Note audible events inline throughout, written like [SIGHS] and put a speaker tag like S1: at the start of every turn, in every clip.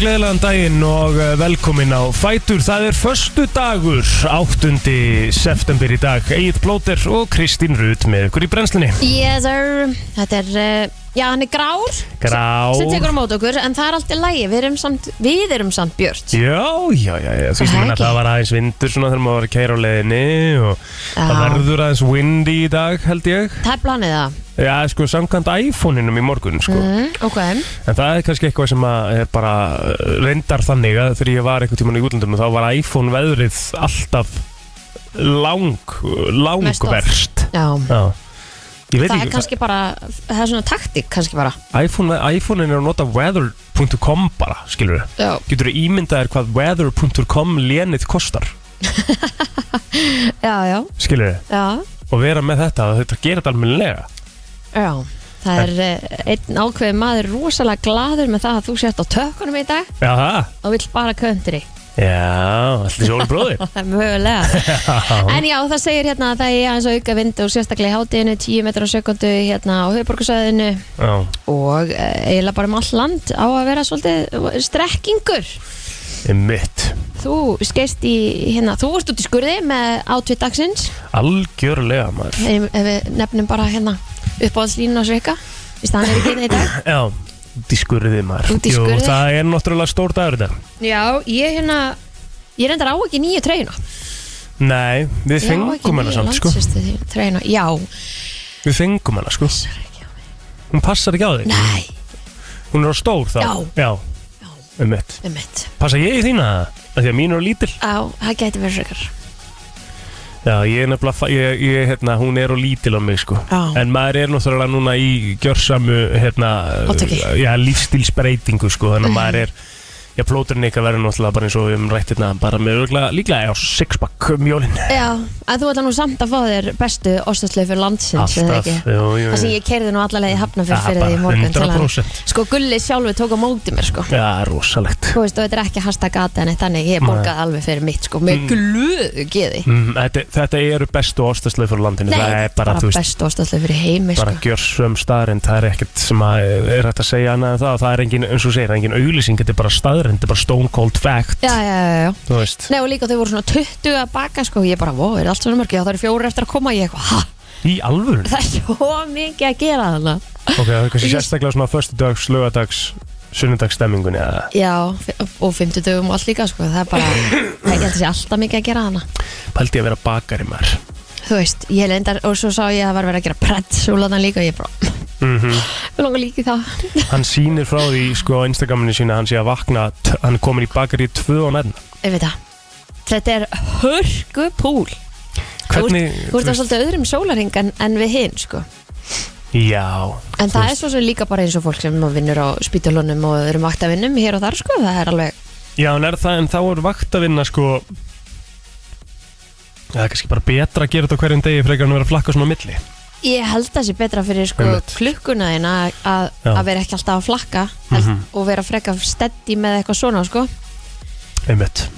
S1: Gleðilegan daginn og eh, velkomin á Fætur. Það er förstu dagur, 8. september í dag. Egil Plóter og Kristín Rut með ykkur í brennslunni.
S2: Yes sir, þetta er, uh, já hann er grár
S1: Grá.
S2: sem tekur á mót okkur en það er alltaf lægi, við erum samt, við erum samt björt
S1: Já, já, já, já. Þú veist
S2: Það
S1: minna að
S2: ekki.
S1: það var aðeins vindur svona þegar maður var að keira á leiðinni og það
S2: Já.
S1: verður aðeins windy í dag held ég.
S2: Það er planið það,
S1: Já, sko, samkvæmt iPhone-inum í morgun, sko.
S2: mm, ok
S1: En það er kannski eitthvað sem að er bara uh, reyndar þannig að þegar ég var eitthvað tíman í útlöndum þá var iPhone veðrið alltaf lang, lang
S2: Mest of.
S1: verst.
S2: Já,
S1: Já. Ég veit
S2: það er
S1: ekki,
S2: kannski bara, það er svona taktik kannski bara
S1: iPhone, iPhone-in er að nota weather.com bara, skilur við.
S2: Já,
S1: Getur þú ímyndaðir hvað weather.com lénið kostar, [LAUGHS]
S2: já, já,
S1: skilur við.
S2: já,
S1: Og vera með þetta, þetta gerir þetta almennilega.
S2: já. Það er uh, einn ákveð maður rosalega gladur með það að þú sért á tökunum í dag
S1: Já, það?
S2: og vill bara country
S1: Já, allir sjóli bróðir. [LAUGHS]
S2: Mögulega. En já, það segir hérna að það er aðeins að auka vind og sérstaklega í hátinu 10 metrar á sekundu hérna á höfuborgarsæðinu
S1: Já,
S2: og uh, eiginlega bara um all land á að vera svolítið strekkingur.
S1: Mitt.
S2: Þú skeist í, hérna, þú varst út í skurði með átvið dagsins.
S1: Algjörlega, maður.
S2: ef, við nefnum bara hérna uppáhaldslínu á sveika staðan er ekki hérna í dag.
S1: Já, út í skurði maður.
S2: Út í
S1: Jú,
S2: skurði.
S1: það er náttúrulega stór dagur þetta.
S2: Já, ég hérna ég reyndar á ekki nýju treyjuna.
S1: Nei, við fengum hana samt sko.
S2: Treyjuna, já,
S1: Við fengum hana sko. Hún passar ekki á þig.
S2: Nei,
S1: Hún er á stór þá.
S2: Já.
S1: Já, um mitt
S2: um mitt
S1: Passa ég í þína það? Af Því að mín er lítil.
S2: Já, það gæti verið frekar
S1: Já, ég er nefnilega ég, ég, hérna, Hún er á lítil á mig sko
S2: Já.
S1: En maður er náttúrulega núna í gjörsamu hérna,
S2: Átaki.
S1: Já, lífstílsbreytingu sko Þannig að maður er Já, plóturinn ykkar verður náttúrulega bara eins og við um rætt hérna Bara með örgulega líklega já, sixpack um jólin.
S2: Já, en þú ætla nú samt að fá þér bestu ostasleifur landsins, eða
S1: Alltaf,
S2: ekki?
S1: jú, jú,
S2: Það sem ég kerði nú allavega í hafnafyrir
S1: Ja,
S2: fyrir því í
S1: bara
S2: morgun til að
S1: 100%.
S2: Sko Gulli sjálfur tók á móti mér sko.
S1: Já, rosalegt.
S2: Þú veist, og þetta er ekki hashtag en þannig Ég borgaði alveg fyrir mitt sko Með glöðu geði.
S1: Mm, þetta, þetta eru bestu fyrir landinu er bara,
S2: bara bestu ostasleifur í heimi
S1: bara
S2: sko.
S1: gjörsum staðrind Það er ekkert sem að er hægt að segja annað en það Það er Þetta er bara er stone cold fact.
S2: Já, já, já, já.
S1: Þú veist,
S2: Nei, og líka þau voru svona 20 að baka sko. Ég bara, vó, er allt svona mörg Já, það eru fjóri eftir að koma. Ég eitthvað, ha,
S1: í alvörun
S2: það er svo mikið að gera þannig
S1: Ok, það er kannski sérstaklega svona Föstudags, lögadags, sunnudagsstemmingunni eða
S2: Já, og 50 dögum og allt líka sko. Það er bara, ég held að sé alltaf mikið að gera þannig
S1: Pældi ég að vera bakari maður.
S2: Þú veist, ég lendar og svo sá ég að það var verið að gera prettsúlaðan líka og ég bara,
S1: mm
S2: við langar líka í það.
S1: Hann sýnir frá því sko á Instagraminu sína Hann sé að vakna, hann er komin í bakari tvö og nefna
S2: Ég veit það. Þetta er hörgu púl
S1: Hvernig,
S2: Þú ert á svolítið öðrum sólarhing en, en við hinn sko.
S1: Já
S2: En það er svo sem líka bara eins og fólk sem vinnur á spítulunum og eru vaktavinnum hér og þar sko, það er alveg
S1: Já, en er það, en þá er vakt að vinna sko Það er kannski bara betra að gera þetta á hverjum degi frekar en að vera að flakka svona á milli
S2: Ég held að það sé betra fyrir sko
S1: Einmitt.
S2: klukkuna þína að, að,
S1: Já.
S2: að vera ekki alltaf að flakka held,
S1: Mhm.
S2: og vera frekar steddi með eitthvað svona sko
S1: Einmitt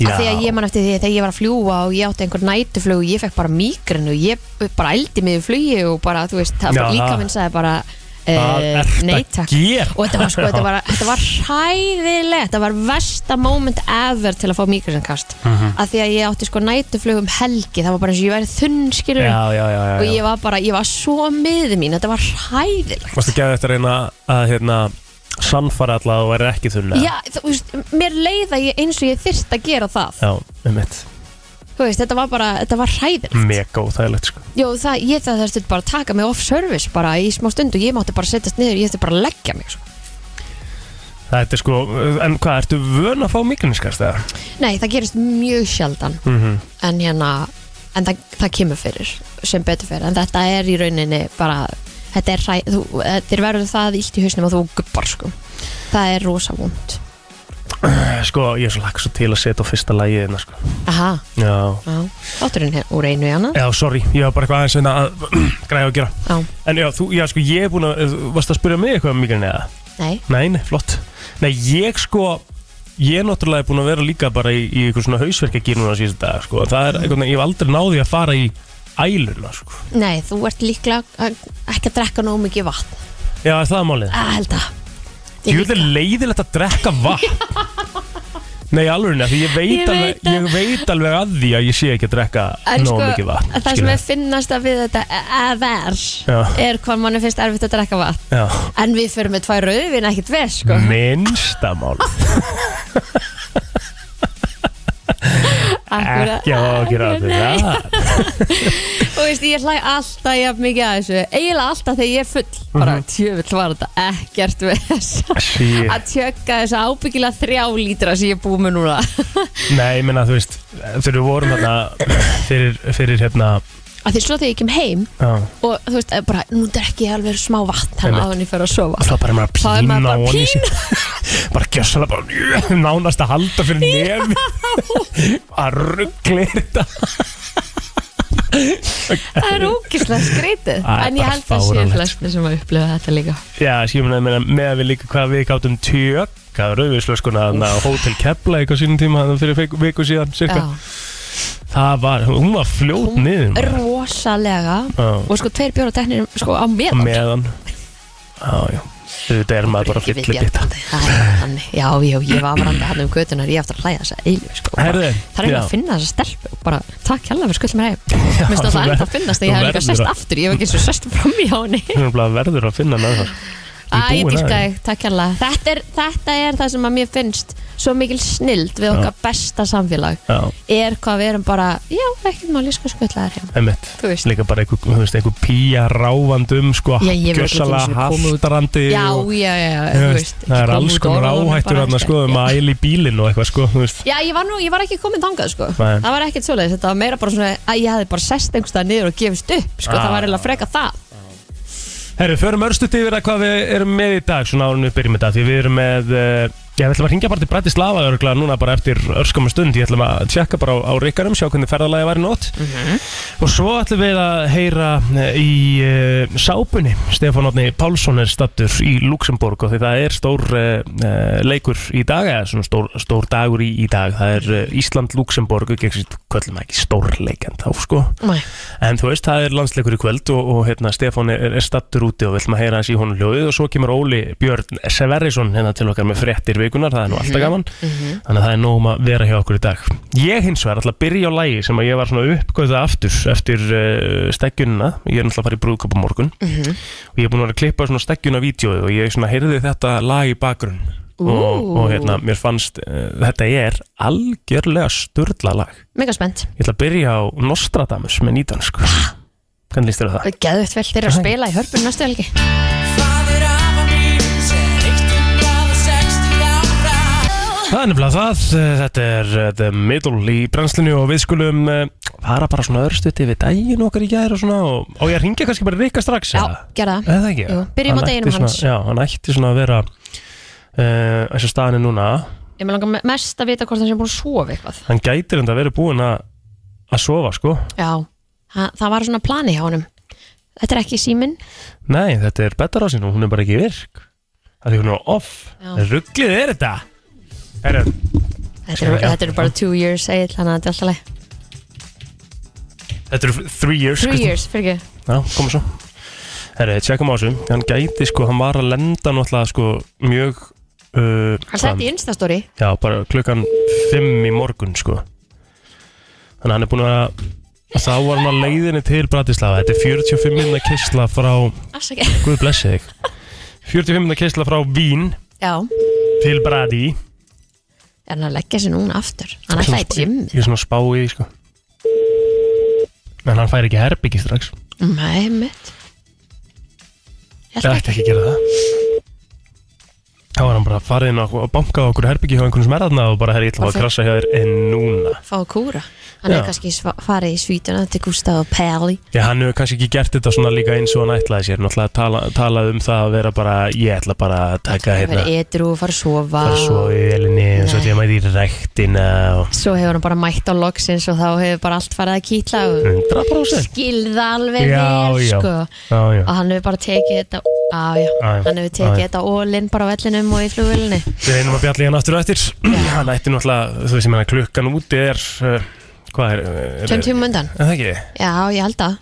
S2: af því að ég man eftir því að þegar ég var að fljúa og ég átti einhver nætuflug og ég fekk bara mígrinu og ég bara ældi mig í flugi og bara, þú veist, það
S1: Já,
S2: bara líka
S1: það-
S2: minn sagði bara
S1: Hvað
S2: uh,
S1: ertu
S2: nei
S1: að gera?
S2: og þetta var sko, þetta var, þetta var hræðilegt. Þetta var versta moment ever til að fá mígrininkast
S1: Mhm.
S2: af því að ég átti sko nætuflug um helgi. Það var bara eins og ég væri þunn skilur
S1: Já, já, já,
S2: og ég var bara, ég var svo miður mín. Þetta var hræðilegt.
S1: Varstu ekki að þetta reyna að hérna sannfara alla að þú væri ekki þunna
S2: Já, þú veist, mér leiða ég eins og ég þyrst að gera það.
S1: Já, einmitt.
S2: Þú veist, þetta var bara, þetta var hræðilegt.
S1: Mega óþægilegt sko.
S2: Jó, það, ég það þurfti bara að taka mig off service bara í smá stund og ég mátti bara setjast niður ég þurfti bara að leggja mig sko.
S1: Þetta er sko, en hvað, ertu vön að fá miklinskast eða?
S2: Nei, það gerist mjög sjaldan.
S1: Mm
S2: en hérna, en það, það kemur fyrir sem betur fyrir, en þetta er í rauninni bara, þetta er hræ þú, þér verður það illt í hausnum að þú gubbar sko, það er rosa vond
S1: Sko, ég er svo svo til að setja á fyrsta lagið hérna sko.
S2: Aha,
S1: Já.
S2: Já, þátturinn hér úr einu í hana
S1: Já, sorry, ég var bara eitthvað aðeins hérna að [CLEARS THROAT] græða að gera.
S2: Já,
S1: En já, þú, já, sko, ég er búin að, varst að spyrja mig eitthvað um migrinn eða?
S2: nei,
S1: Nei, nei, flott. Nei, ég sko, ég er náttúrulega búin að vera líka bara í, í eitthvað svona hausverkja núna síðan dag, sko. Það er eitthvað, ég hef aldrei náði að fara í æluna, sko.
S2: Nei, þú ert líklega að- ekki að drekka nóg mikið vatn.
S1: Já, er það málið?
S2: að held að
S1: Er leiðilegt að drekka vatn. Nei, alveg, því ég veit,
S2: Ég
S1: alveg,
S2: veit
S1: ég veit alveg að því að ég sé ekki að drekka
S2: En
S1: nóg
S2: sko,
S1: mikið vatn
S2: það sem
S1: skilurðu.
S2: er finnast að við þetta ever
S1: Já.
S2: er hvað manni finnst erfitt að drekka vatn.
S1: Já,
S2: En við fyrir með tvær rauðvin ekkert veð sko.
S1: Minnsta mál [LAUGHS]
S2: Akkurat-
S1: Ekki á að gera
S2: Nei.
S1: þetta [LAUGHS]
S2: Og veist, ég hlæ alltaf jafn mikið að þessu Eiginlega alltaf þegar ég er full Bara
S1: Mhm.
S2: tjöfull var þetta ekkert við
S1: Shit.
S2: Að tjögga þessu ábyggilega þrjá lítra sem ég er búið með núna [LAUGHS]
S1: Nei, ég minna, þú veist Þegar við vorum hérna fyrir, fyrir hérna
S2: Að því svo þegar ég kem heim
S1: já,
S2: Og þú veist, eh, bara, nú drekki ég alveg smá vatn Þannig
S1: Einmitt.
S2: að hann ég fer að sofa.
S1: Það er bara maður að
S2: Það er
S1: pína
S2: maður bara
S1: ofan í sig. [LAUGHS] Bara gjössalega bara Nánast að halda fyrir nefi [LAUGHS] Að ruggli þetta. [LAUGHS]
S2: Það er ógislega skrítið.
S1: Það er
S2: En ég
S1: bara
S2: held að sé
S1: fáránlegt.
S2: flestir sem að upplifa þetta líka.
S1: Já, skilum við með, með að við líka hvað við gáttum tjökka rauðvíslöskuna á Hotel Keflavík á sínum tíma þarna fyrir viku- viku síðan cirka. Það var, hún var fljót niður maður.
S2: Rosalega
S1: Já.
S2: Og sko tveir bjóra teknir sko á
S1: Á
S2: meðan
S1: meðan Já, já Þetta er maður bara fyllir bitta
S2: Það er bara þannig. Já, já, ég var varandi hann um götunar Ég eftir að hlæja þess að eilu sko.
S1: Herðu,
S2: Það er ekki
S1: já.
S2: að finna þessa stelpu og Bara takk hjálpa fyrir skull mér heim Mér finnst
S1: þú
S2: það
S1: ver-
S2: enda að finnast ég
S1: þú
S2: hef líka
S1: verður
S2: sest
S1: að-
S2: aftur Ég hef ekki eins og sest fram í á henni
S1: Hún er bara verður að finna með það
S2: Æ, ég dýrka þig, takk hjálpa þetta, er- þetta er það sem að mér finnst Svo mikil snild við okkar besta samfélag.
S1: Já,
S2: Er hvað við erum bara Já, ekkert mál, ég skal skutla þér heim.
S1: Einmitt.
S2: Þú veist.
S1: Líka bara einhver, þú veist, einhver pía ráfandum sko,
S2: Já, ég vil ekki einu
S1: gjössalega
S2: sinni koma út-
S1: haftarandi
S2: Já,
S1: og,
S2: já, já,
S1: þú
S2: þú
S1: veist,
S2: veist
S1: Það er
S2: ekki
S1: alls
S2: koma út
S1: konar
S2: orðunum
S1: áhættur
S2: bara,
S1: þarna, sko, um að æla í bílinn og eitthvað sko, þú veist.
S2: Já, ég var nú, ég var ekki komin þangað sko.
S1: Nei.
S2: Það var ekkert svoleiðis, þetta var meira bara svona að ég hefði bara sest einhverstað niður og gefist upp sko,
S1: Ah.
S2: það var eiginlega freka það
S1: Herru, förum örstuðt yfir að hvað við erum með í dag svona árunni byrjum þetta því við erum með uh, Já, við ætlum að ringja bara til Bratislava örgla núna bara eftir örskamma stund. Ég ætlum að tjekka bara á, á Ríkarum, sjá hvernig ferðalagi var í nótt. Og svo ætlum við að heyra eh, í uh, sápunni. Stefán Átni Pálsson er stattur í Luxemburg og því það er stór uh, leikur í dag eða svona stór, stór dagur í, í dag. Það er uh, Ísland-Luxemburg ekki stór leikend þá sko.
S2: Nei.
S1: En þú veist, það er landsleikur í kvöld og, og hérna, Stefán er, er stattur úti og við ætlum að heyra hans í honum hljóðið. Og svo kemur Óli Björn Severisson hérna til okkar með fréttir vikunar, það er nú alltaf gaman. Þannig að það er nóg um að vera hjá okkur í dag. Ég hins vegar að byrja á lægi sem að ég var svona uppgöða aftur eftir uh, steggjunina, ég er náttúrulega að fara í brúðköp á morgun. Og ég er búin að vera að klippa svona steggjuna vídjóið og ég svona heyrði þetta lag í bakgrunn. Og, og hérna, mér fannst uh, þetta er algjörlega sturla lag
S2: Mega spennt,
S1: Ég ætla að byrja á Nostradamus með nýdansku Hvernig líst þér á það?
S2: geðvett vel þeir eru að spila í hörpun næstu helgi
S1: Það er nefnilega það, eh, þetta er eh, The Middle í brennslinu og við skulum eh, fara bara svona örstuti við daginn okkar í gæðir og svona og, og ég ringi kannski bara Rikka strax
S2: Já, gera það.
S1: Ekki?
S2: Jú, byrjum á
S1: Hann
S2: deginum hans.
S1: Já, hann ætti svona að vera eins og staðan er núna.
S2: Ég með langar me- mest að vita hvort hann sé búin að sofa eitthvað.
S1: Hann gætir enda að vera búinn að að sofa sko.
S2: Já, það, það var svona plani hjá honum. Þetta er ekki síminn.
S1: Nei, þetta er sín og hún er bara ekki virk. Það er er er þetta
S2: eru bara two years eil Þannig að þetta er alltaf leið
S1: Þetta eru three years
S2: Three
S1: Kristín.
S2: years, fyrir ekki.
S1: Já, koma svo. Herri, tjekkum á þessu. Hann gæti sko, hann var að lenda náttúrulega sko mjög uh,
S2: Hann setti í Instastory.
S1: Já, bara klukkan 5 í morgun sko. Þannig að hann er búin að Þá var hann á leiðinni til Bratislava. Þetta er 45 minna kistla frá
S2: Afsaki
S1: Guð blessi þig. 45 minna kistla frá Vín
S2: Já,
S1: til Brati
S2: er hann að leggja sér núna aftur? Hann ætlaði í gym
S1: Ég er svona að spá í því, sko. En hann fær ekki herbyggi strax.
S2: Nei, mitt Ég
S1: ætti ekki að gera það Þá var hann bara farið inn og bankað á okkur herbyggi hjá einhvern smerðarna og bara herri, ég ætla að krassa hjá þér en núna?
S2: Fá að kúra. Hann
S1: Já.
S2: er kannski farið í svítuna til Gustaf og Pelli
S1: Já, hann hefur kannski ekki gert þetta svona líka eins og hann ætlaði sér. Náttúrulega tala, talað um það að vera bara Ég ætla bara að taka hérna.
S2: edru og fara að sofa.
S1: Fara svo í velinni og svo ætla ég að mæti í rektina og
S2: Svo hefur hann bara mætt á loksins og þá hefur bara allt farið að kýtla og
S1: 100%
S2: skilða alveg
S1: Já,
S2: vel
S1: já.
S2: sko.
S1: Já, já.
S2: Og hann hefur bara tekið þetta á, já.
S1: Já, já.
S2: hann hefur tekið þetta ólinn bara á vellinum og í flugvölinni
S1: Við reynum að bjalla í hann aftur og eftir. [CLEARS THROAT] Hann ætti náttúrulega, þú veist ég meina klukkan úti er uh, Hvað er, er
S2: Tveim tímum undan.
S1: Er það ekki?
S2: Já, ég held að.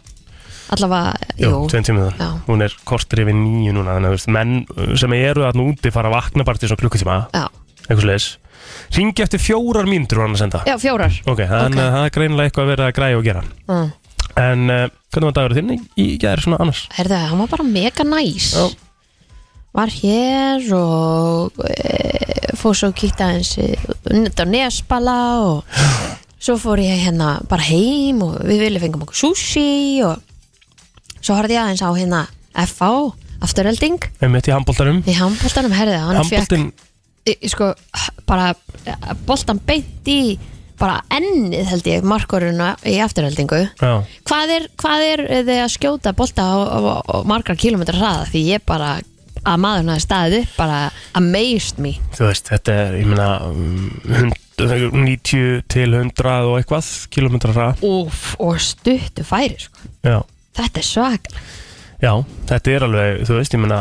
S2: Allavega,
S1: Jú,
S2: jú,
S1: tveim tímið
S2: Já.
S1: Hún er kortir yfir nýju núna Þannig að þú veist, menn uh, sem eru þarna úti fara að vakna bara til svona klukkutíma.
S2: Já,
S1: Eitthvað sliðis Ringi eftir fjórar mínútur var hann að senda.
S2: Já, fjórar.
S1: Ok, þannig að það er greinilega eitthvað að vera að græja og gera.
S2: Mm.
S1: En uh, hvernig var dagur þinn í, í gæri svona annars?
S2: Herðu, hann var bara mega næs
S1: Já.
S2: Var hér og e, fór svo að kíkta eins á Nesbala og svo fór ég hérna bara heim og við viljum fengum okkur sushi og svo horfði ég aðeins á hérna FA, afturölding
S1: Við mitt í handbóltarum
S2: í handbóltanum, herðu, hann fekk
S1: Handbóltin,
S2: í- sko, bara boltan beint í bara ennið held ég markoruna í afturöldingu
S1: já.
S2: Hvað er, hvað er þið að skjóta bolta á, á, á margar kilometra hraða? Því ég bara að maðurinn hafi staðið upp bara amazed me.
S1: Þú veist, þetta er, ég meina hund- 90 til 100 og eitthvað Kilometra hraða.
S2: Úf, og stuttu færi sko.
S1: Já.
S2: Þetta er svag
S1: Já, þetta er alveg, þú veist, ég meina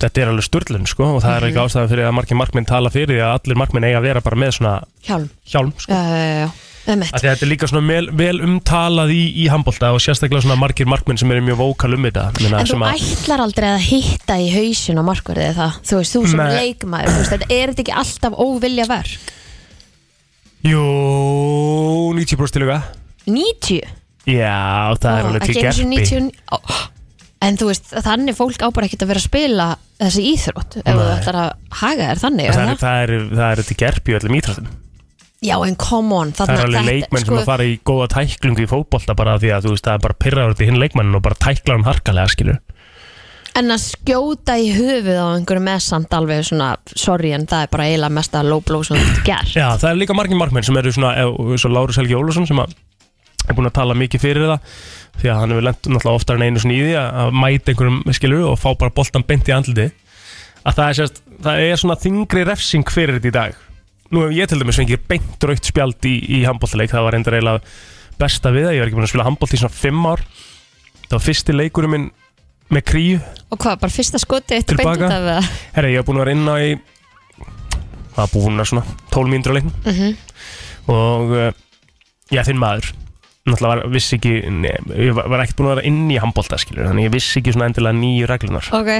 S1: Þetta er alveg sturlun, sko Og það er
S2: Mhm.
S1: ekki ástæðan fyrir að margir markminn tala fyrir því að allir markminn eiga að vera bara með svona
S2: hjálm
S1: hjálm, sko
S2: já, já, já, um
S1: að Þetta er líka svona vel, vel umtalað í, í handbólta og sérstaklega svona margir markminn sem eru mjög vókal um þetta meina,
S2: En þú
S1: sem að,
S2: ætlar aldrei að hitta í hausin á markverðið það, þú veist, þú sem
S1: Nei.
S2: leikmaður, þú veist, þetta er þetta ekki alltaf óvilja verk?
S1: Jú, 90% til ykkar
S2: 90?
S1: Já, það er alveg til gerpi
S2: 90 Ó, En þú veist, þannig fólk á bara ekkert að vera að spila þessi íþrótt ef þú ætlar að haga þér þannig
S1: Það
S2: er
S1: það, er, það er til gerpi í öllum íþróttum.
S2: Já, en come on
S1: Það er alveg leikmenn sem að fara í góða tæklingu í fótbolta bara því að þú veist það er bara pyrraður til hinn leikmannin og bara tæklar hann harkalega skilur
S2: En að skjóta í höfuð á einhverju með samt alveg svona Sorry, en það er bara eiginlega mest að low blow sem þú getur gert.
S1: Já, það er líka margir markmenn sem eru svona eins og Er því að hann hefur lent náttúrulega oftar en einu svona í því að mæta einhverjum skilur og fá bara boltan beint í andliti að það er, sérst, það er svona þingri refsing fyrir þetta í dag. Nú hef ég til dæmis fengið beint raukt spjald í, í handbóltaleik það var reyndar eiginlega besta við það. Ég var ekki búin að spila handbólt í svona fimm ár. Það var fyrsti leikurinn minn með kríu.
S2: Og hvað, bara fyrsta skoti eitt beint út af það?
S1: Herra, ég var búin að vera inn á í Það búin að svona 12 mínútur á leiknum.
S2: Mhm.
S1: Og uh, Já, þinn maður Náttúrulega var, vissi ekki ne, Ég var, var ekkert búin að vera inn í handbólta Þannig ég vissi ekki svona endilega nýju reglunar
S2: Ok,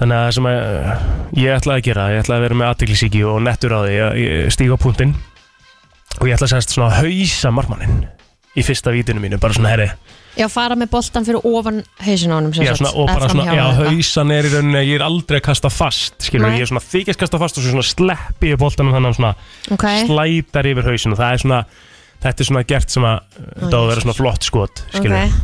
S1: Þannig að það sem að uh, Ég ætlaði að gera, ég ætlaði að vera með aðtiklisíki Og nettur á því að á punktinn Og ég ætlaði að segja svona að hausa marmannin Í fyrsta vítinu mínu, bara svona herri.
S2: Já, fara með boltan fyrir ofan hausin á sem
S1: Já, svona, og bara svona, já, hausan er í rauninni ég er aldrei að kasta fast, skilur,
S2: Nei.
S1: ég er svona þykist kasta fast og svo svona sleppi ég boltanum þannig að hann svona
S2: Ok,
S1: slætar yfir hausin og það er svona, þetta er svona gert sem að þetta á að vera svona flott skot, skilur.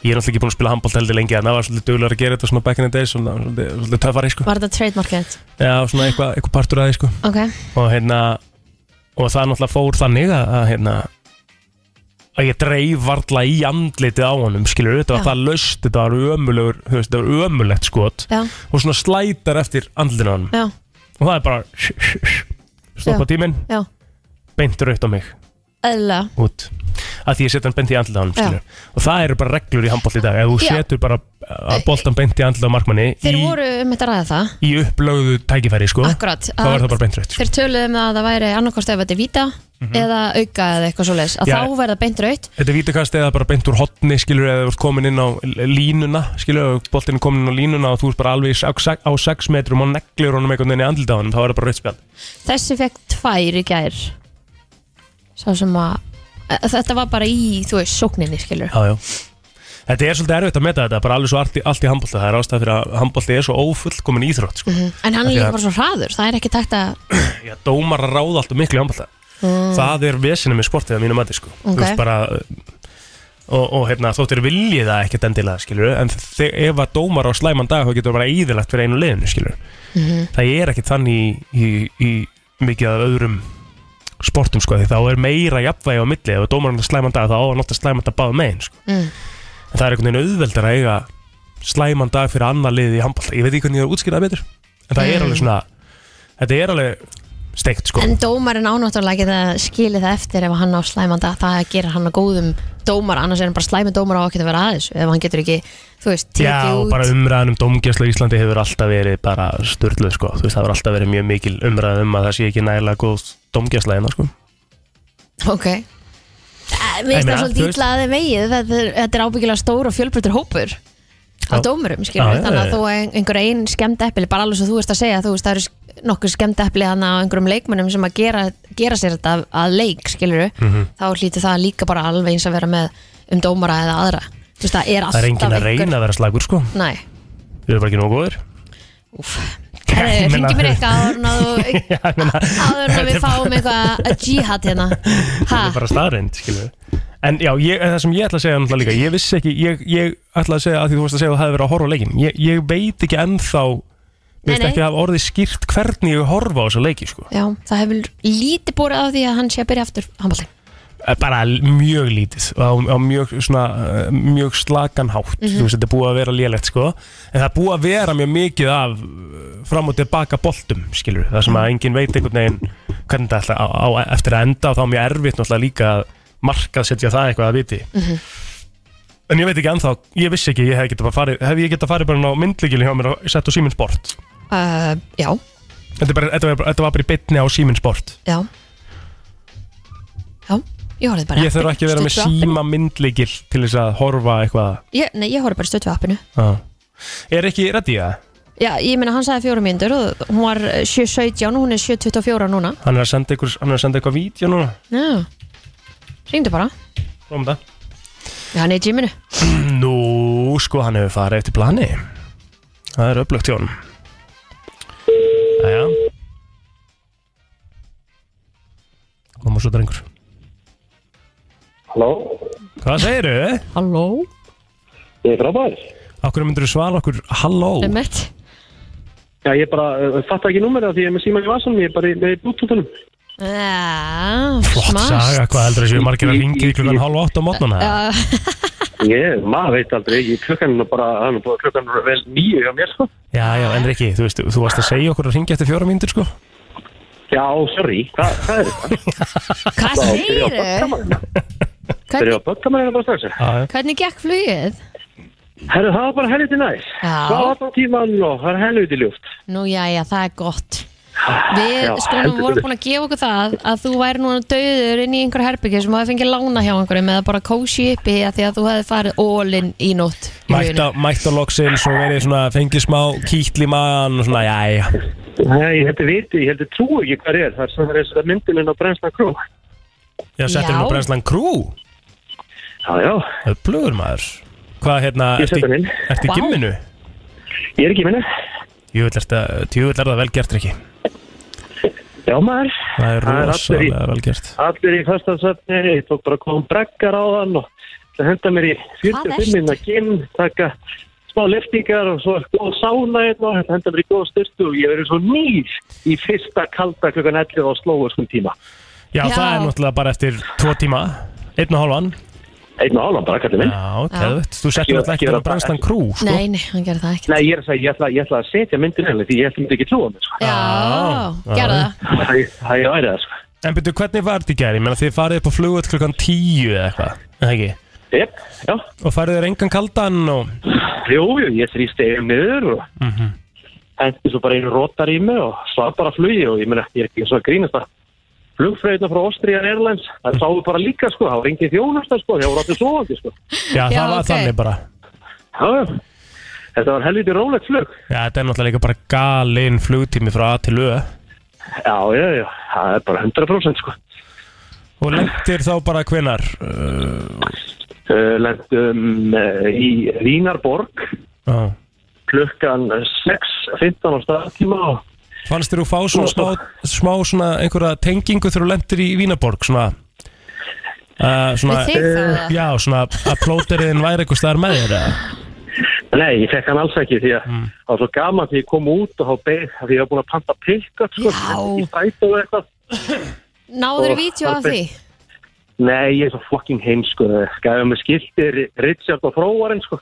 S1: Ég er náttúrulega ekki búin að spila handbólt heldur lengi en það var svolítið duglegur að gera þetta svona back in the days, svona, svolítið, svolítið töffari, sko.
S2: Var þetta trademarkið?
S1: Já, svona eitthvað, eitthvað partur að því, sko.
S2: Ok,
S1: Og hérna, og það náttúrulega fór þannig að, að hérna, að ég dreif varla í andlitið á honum, skilur, þetta var það löst, þetta var ömulegur, þetta var ömulegt skot.
S2: Já,
S1: og svona slætar eftir andlinu á honum.
S2: Já,
S1: og það er bara [LAUGHS] stoppa tíminn,
S2: já.
S1: Beint raut á mig
S2: Eðla,
S1: út að því ég setja hann beint í andlið á
S2: Já.
S1: skilur. og það eru bara reglur í handbólt í dag ef þú
S2: Já.
S1: setur bara uh, boltan beint í andlið á markmanni
S2: þeir
S1: í,
S2: voru um þetta að ræða það
S1: í upplögðu tækifæri sko,
S2: Akkurat,
S1: þá er það bara beint raut sko.
S2: þeir töluðu um að það væri annarkost ef þetta er víta eða auka eða eitthvað svoleiðis að
S1: Mhm. Já.
S2: þá verða beint raut
S1: Þetta er vítakast eða bara beint úr hotni skilur eða þú ert komin inn á línuna skilur, boltin er komin inn á línuna og þú ert bara alveg í sex- á 6 metrum og neglir honum einhvern veginn í andlita á honum, þá er það bara rautt spjald
S2: þessi fekk tvær í gær sá sem að að þetta var bara í, þú veist, sókninni skilur
S1: Já, já. Þetta er svolítið erfitt að meta þetta, bara alveg svo allt í, allt í handbólta það er ástæð fyrir að handbólti er svo ófullkomin íþrótt sko.
S2: en hann er líka bara svo hraður það er ekki takt að [CLEARS THROAT]
S1: Já, dómar ráða alltaf miklu í handbólta Það er vesinu með sportið að mínu mati sko. Þú veist bara og, og hérna, þóttir viljið það ekkert endilega skilur, en þe- ef að dómar á slæman dag þá getur það bara íðilegt fyrir einu liðinu skilur. það er ekkert þannig í, í, í mikið af öðrum sportum sko, þá er meira jafnvægi á milli ef dómarinn er slæman dag þá á að nota slæman dag báða megin sko.
S2: mm.
S1: en það er einhvern veginn auðveldar að eiga slæman dag fyrir annar liði í handbólta ég veit ekki hvernig ég er útskýrað betur en það er
S2: Mm.
S1: alveg svona þetta er alveg steikt sko
S2: en dómarinn ánáttúrulega geta skilið það eftir ef hann á slæmanda það gerir hann að góðum dómar annars er hann bara slæmi dómar á að geta vera aðeins ef hann getur ekki, þú veist,
S1: Já,
S2: tekið
S1: og
S2: út.
S1: bara umræðan um domgjæslu í Íslandi hefur alltaf verið bara störluð sko, þú veist, það hefur alltaf verið mjög mikil umræðan um að það sé ekki nægilega góð domgjæsla hérna sko.
S2: Ok. Eh, Mér finnst það svolítið illa að þið vegið þetta er, þetta er ábyggilega stór og fjölbreytur hópur
S1: Já.
S2: af dómurum, skilur
S1: Já, já,
S2: þannig
S1: já,
S2: að
S1: já.
S2: þú ein- einhver ein skemmt epli bara alveg svo þú veist að segja, þú veist það eru nokkur skemmt epli þannig á einhverjum leikmönnum sem að gera, gera sér þetta að, að leik, skilur
S1: Mhm.
S2: þá hlýtur það líka bara alveg eins að vera með um dómara eða aðra. Þú veist það er
S1: Það er enginn að reyna að vera slagur sko.
S2: Nei,
S1: Við erum bara ekki nógu meina-
S2: Ringi mér eitthvað áður en [LAUGHS] við fáum eitthvað að jihad hérna. [LAUGHS]
S1: Það er bara staðreind, skilur En já, ég, það sem ég ætla að segja náttúrulega líka Ég vissi ekki, ég, ég ætla að segja að því þú veist að segja að þú hefði verið að horfa leikin Ég, ég veit ekki ennþá Ég veist ekki að hafa orðið skýrt hvernig ég horfa á þessa leiki sko.
S2: já, það hefur lítið búið á því að hann sé að byrja aftur handbólting
S1: Eh, Bara mjög lítið á, á mjög, svona, eh, mjög slakan hátt. Þú veist, þetta er búið að vera lélegt sko. En það er búið að vera mjög mikið af eh, fram og tilbaka boltum skilur Það sem að enginn veit einhvern veginn hvernig þetta ætla á, á, eftir að enda og þá er mjög erfitt náttúrulega líka að markað setja það eitthvað að viti. En ég veit ekki ennþá, ég vissi ekki, ég hef getað farið, hef ég getað farið bara á myndlíkili hjá mér og sett á Síminn Sport.
S2: Uh, já,
S1: Þetta, er bara, þetta, var, þetta var bara í bytni á Síminn Sport.
S2: já já, ég horfði bara
S1: Ég þurf ekki að vera með síma myndlíkil til þess að horfa eitthvað.
S2: ég, nei, ég horfði bara stötu appinu
S1: Ah. Er ekki reddi það?
S2: já, ég meina hann sagði fjóra mínútur og hún var 7.17 og hún er 7.24 núna
S1: Hann er að senda ykkur, hann er að senda eitthvað vídeo núna.
S2: já, ringdu bara
S1: Prófum það.
S2: já, hann er í gyminu
S1: Nú, sko, hann hefur farið eftir plani. Það er upplögt hjá hann. Jæja. Koma svo drengur.
S3: Halló,
S1: Hvað segirðu?
S2: halló,
S3: ég er frábær.
S1: Akkur myndur þú svara okkur halló?
S2: emmett
S3: Já, ég bara uh, fatt ekki númerið af því ég er með síman í vasanum, ég er bara í- með
S2: já,
S1: Flott saga, hvað heldur þessu margir að ringi í klukkan halv átta á mótnana? [LAUGHS]
S3: Ég, maður veit aldrei, ég klukkan er nú bara, það er bara vel nýju hjá mér, sko.
S1: Já, já, en Rikki, þú veist, þú varst að segja okkur að ringi eftir fjóra mínútur, sko?
S3: Já, sorry, hvað, hvað er þetta?
S2: hvað segirðu?
S3: böggkamarinu. Byrja á böggkamarinu bara strax.
S1: Já, já.
S2: hvernig gekk flugið?
S3: Herru, það var bara helviti næs.
S2: Já.
S3: Hvað var það tíman og það er helviti ljúft.
S2: Nú, já, já, það er gott Við
S3: Já,
S2: sko vorum búin að gefa okkur það að þú væri núna döður inn í einhver herbyggja sem hefði fengið lána hjá einhverjum eða bara kósi uppi að því að þú hefði farið all-in í nótt í
S1: Mætt á, loksins og verið svona, fengið smá kýtl í maðan og svona, já, já.
S3: Nei, ég heldur viti, ég heldur trú ekki hvað er. Það er svona þess að myndin inn á Brensna Krú.
S1: Já, settir hann á brennslan krú.
S3: Já, já,
S1: Öflugur maður. Hvað, hérna, ertu í gimminu?
S3: ég er ekki minni.
S1: Jú, er það vel gert, Rikki.
S3: Já, maður.
S1: Það er
S3: Það er allir í-
S1: rosalega vel gert.
S3: Allir í föstansöfni, ég tók bara kom breggar á þann og það henda mér í 45 minna ginn, taka smá liftingar og svo er góð sána hérna og þetta henda mér í góð styrtu og ég verið svo nýr í fyrsta kalda klukkan 11 á slóðurskum tíma.
S1: Já,
S2: Já.
S1: það er náttúrulega bara eftir tvo tíma, einn og hálfan.
S3: Einn og hálfan bara, kallið minn.
S1: Já, keðvitt. Þú settir alltaf ekki
S3: var bara-
S1: brennslan krú, sko.
S2: Nei, nei, hann gerði það ekki
S3: Nei, ég er að segja, ég ætla, ég ætla að setja myndin henni því ég ætla myndi ekki trúa mér, sko.
S2: Já,
S1: Já.
S2: gerði það
S3: Það er- það er væri það, sko.
S1: En byrju, hvernig var þetta í gær? Ég meina þið farið upp á flugut klukkan tíu eða eitthvað, eða ekki?
S3: Jep, já.
S1: Og farið þér engan kaldan og...
S3: Jú, jú, ég þrýsti eigum niður og
S1: Mm
S3: hendi svo bara einu rótar í mig og svaf bara flugi og ég meina, ég er ekki svo að grínast það. Flugfröðina frá Austrian Airlines, það sáðu bara líka, sko, það var engin þjónast, sko, það voru allir sofandi, sko.
S1: Já,
S2: Já,
S1: það var
S2: ok.
S1: þannig bara.
S3: Já, já. Þetta var helviti rólegt flug.
S1: Já, þetta er náttúrulega líka bara galinn flugtími frá A til Ö.
S3: Já, já, já, það er bara 100% sko.
S1: Og lendir þá bara hvenar? Uh,
S3: Uh, Lendum uh, í Vínarborg
S1: já.
S3: klukkan 6.15 á staðtíma og
S1: Fannst þér þú fá svona smá, smá svona einhverja tengingu þegar þú lendir í Vínarborg? Svona... Uh, svona
S2: Við þig það
S1: Já, svona að plóteriðin væri eitthvað staðar með þér eða?
S3: Nei, ég fekk hann alls ekki því að það var svo gaman því ég kom út og þá beig því ég var búin að panta pick-up sko,
S2: Já.
S3: í strætó og eitthvað
S2: Náður
S3: Og
S2: vídeo af
S3: það
S2: því?
S3: Nei, ég er svo fucking heim sko Gæði með skilti Richard og Fróarinn sko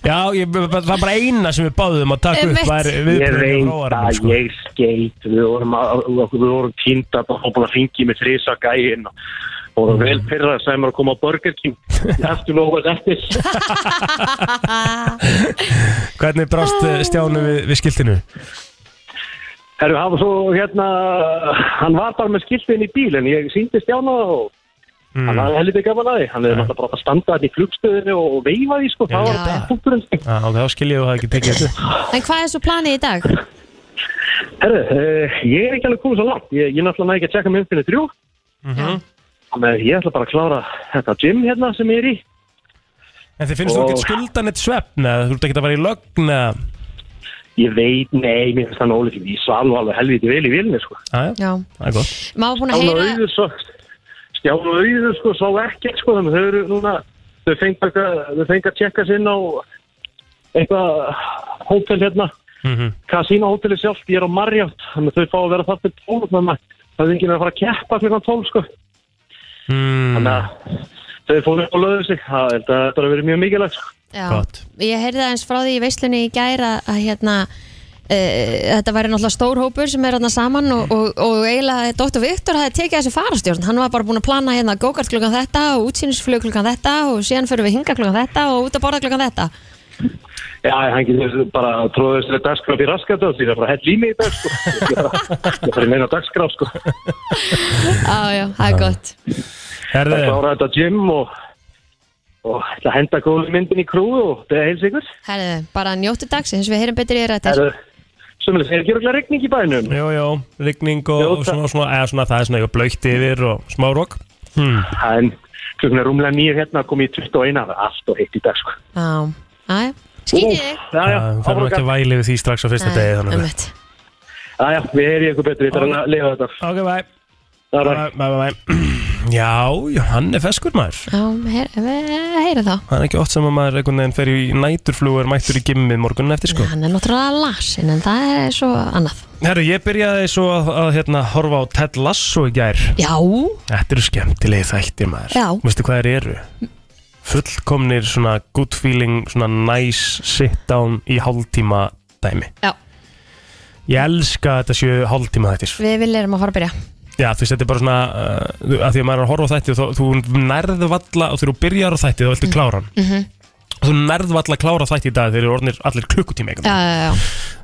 S1: Já, ég, það er bara eina sem við báðum að taka upp væri
S3: Ég
S1: viðbrögðin
S3: veit að
S1: sko.
S3: ég skeit Við vorum, að, við vorum týnda og búin að ringi með þrisa gæin og og það vel pyrra að segja mér að koma á Burger King. Eftir nógu [LAUGHS] eftir.
S1: Hvernig brást eh, Stjáni við, við skiltinu?
S3: Herru, hann var svo hérna hann var bara með skiltin í bíl en ég síndi Stjána og
S1: Mm.
S3: Hann hafði helviti gaman að því, hann hefði náttúrulega bara að standa þetta í flugstöðinu og veifa því sko, það var
S2: já.
S3: punkturinn sko.
S1: Já, ok, þá skil ég að það ekki tekið þetta
S2: En hvað er svo planið í dag?
S3: Herru, uh, ég er ekki alveg komið svo langt, ég, ég náttúrulega næ ekki að tjekka mig um fyrir þrjú,
S2: Já.
S3: þannig að ég ætla bara að klára þetta gym hérna sem ég er í.
S1: En þið finnst þú
S3: Og-
S1: ekki skuldan eitt svefn eða þú ert ekki að fara í lögn eða
S3: Ég veit, nei, mér finnst það nólið, ég sval nú alveg helviti vel í vilni sko.
S2: Já,
S1: það er gott
S2: maður búin að heyra
S3: og auður sko, sá ekkert sko, þannig að þau eru núna, þau fengi að, þau fengi að tjekka sinn á eitthvað hótel hérna,
S1: Mhm.
S3: Casino hóteli sjálft, ég er á Marriott, þannig að þau fá að vera það fyrir þannig að það er enginn að fara að keppa klukkan tólf sko,
S1: mm,
S3: þannig að þau fóru upp og löðu sig, það held að verið mjög mikilvægt sko.
S2: Já,
S1: Gott.
S2: ég heyrði aðeins frá því í veislunni í gæra að hérna þetta væri náttúrulega stór hópur sem er hérna saman og, og, og eiginlega Dr. Viktor hafi tekið þessi farastjórn hann var bara búin að plana hérna go-kart klukkan þetta og útsýnisflug klukkan þetta og síðan fyrir við hinga klukkan þetta og út að borða klukkan þetta
S3: Já, hann getur bara tróðið sér dagskraf í raskat og því það er bara hell í mig í dag sko. Ég er bara- er meina dagskraf sko. [LAUGHS]
S2: Já, já, það er gott
S3: Það
S1: Herðu,
S3: klára þetta gym og, og ætla að henda góðu myndin í krú og það er heils ykkur.
S2: Herðu, bara njóttu dagsins, við heyrum betur í þér
S3: Það
S2: eftir
S3: er er ekki örgulega regning í bænum?
S1: jú, jú, rigning og, og svona, svona, eða svona, það er svona eitthvað blöytt yfir og smá rók hmm.
S3: En klukkan er rúmlega nýjur hérna komið í 21, það er allt og heitt í dag sko.
S2: Já, já, skýtið þig
S3: Já, já,
S1: Það fyrir ekki að væli við því strax á fyrsta degi þannig að-
S3: já, við erum ykkur betur, ég þarf að lifa þetta.
S1: Ok, bye
S3: Það er
S1: Bye, bye, bye. Já, já, hann er feskur maður.
S2: Já, heyr, við heyrum þá.
S1: Það er ekki oft sem að maður einhvern veginn fer í er mættur í gimmið morgunin eftir sko.
S2: Hann er náttúrulega lasin en það er svo annað.
S1: Herru, ég byrjaði svo að, að hérna, horfa á Ted Lasso í gær.
S2: Já,
S1: Þetta eru skemmtilegi þættir maður.
S2: Já.
S1: Veistu hvað þeir eru? Fullkomnir svona good feeling Svona nice sit down í hálftíma dæmi.
S2: Já,
S1: Ég elska þetta séu hálftíma þættir.
S2: Við viljum að fara að byrja
S1: Já, þú veist, þetta er bara svona uh, að Því að maður er að horfa á þætti og þú, þú nærðu valla og þegar þú byrjar á þætti þá viltu klára hann.
S2: Mhm.
S1: og þú nærðu valla að klára þætti í dag þegar eru orðnir allir klukkutíma einhvern
S2: Já, já, já.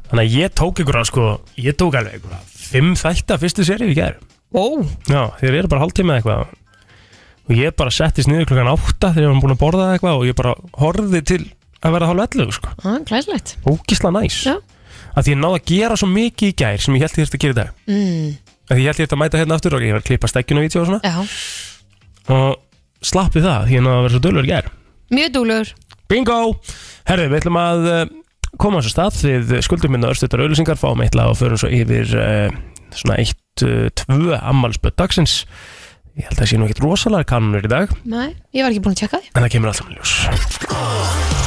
S1: Þannig að ég tók ykkur að sko Ég tók alveg ykkur að Fimm þætti að fyrstu serið í gær.
S2: Ó,
S1: Já, þeir eru bara hálftíma eða eitthvað. Og ég bara settist niður klukkan átta Þegar ég var búin að borða eitthvað Og ég bara horfði til að vera hálf 11 sko.
S2: ah, glæslegt
S1: Ógisla næs.
S2: Já.
S1: Að því ég náði að gera svo mikið í gær Sem ég held ég þurfti að gera í dag.
S2: Mm,
S1: því ég held ég þurfti að mæta hérna aftur Og ég var að klippa stekkjun og vídeo og svona.
S2: Já,
S1: Og slappið það Því að vera svo dölur í gær.
S2: Mjög dúlur
S1: Bingo! Herðu, við ætlum að uh, koma á þessu stað. Við skuldum minna örstuttar auðlýsingar Fáum eitthvað og förum svo yfir uh, Svona eitt, uh, tvö ammálspöld dagsins. Ég held að það sé nú ekkert rosalega kanunur í dag.
S2: Nei, ég var ekki búin að tjekka því.
S1: En það kemur alltaf með ljós.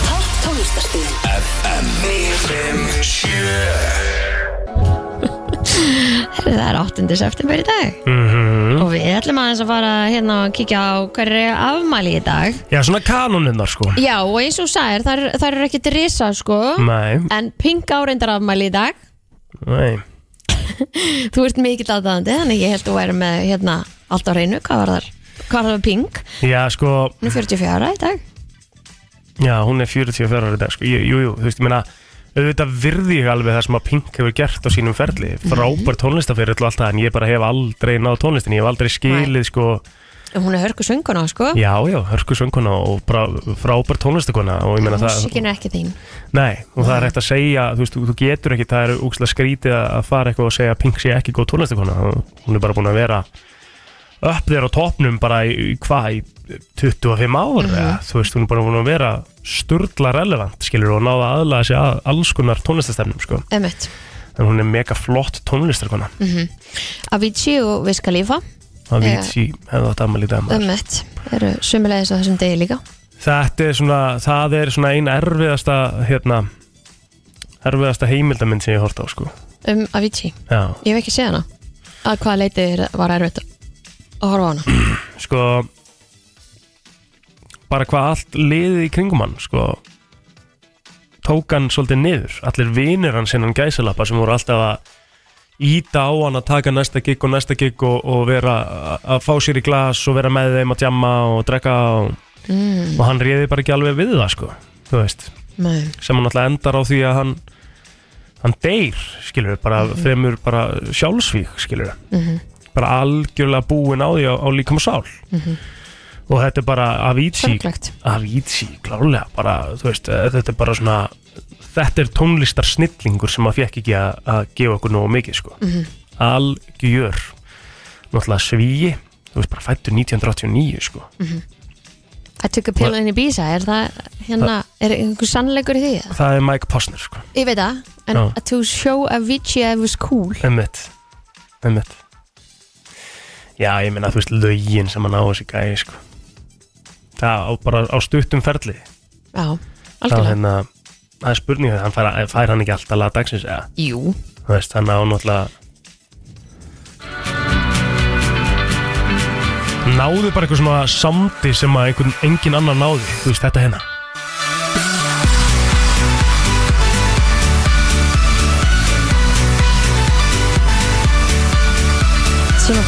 S4: Topp tónlistarstíðin
S2: Herri, Það er 8. september í dag.
S1: Mm
S2: Og við ætlum aðeins að fara hérna að kíkja á hverju er afmæli í dag.
S1: Já, svona kanununnar sko.
S2: Já, og eins og þú sagðir, það er- það eru ekki risa sko.
S1: Nei,
S2: En Pink áreindar afmæli í dag.
S1: Nei. [LAUGHS]
S2: Þú ert mikill aðdæðandi Þannig ég held að þú væri með hérna allt á reynu Hvað var þar? Hvað var það Pink?
S1: Já, sko,
S2: Hún er 44 í dag.
S1: Já, hún er 44 ára í dag sko. Jú, jú, jú, þú veist, ég meina auðvitað virði ég alveg það sem að Pink hefur gert á sínum ferli, frábær tónlistafyrir og allt það, en ég bara hef aldrei náð tónlistin ég hef aldrei skilið, sko.
S2: Hún er hörku sönguna sko.
S1: Já, já, hörku sönguna og frábær tónlistakona og ég meina það
S2: Músikin er ekki þín.
S1: Nei, og það er hægt að segja, þú veist, þú, getur ekki það er úkslega skrítið að fara eitthvað og segja að Pink sé ekki góð tónlistakona hún er bara búin að vera upp þér á topnum bara í, í hvað, í 25 ár eða, þú veist, hún er bara búin að vera sturla relevant, skilur, og náða aðlaða sig að alls konar tónlistastefnum, sko.
S2: Emmett
S1: en hún er mega flott tónlistakona
S2: Avicii og Khalifa.
S1: Það
S2: Já.
S1: veit ég, hefði átt ammali dæma
S2: Emmett eru sömulegis á þessum degi líka.
S1: Þetta er svona, það er svona ein erfiðasta, hérna erfiðasta heimildamind sem ég hort á, sko.
S2: Um Avicii.
S1: Já,
S2: Ég hef ekki séð hana. Að hvaða leiti var erfitt að horfa á hana. [CLEARS THROAT]
S1: Sko bara hvað allt liðið í kringum hann sko tók hann svolítið niður. Allir vinir hans innan gæsalappa sem voru alltaf að íta á hann að taka næsta gig og næsta gig og, og vera að- fá sér í glas og vera með þeim að djamma og drekka og,
S2: mm,
S1: og hann réði bara ekki alveg við það sko þú veist,
S2: nei.
S1: sem hann alltaf endar á því að hann hann deyr, skilur bara fremur bara sjálfsvík, skilur við
S2: Mhm.
S1: Bara algjörlega búin á því á, á líkam og sál og þetta er bara Avicii. Avicii, klárlega bara, veist, eh, þetta er bara svona þetta er tónlistar snillingur sem maður fekk ekki að, að gefa okkur nógu mikið sko.
S2: Mhm.
S1: algjör náttúrulega svíi þú veist, bara fættur 1989 sko.
S2: I took a pill in Ibiza, er það hérna, er einhver sannleikur í því?
S1: það er Mike Posner sko.
S2: Ég veit það, en
S1: Já.
S2: to show Avicii I was cool
S1: Einmitt Einmitt Já, ég meina þú veist lögin sem hann á þessi gæi sko. Það á bara á stuttum ferli.
S2: Já,
S1: Það,
S2: algjörlega.
S1: hérna, það er spurning hann fær, fær hann ekki alltaf laga dagsins eða?
S2: Jú,
S1: Þú veist, hann á náttúrulega Náðu bara eitthvað svona samdi sem að einhvern, engin annar náði Þú veist, þetta hérna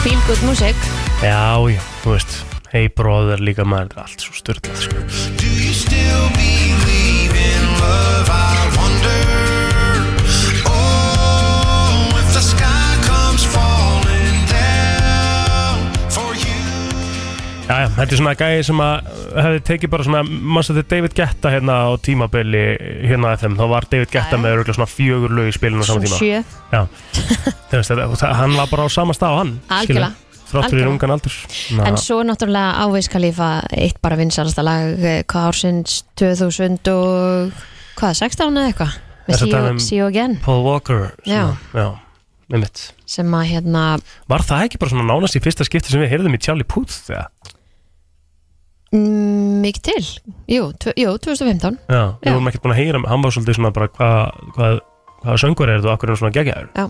S2: feel good music
S1: Já, já, þú veist Hey brother líka maður, allt svo styrlað sko.
S5: Do you still believe in love?
S1: Já, já, þetta er svona gæði sem að hefði tekið bara svona, maður þetta David Guetta hérna á tímabili hérna á FM, þá var David Guetta
S2: Já, já.
S1: með örgulega svona fjögur lög í spilinu á sama tíma
S2: sjö
S1: Já, þú veist, þetta, hann var bara á sama stað á hann
S2: Algjörlega.
S1: Þráttur í
S2: Algjörlega.
S1: ungan aldur Ná,
S2: En svo náttúrulega Ávís Khalifa eitt bara vinsalasta lag eh, hvað ársins 2000 og hvað, 16 eða eitthvað með See You, Again
S1: Paul Walker
S2: Já.
S1: svona, já með mitt
S2: sem að hérna
S1: Var það ekki bara svona nánast í fyrsta skipti sem við heyrðum í Charlie Puth þegar?
S2: Mm, mikið til. Jú, jú 2015
S1: Já, við vorum ekkert búin að heyra hann var svolítið svona bara hvað hva, hva söngur er þetta og akkur er hann svona geggjaður?
S2: Já.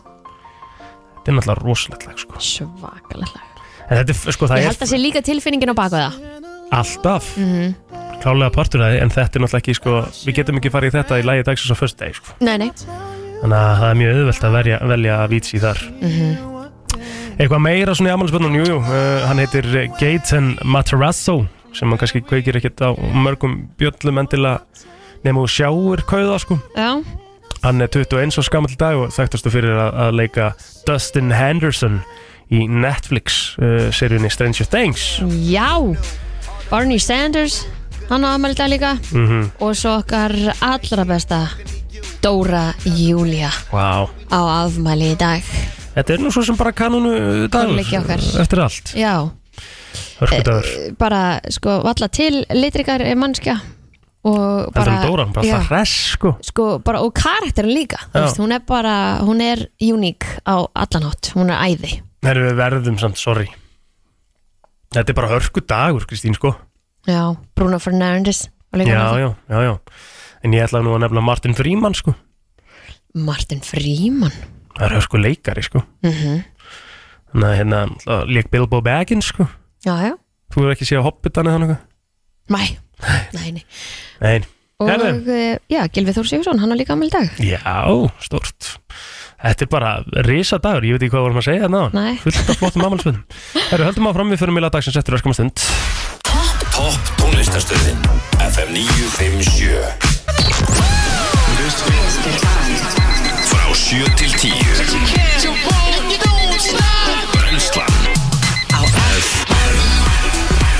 S1: Þetta er náttúrulega rosalegt lag sko.
S2: Svakalegt lag.
S1: En þetta er, sko, það
S2: Ég held að sé líka tilfinningin á baka það.
S1: Alltaf.
S2: Mhm.
S1: klálega partur því en þetta er náttúrulega ekki sko, við getum ekki farið í þetta í á first day sko.
S2: Nei, nei.
S1: Þannig að það er mjög auðvelt að verja, velja Avicii þar. Eitthvað meira svona í amálisböndun jújú, uh, hann heitir Gaten Matarazzo sem hann kannski kveikir ekkert á mörgum bjöllum endilega nema og sjáur kauða sko.
S2: Já,
S1: hann er 21 og skamall dag og þekktastu fyrir að, að leika Dustin Henderson í Netflix uh, seríunni Stranger Things.
S2: Já Barney Sanders hann á aðmæli dag líka.
S1: Mm
S2: og svo okkar allra besta Dóra Júlia
S1: wow.
S2: á afmæli í dag.
S1: Þetta er nú svo sem bara kanunu dagur
S2: okkar.
S1: eftir allt,
S2: Já,
S1: hörkudagur
S2: bara sko valla til litrikar mannskja og
S1: Þetta
S2: bara
S1: er Dóra, bara
S2: já,
S1: alltaf hress sko.
S2: Sko, bara, og karakterin líka þú veist, hún er bara, hún er uník á allanátt, hún er æði.
S1: Þegar við verðum samt, sorry. Þetta er bara hörkudagur, Kristín sko.
S2: Já, Bruno Fernandes
S1: Já, já, já, já. En ég ætla nú að nefna Martin Freeman sko.
S2: Það. Martin Freeman?
S1: Það er hörku leikari sko.
S2: Mm
S1: Þannig að hérna, lék Bilbo Baggins sko
S2: já, já,
S1: Þú hefur ekki séð Hobbitan eða hann eitthvað
S2: mæ nei, nei.
S1: Nei,
S2: og
S1: Herðu.
S2: eh, já, Gilvi Þór Sigursson, hann á líka aðmæli í dag.
S1: Já, stort Þetta er bara risa dagur, ég veit ekki hvað vorum að segja þarna áðan.
S2: Nei.
S1: Fullt af flottum amalsvöðum [LAUGHS] Herru, höldum áfram við fyrir mila dagsins eftir öskum stund.
S6: Topp tónlistarstöðin. FM 957 Frá 7 til 10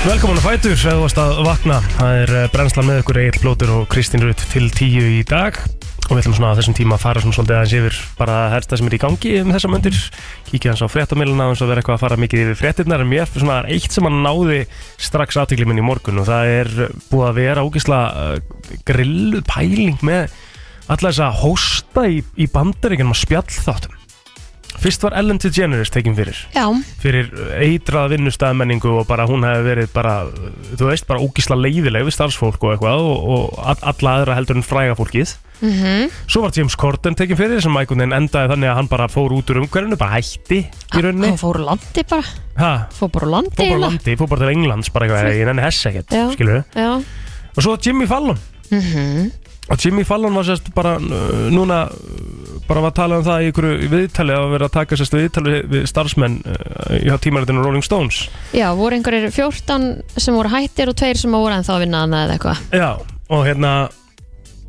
S1: Velkomin að fætur, eða varst að vakna. Það er eh, brennslan með ykkur Egil Blótur og Kristín Rutt til tíu í dag. Og við ætlum svona á þessum tíma að fara svona svolítið aðeins yfir bara það helsta sem er í gangi um þessa möndir kíkja hans á fréttamilina og svo vera eitthvað að fara mikið yfir fréttirnar. En mér er svona eitt sem að náði strax aðtökli minn í morgun og það er búið að vera ógisla uh, grilluð pæling með alla þess að hósta í, í bandaríkjum og spjallþáttum Fyrst var Ellen DeGeneres tekin fyrir.
S2: Já,
S1: fyrir eitrað vinnustæðmenningu og bara hún hefði verið bara, þú veist, bara ógísla leiðileg við starfsfólk og eitthvað og, og all- alla aðra heldur en fræga fólkið.
S2: Mhm.
S1: Svo var James Corden tekin fyrir sem veginn endaði þannig að hann bara fór út úr umhverfinu, bara hætti í rauninni.
S2: hann fór úr landi bara.
S1: Ha,
S2: fór bara úr landi
S1: fór bara
S2: eiginlega.
S1: landi, fór bara til Englands bara eitthvað, ég nenni hess ekkert, skilur við
S2: já,
S1: Og svo Jimmy Fallon.
S2: Mhm.
S1: Og Jimmy Fallon var sérst bara núna bara var að tala um það í ykkur viðtali að vera að taka sérst viðtali við starfsmenn uh, í tímaritinu Rolling Stones.
S2: Já, voru einhverjir 14 sem voru hættir og tveir sem voru ennþá að vinna annað eða eitthvað?
S1: Já, og hérna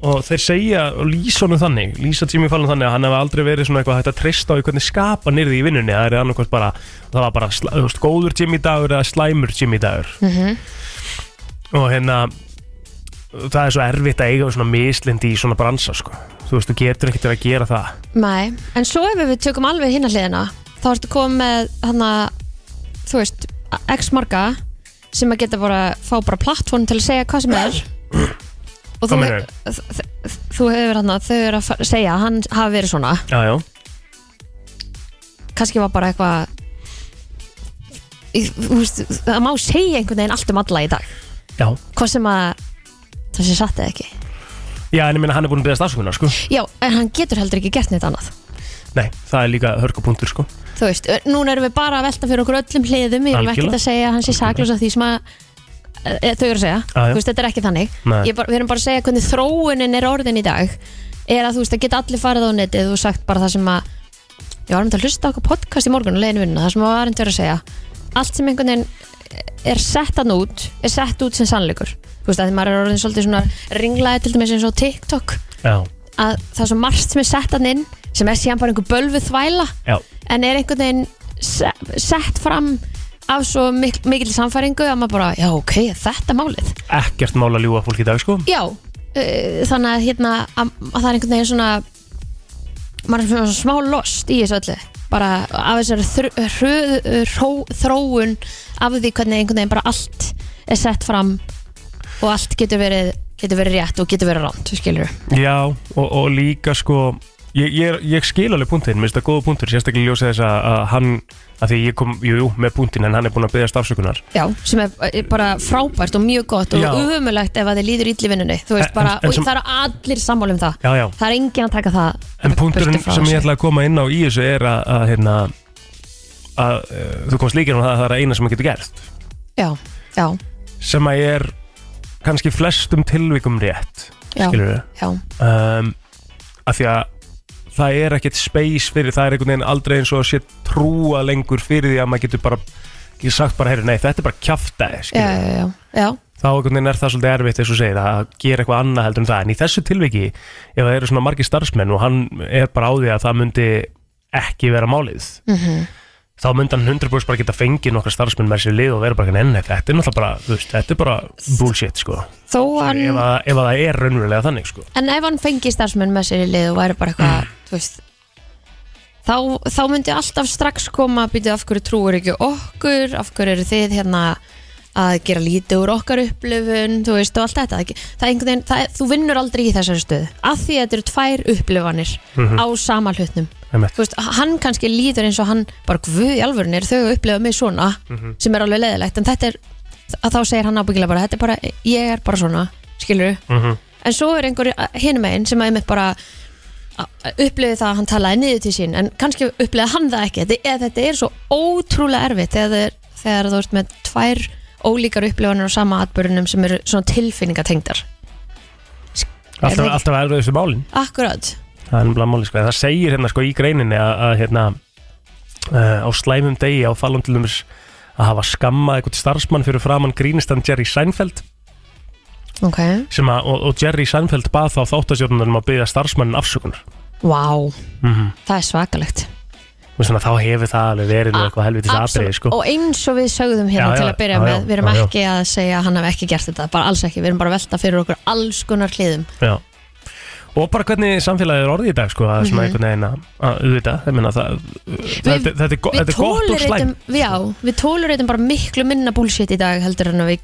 S1: og þeir segja og lýsa honum þannig lýsa Jimmy Fallon þannig að hann hefði aldrei verið svona eitthvað hægt að treysta á í hvernig skapa nýrði í vinnunni. Það er annarkvæmt bara, það var bara góður Jimmy dagur eða slæmur Jimmy dagur.
S2: Mhm.
S1: og hérna það er svo erfitt að eiga svona mislindi í svona bransa sko. þú veist, þú getur ekkert að gera það.
S2: Nei, en svo ef við tökum alveg hinna hliðina þá ertu komið með hana, þú veist, x marga sem að geta bara fá bara plattform til að segja hvað sem er. Og þú, þú hefur hann þau eru að segja að hann hafi verið svona.
S1: Já, já,
S2: kannski var bara eitthvað það má segja einhvern veginn allt um alla í dag.
S1: Já.
S2: Hvað sem að það sé satt eða ekki
S1: já, en ég meina hann er búin að beða stafsökunar sko.
S2: já, en hann getur heldur ekki gert neitt annað
S1: nei, það er líka hörkupunktur sko.
S2: þú veist, núna erum við bara að velta fyrir okkur öllum hliðum, erum
S1: Algjörlega.
S2: ekkert að segja að hann sé saklus af því sem að e, þau eru að segja,
S1: já.
S2: þú veist, þetta er ekki þannig. Ég bara, við erum bara að segja hvernig þróunin er orðin í dag er að þú veist, að geta allir farið á netið og sagt bara það sem að ég var um að hlusta okkur podcast í morgun og leiðinu vinnuna, það sem að var um að segja allt sem einhvern veginn er sett hann út, er sett út sem sannleikur þú veist, að því maður er orðin svolítið svona ringlaði til dæmis eins og TikTok.
S1: Já,
S2: að það er svo margt sem er sett hann inn sem er síðan bara einhver bölvuð þvæla
S1: já,
S2: en er einhvern veginn se- sett fram af svo mik mikil samfæringu að maður bara, já ok, þetta er málið.
S1: Ekkert mál að ljúga fólk í dag sko.
S2: já, uh, þannig að hérna að, að það er einhvern veginn svona maður er svona smá lost í þessu öllu. Bara af þessari þr- hröð- hró- þróun af því hvernig einhvern veginn bara allt er sett fram og allt getur verið getur verið rétt og getur verið ránt, skilur
S1: Já, og, og líka sko ég, ég, ég skil alveg punktinn, mér finnst það góða punktur sérstaklega ljósa þess að, að hann að því ég kom, jú, jú, með punktinn en hann er búin að byggja stafsökunar
S2: Já, sem er bara frábært og mjög gott og
S1: Já.
S2: umumulegt ef að þið líður illa í vinnunni þú veist
S1: En-
S2: bara,
S1: en
S2: og
S1: sem-
S2: það eru allir sammála um það.
S1: Já, já,
S2: það er enginn að taka það
S1: en punkturinn sem ég ætla að koma inn á í þessu er að, að hérna að uh, þú komst líka um það að það er eina sem maður getur gert.
S2: Já, já,
S1: sem að er kannski flestum tilvikum rétt
S2: já,
S1: skilur
S2: já,
S1: um, af því að það er ekkert space fyrir, það er einhvern veginn aldrei eins og að sé trúa lengur fyrir því að maður getur bara ég sagt bara, heyri, nei, þetta er bara kjaftaði
S2: já,
S1: skilur
S2: já, já, já.
S1: þá einhvern veginn er það svolítið erfitt eins og segir að gera eitthvað annað heldur en það. En í þessu tilviki ef það eru svona margir starfsmenn og hann er bara á því að það myndi ekki vera málið
S2: Mhm.
S1: Þá myndi hann 100% bara geta fengið nokkra starfsmenn með sér lið og vera bara enn þetta er náttúrulega bara, þú veist, þetta er bara bullshit sko,
S2: hann,
S1: ef, að, ef að það er raunverulega þannig sko
S2: en ef hann fengi starfsmenn með sér lið og væri bara eitthvað,
S1: Mm.
S2: þú veist þá, þá myndi alltaf strax koma að byrja af hverju trúur ekki okkur af hverju eru þið hérna að gera lítið úr okkar upplifun þú veist og allt þetta. Það, það er einhvern veginn, það er, þú vinnur aldrei í þessari stöðu. Af því að þetta eru tvær upplifanir
S1: Mhm.
S2: á sama hlutnum
S1: Einmitt.
S2: þú veist, hann kannski líður eins og hann bara guð í alvörun er þau að upplifa mig svona?
S1: Mhm.
S2: sem er alveg leðilegt en þetta er, að þá segir hann ábyggilega bara þetta er bara, ég er bara svona. Skilur
S1: Mhm.
S2: en svo er einhver hinum einn sem að einmitt bara upplifi það að hann talaði niður til sín. En kannski upplifi hann það ekki. Þetta, eða þetta er svo ótrúlega erfitt þegar, þeir, þegar þú ert með tvær ólíkar upplifanir á sama atbörunum sem eru svona tilfinningatengdar.
S1: Alltaf,
S2: það ekki-
S1: alltaf erfiðustu málin.
S2: Akkurat,
S1: það er nefnilega máli sko, En það segir hérna sko í greininni að, að hérna uh, á slæmum degi á fallum til dæmis að hafa skammað eitthvað starfsmann fyrir framann grínistan Jerry Seinfeld.
S2: Ok.
S1: Sem að, og, og Jerry Seinfeld bað þá þáttastjórnunum að byggja starfsmannin afsökunar.
S2: Vá,
S1: mm
S2: það er svakalegt
S1: og svona, þá hefur það alveg verið eitthvað helvitis
S2: Absolutt.
S1: atriði sko.
S2: og eins og við sögðum hérna
S1: Já,
S2: til að byrja
S1: já,
S2: með við erum
S1: já,
S2: ekki að segja að hann hef ekki gert þetta bara alls ekki, við erum bara að velta fyrir okkur alls konar hliðum
S1: og bara hvernig samfélagið er orðið í dag sko, að svona einhvern veginn að það, þetta, er,
S2: Mhm.
S1: er gott og
S2: tolereitum- já, við tólureitum bara miklu minna bullshit í dag heldur en að,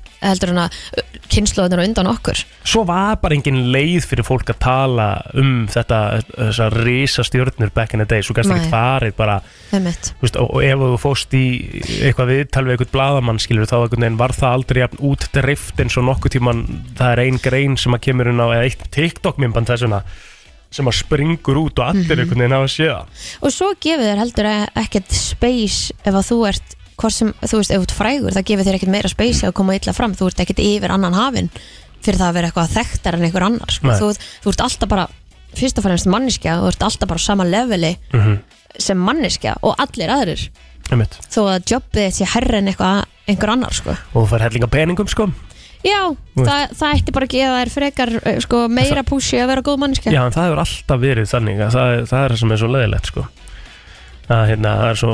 S2: að kynnslóðunar undan okkur
S1: svo var bara engin leið fyrir fólk að tala um þetta þessar risa stjörnur back in the day svo gæst ekki farið bara veist, og, og ef þú fóst í eitthvað viðtal við eitthvað bladamann skilur þá einhvern veginn var það aldrei jafn út drift eins og nokkuð tíman það er ein grein sem að kemur inn á eða eitt TikTok mymband þessuna sem að springur út og allir
S2: Mhm.
S1: einhvern veginn hafa séð það.
S2: og svo gefur þér heldur e- ekkert space ef að þú ert hvort sem, þú veist, ef þú ert frægur það gefur þér ekkert meira space að koma illa fram þú ert ekkert yfir annan hafin fyrir það að vera eitthvað þekktar en einhver annar sko.
S1: Nei.
S2: þú, þú ert alltaf bara, fyrst og fremst manneskja þú ert alltaf bara á sama leveli
S1: Mhm.
S2: sem manneskja og allir aðrir
S1: Einmitt.
S2: þó að jobbið þitt sé herra en eitthvað einhver annar sko.
S1: og þú fær hellinga peningum sko
S2: Já, það, það ætti bara að gefa þær frekar uh, sko, meira pússi að vera góð mannskja
S1: Já, en það hefur alltaf verið þannig að það, það er það sem er svo leðilegt sko. Að, hérna, það, er svo,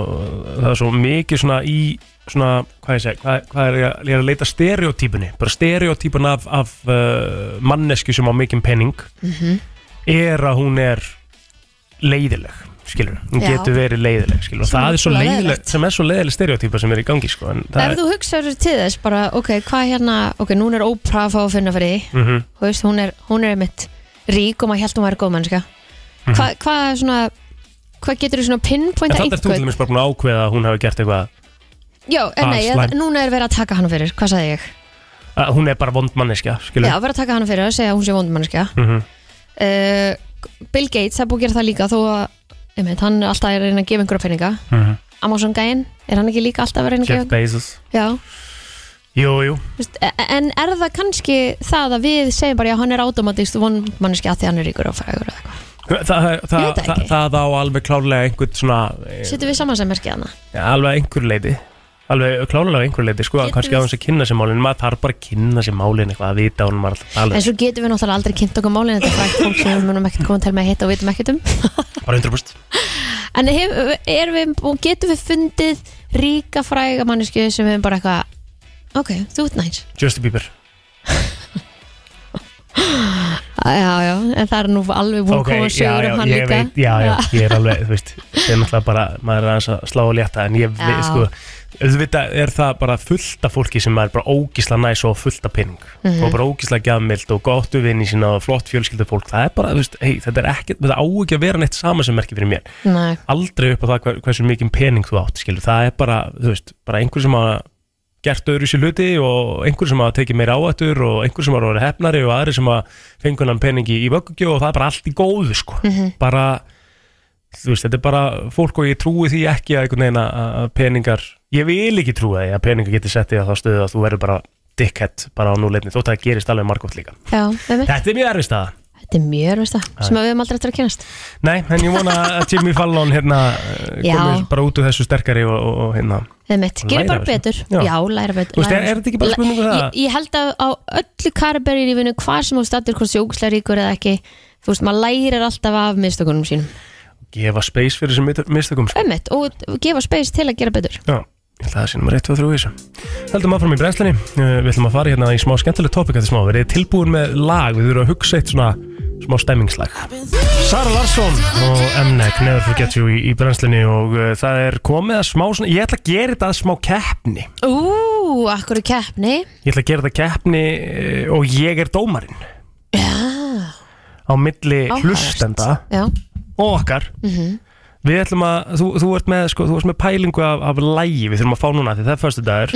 S1: það er svo mikið svona í svona, hvað ég segi, hvað, hvað er ég að, ég er að leita stereotypunni, bara stereotypun af, af uh, mannesku sem á mikinn penning
S2: Mhm.
S1: er að hún er leiðileg skilur, hún
S2: Já.
S1: getur verið leiðileg skilur, og
S2: Sem
S1: það
S2: er
S1: er svo
S2: ótrúlega
S1: leiðileg
S2: leiðilegt.
S1: sem er svo leiðileg stereotypa sem er í gangi sko, en það
S2: Ef þú hugsaður til þess bara, ok, hvað hérna ok, núna er Oprah að fá að finna fyrir því
S1: mm
S2: Þú veist, hún er, hún er einmitt rík og maður held hún væri góð mannska
S1: Mhm.
S2: Hvað hvað er svona hvað getur þú svona pinpointa
S1: þannig er þú til
S2: einhvern
S1: dæmis bara búin að ákveða að hún hafi gert eitthvað
S2: Já, en
S1: Ah,
S2: nei,
S1: slæm.
S2: núna er verið að taka hana fyrir, hvað sagði ég?
S1: að hún er bara vond manneskja skilur
S2: Já, verið að taka hana fyrir að segja að hún sé vond mannskja
S1: Mhm.
S2: uh, Bill Gates, það er búið að gera það líka þó að, einmitt, hann er alltaf að reyna að gefa einhverja peninga.
S1: Mhm.
S2: Amazon gæinn, er hann ekki líka alltaf að reyna að
S1: Jeff
S2: gefa
S1: Bezos.
S2: Já,
S1: Jú, jú,
S2: þú veist, e- en er það kannski það að við segjum bara, já, hann er automatist vond mannskja að því hann er ríkur og frægur eða eitthvað
S1: Það, það,
S2: Ég
S1: það,
S2: veit það
S1: það,
S2: ekki.
S1: það á alveg klárlega einhvern svona eh,
S2: Settum við saman sem merkið hana
S1: ja, alveg einhver leiti alveg klárlega einhver leiti sko,
S2: Getum
S1: kannski
S2: við-
S1: á hans að kynna sér málin. Maður þarf bara að kynna sér málin eitthvað að vita hún maður alltaf tala
S2: En
S1: um.
S2: svo getum við náttúrulega aldrei kynnt okkur málin Þetta er frækt fólk sem við munum ekkert koma til með að hitta og vitum ekkert um. [LAUGHS]
S1: Bara 100%
S2: En hef, er við, og getum við fundið ríka fræga mannesku sem við bara eitthvað Ok, þú ert næs.
S1: Justin Bieber [LAUGHS]
S2: Já, já, en það er nú alveg búin að koma sögur um hann
S1: ég
S2: líka.
S1: veit, já, já, ég er alveg, þú veist ég er náttúrulega bara, maður er aðeins að slá og létta en ég veit,
S2: Já.
S1: sko auðvitað er það bara fullt af fólki sem er bara ógísla næs og fullt af pening.
S2: Mhm.
S1: og bara ógísla gjafmild og gott við vinni sína og flott fjölskyldu fólk það er bara, þú veist, hei, þetta er ekki þetta á ekki að vera neitt sama sem merki fyrir mér.
S2: Nei,
S1: aldrei upp á það hver, hversu mikið pening þú átt skilur, það er bara, þú veist, bara einhver sem hafa gert öðru sér hluti og einhver sem hafa tekið meira áættur og einhver sem hafa verið hefnari og aðri sem hafa fengun hann peningi í vöggugjöf og það er bara allt í góðu sko, bara þú veist, þetta er bara fólk og ég trúi því ekki að einhvern veginn að peningar ég vil ekki trúi því að peningar geti sett í að þá stöðu að þú verður bara dickhead bara á núleitni, þótt að það gerist alveg margótt líka.
S2: Já,
S1: Þetta er mjög erfist aða
S2: Þetta er mjög, veist það, sem við höfum aldrei eftir að kynast
S1: Nei, en ég vona að Jimmy Fallon hérna [LAUGHS] komið bara út úr þessu sterkari og, og, og hérna
S2: Þeim mitt, gerir bara betur.
S1: Já.
S2: Já, læra betur
S1: Þú veist, er- þetta ekki bara
S2: þessu.
S1: spurning um það?
S2: Ég, ég held að á öllu karabæri í lífinu Hvað sem þú stattir, hvort sjókslega ríkur eða ekki Þú veist, maður lærir alltaf af mistökunum sínum.
S1: Gefa space fyrir þessum mistökum sko.
S2: Ömmit, og gefa space til að gera betur.
S1: Já, ég held að það sé nummer 1, 2, 3 í þessu. Heldum áfram í brenslinni uh, Við ætlum að fara hérna í smá skemmtilegt tópik Þetta smá, verið tilbúin með lag? Við þurfum að hugsa eitt svona smá stemmingslag. Sara Larsson og Mnek Never Forget You í, í brenslinni og uh, það er komið að smá svona Ég ætla að gera þetta að smá keppni.
S2: Ú, akkur er keppni?
S1: Ég ætla að gera þetta keppni uh, og ég er dómarinn.
S2: Já,
S1: á milli
S2: áhugavert.
S1: hlustenda
S2: Já,
S1: og okkar Við ætlum að, þú, þú ert með, sko, þú ert með pælingu af, af lægi, við þurfum að fá núna því það er förstu dagur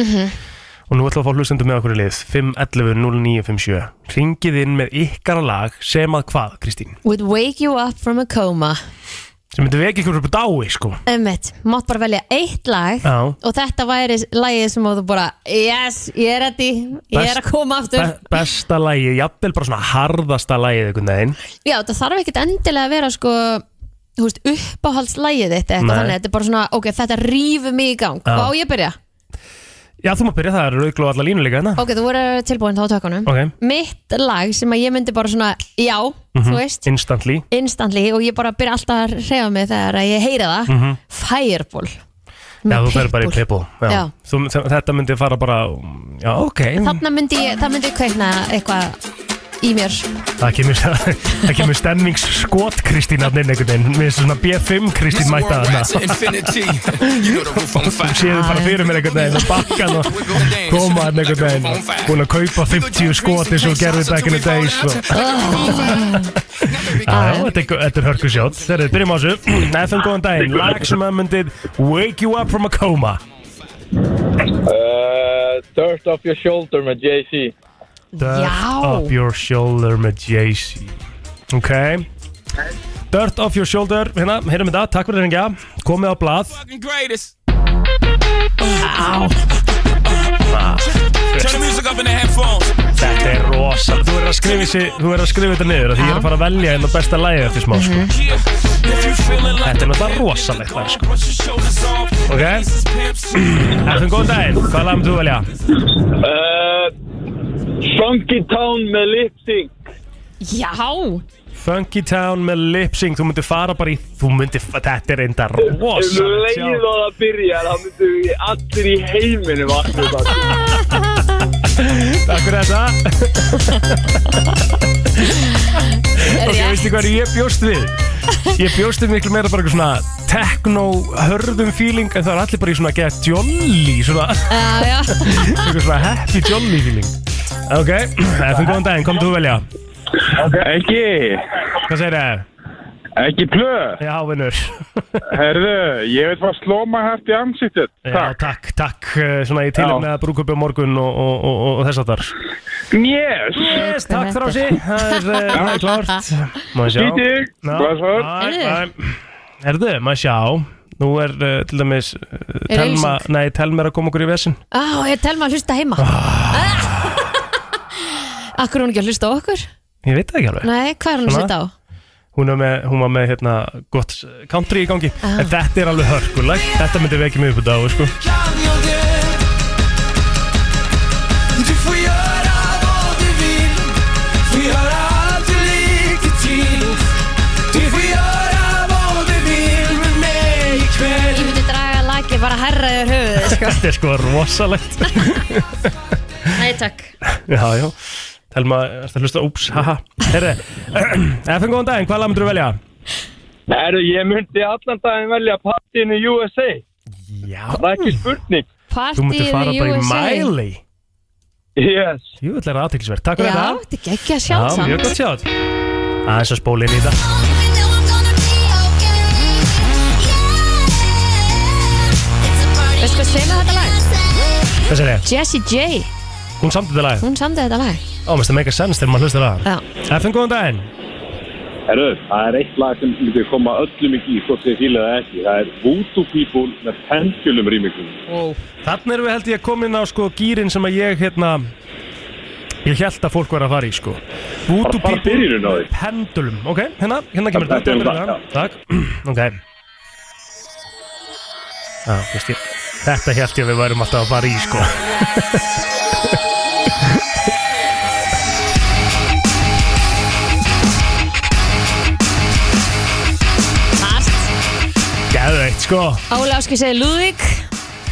S1: og nú ætlum við að fá hlustendur með okkur í lið. 511 0957 Ringið inn með ykkar lag sem að hvað, Kristín?
S2: would wake you up from a coma.
S1: Sem myndi vekja ykkur upp á dái, sko.
S2: Ömmit, mátt bara velja eitt lag
S1: Já,
S2: Og þetta væri lagið sem þú bara Yes, ég er ready. Ég er að koma aftur.
S1: be besta lagið, jafnvel bara svona harðasta lagið einhvern veginn.
S2: Já, það þarf ekkert endilega að vera sko Þú veist, uppáhaldslægið þitt eitthvað
S1: Nei.
S2: þannig, þetta er bara svona, ok, þetta rífur mig í gang. Hvað á ég að byrja?
S1: Já, þú maður byrja, það er rauglu og alla línu líka hérna
S2: Ok, þú voru tilbúin þá á tökunum
S1: Ok,
S2: Mitt lag sem að ég myndi bara svona, já, þú veist
S1: instantly
S2: Instantly og ég bara byrja alltaf að reyða mig þegar að ég heyri það Fireball
S1: Já,
S2: Með
S1: þú fer bara í
S2: Pitbull.
S1: Pitbull Já.
S2: Já.
S1: Þú, þetta myndi fara bara, já, ok
S2: Þarna myndi ég, það myndi kveikna eitthvað í mér.
S1: Það kemur, [LAUGHS] það kemur stemmingsskot Kristín að inn einhvern veginn. Mér finnst svona B5 Kristín mæta
S6: fire
S1: Séðu bara fyrir mér einhvern veginn og bakkan og koma hann einhvern veginn. Búin að kaupa 50 skot eins og gerði back in the days [LAUGHS] þetta er, þetta hörku sjótt Þegar þið byrjum á þessu. FM góðan daginn. Lag sem að myndið Wake you up from a coma.
S7: Uh, dirt off your shoulder með Jay-Z
S1: Dirt
S2: Já.
S1: Up Your Shoulder með Jay-Z. Ok. Dirt Off Your Shoulder. Hérna, heyrum þetta, takk fyrir reyngja Komið á blað.
S6: Fucking greatest.
S1: Á
S6: Turn the music up in the headphones.
S1: Þetta er rosa. Þú er að skrifa, þessi, þú er að skrifa þetta niður af Því ég er að fara að velja einn og besta lagið eftir smá sko.
S6: Yeah If you feeling like
S1: Þetta er náttúrulega rosalegt lag sko.
S6: Brush your shoulders off
S1: Ok. [CLEARS THROAT] Eftir góðan daginn, hvað lag myndir þú velja?
S7: uh, Funky Town með Lip Sync.
S2: Já,
S1: Funky Town með lip sync. Þú myndir fara bara í Þú myndir, þetta er enda
S7: þú
S1: rosalegt
S7: leið og það byrjar þá myndu við allir í heiminum það [LAUGHS]
S1: Takk fyrir þetta. [LAUGHS] Ok,
S2: ég
S1: veistu hvað ég bjóst við? Ég bjóst við miklu meira bara eitthvað svona techno hörðum feeling en það er allir bara í svona að geða jolly svona, [LAUGHS] eitthvað svona happy jolly feeling Ok, eftir góðan daginn, kom þú velja
S7: Ekki,
S1: Hvað segir það?
S7: ekki plö
S1: Já, vinnur.
S7: Herðu, ég veit hvað sló maður hægt í ansýttet
S1: Já, takk, takk, eh, svona í tilum með brúkupi á morgun og, og, og, og þess að þar
S7: Yes.
S1: Yes, takk sig Það er, eh, er klárt. Má ég sjá
S7: blessaður.
S1: Æ, æ. Herðu, maður sjá. Nú er uh, til dæmis uh,
S2: Er
S1: Telma, nei, Telma er að koma okkur í vesin
S2: Á, ég tel maður að hlusta heima Akkur er hún ekki að hlusta á okkur?
S1: Ég veit það ekki alveg
S2: Nei, hvað er hún að
S1: Svona?
S2: hlusta á?
S1: Hún, er með, hún var með hérna gott country í gangi
S2: Ah.
S1: En þetta er alveg hörkuleg Þetta myndi vekja mig upp á dag sko.
S5: Du får göra vad du vill Får göra allt du liker till Du får göra vad du vill med mig ikväll
S2: Ég myndi draga laki bara herra yfir höfuðið sko. [LAUGHS]
S1: Þetta er sko rosalegt
S2: Nei, takk
S1: Já, já Telma, ertu að hlusta, úps, haha. Herri, [CLEARS THROAT] FN góðan daginn, hvað lag myndir þú velja?
S7: Herðu, ég myndi allan daginn velja partinu USA
S1: Já.
S7: Það er ekki spurning.
S1: Þú myndir fara bara í
S2: USA
S1: Miley.
S7: Yes.
S1: Jú, þetta er aðteklisverð, takk
S2: Já,
S1: fyrir þetta.
S2: þetta er ekki að sjá
S1: Já, mjög gott sjátt. Aðeins að spóla inn í þetta.
S2: Veistu hvað spila þetta lag?
S1: Hvað sér ég?
S2: Jessie J,
S1: Hún samt þetta lag.
S2: Hún samdi þetta lag.
S1: Ó, mest það make a sense þegar maður hlustar það.
S2: Já,
S1: FN góðan daginn.
S8: Herru, það er eitt lag sem myndi koma öllum ekki í hvort þið fílaði það ekki. Það er Voodoo People með Pendulum remixum.
S1: Þannig erum við held ég að koma inn á sko gýrin sem að ég hérna Ég held að fólk var að fara í sko. Voodoo
S8: Bara- bara byrjunin á því.
S1: Pendulum, ok, hérna, hérna kemur
S8: Þetta er það,
S1: hérna, Takk, [CLEARS THROAT] ok. Já, veist ég Þetta held ég að við værum alltaf að fara í sko [LAUGHS] sko.
S2: Óli Áski segir Lúðvík.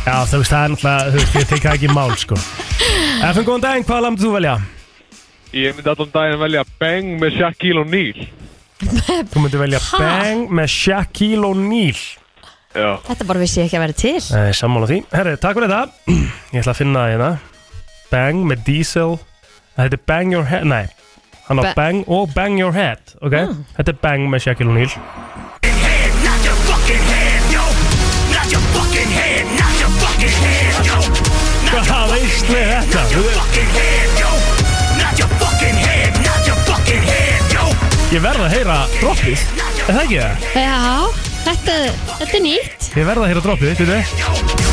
S1: Já, þú veist, það er náttúrulega, þú veist, ég tek það ekki í mál sko. FN góðan daginn, hvað lamdur þú velja?
S7: Ég myndi allan daginn velja Bang með Shaquille O'Neal. [LAUGHS]
S1: Þú myndir velja
S2: Ha?
S1: Bang með Shaquille O'Neal.
S7: Já.
S2: Þetta bara vissi ég ekki að vera til.
S1: Nei, sammála því. Herri, takk fyrir þetta. [CLEARS THROAT] Ég ætla að finna það hérna. Bang með Diesel. Þetta er Bang Your Head Nei, hann á
S2: Ba-
S1: Bang og Bang Your Head Ok, þetta er Bang með Shaquille O'Neal
S5: knock your fucking head, yo.
S1: Ég verð að heyra droppið. Er það ekki það?
S2: Já, þetta, þetta er nýtt.
S1: Ég verð að heyra droppið, veitu
S5: Bang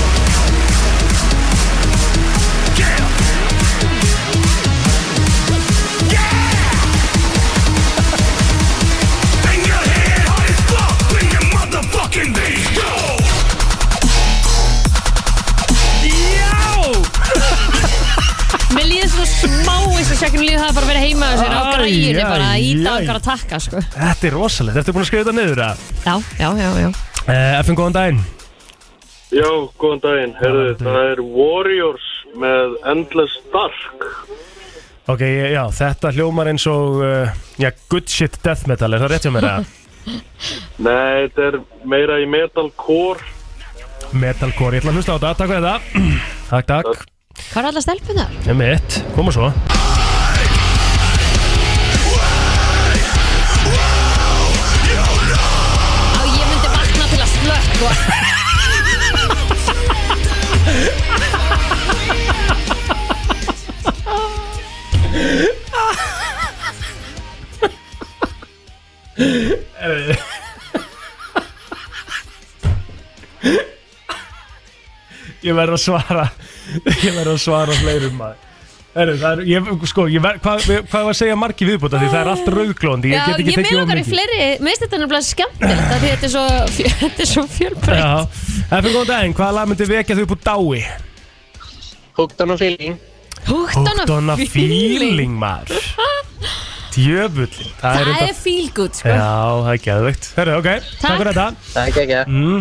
S2: heima á sér á
S1: æ,
S2: bara að íta á einhverja takka sko.
S1: Þetta er rosalegt, ertu búin að skrifa þetta niður að?
S2: Já, já, já, já
S1: Uh, FN, góðan daginn
S3: Já, góðan daginn. Herðu, það er Warriors með Endless Dark.
S1: Ok, já, þetta hljómar eins og uh, Já, good shit death metal, er það rétt hjá mér að? [LAUGHS]
S3: Nei, þetta er meira í metalcore.
S1: Metalcore, ég ætla að hlusta á þetta, takk fyrir þetta [CLEARS THROAT] Takk, takk,
S2: Hvað er alla stelpunar?
S1: ég mitt, koma svo
S2: Ég
S1: verð að svara. Ég verð að svara fleirum maður Heru, það er, ég, sko, ég ver, hvað, hvað var að segja margi viðbúta því það er allt rauðglóndi, ég get ekki
S2: ég
S1: tekið
S2: í
S1: mikið.
S2: fleiri Mér finnst þetta nefnilega skemmtilegt af Því þetta er svo, fjö- [LAUGHS] þetta er svo fjölbreytt.
S1: Já, eftir góðan daginn, hvaða lag myndi vekja þau upp úr dái?
S9: Hooked on a feeling.
S2: Hooked on a feeling
S1: maður [LAUGHS] Djöfullin Það
S2: Það er feel good sko.
S1: Já, það er geðveikt. Herru, ok, takk fyrir þetta.
S7: Takk ekki
S1: mm.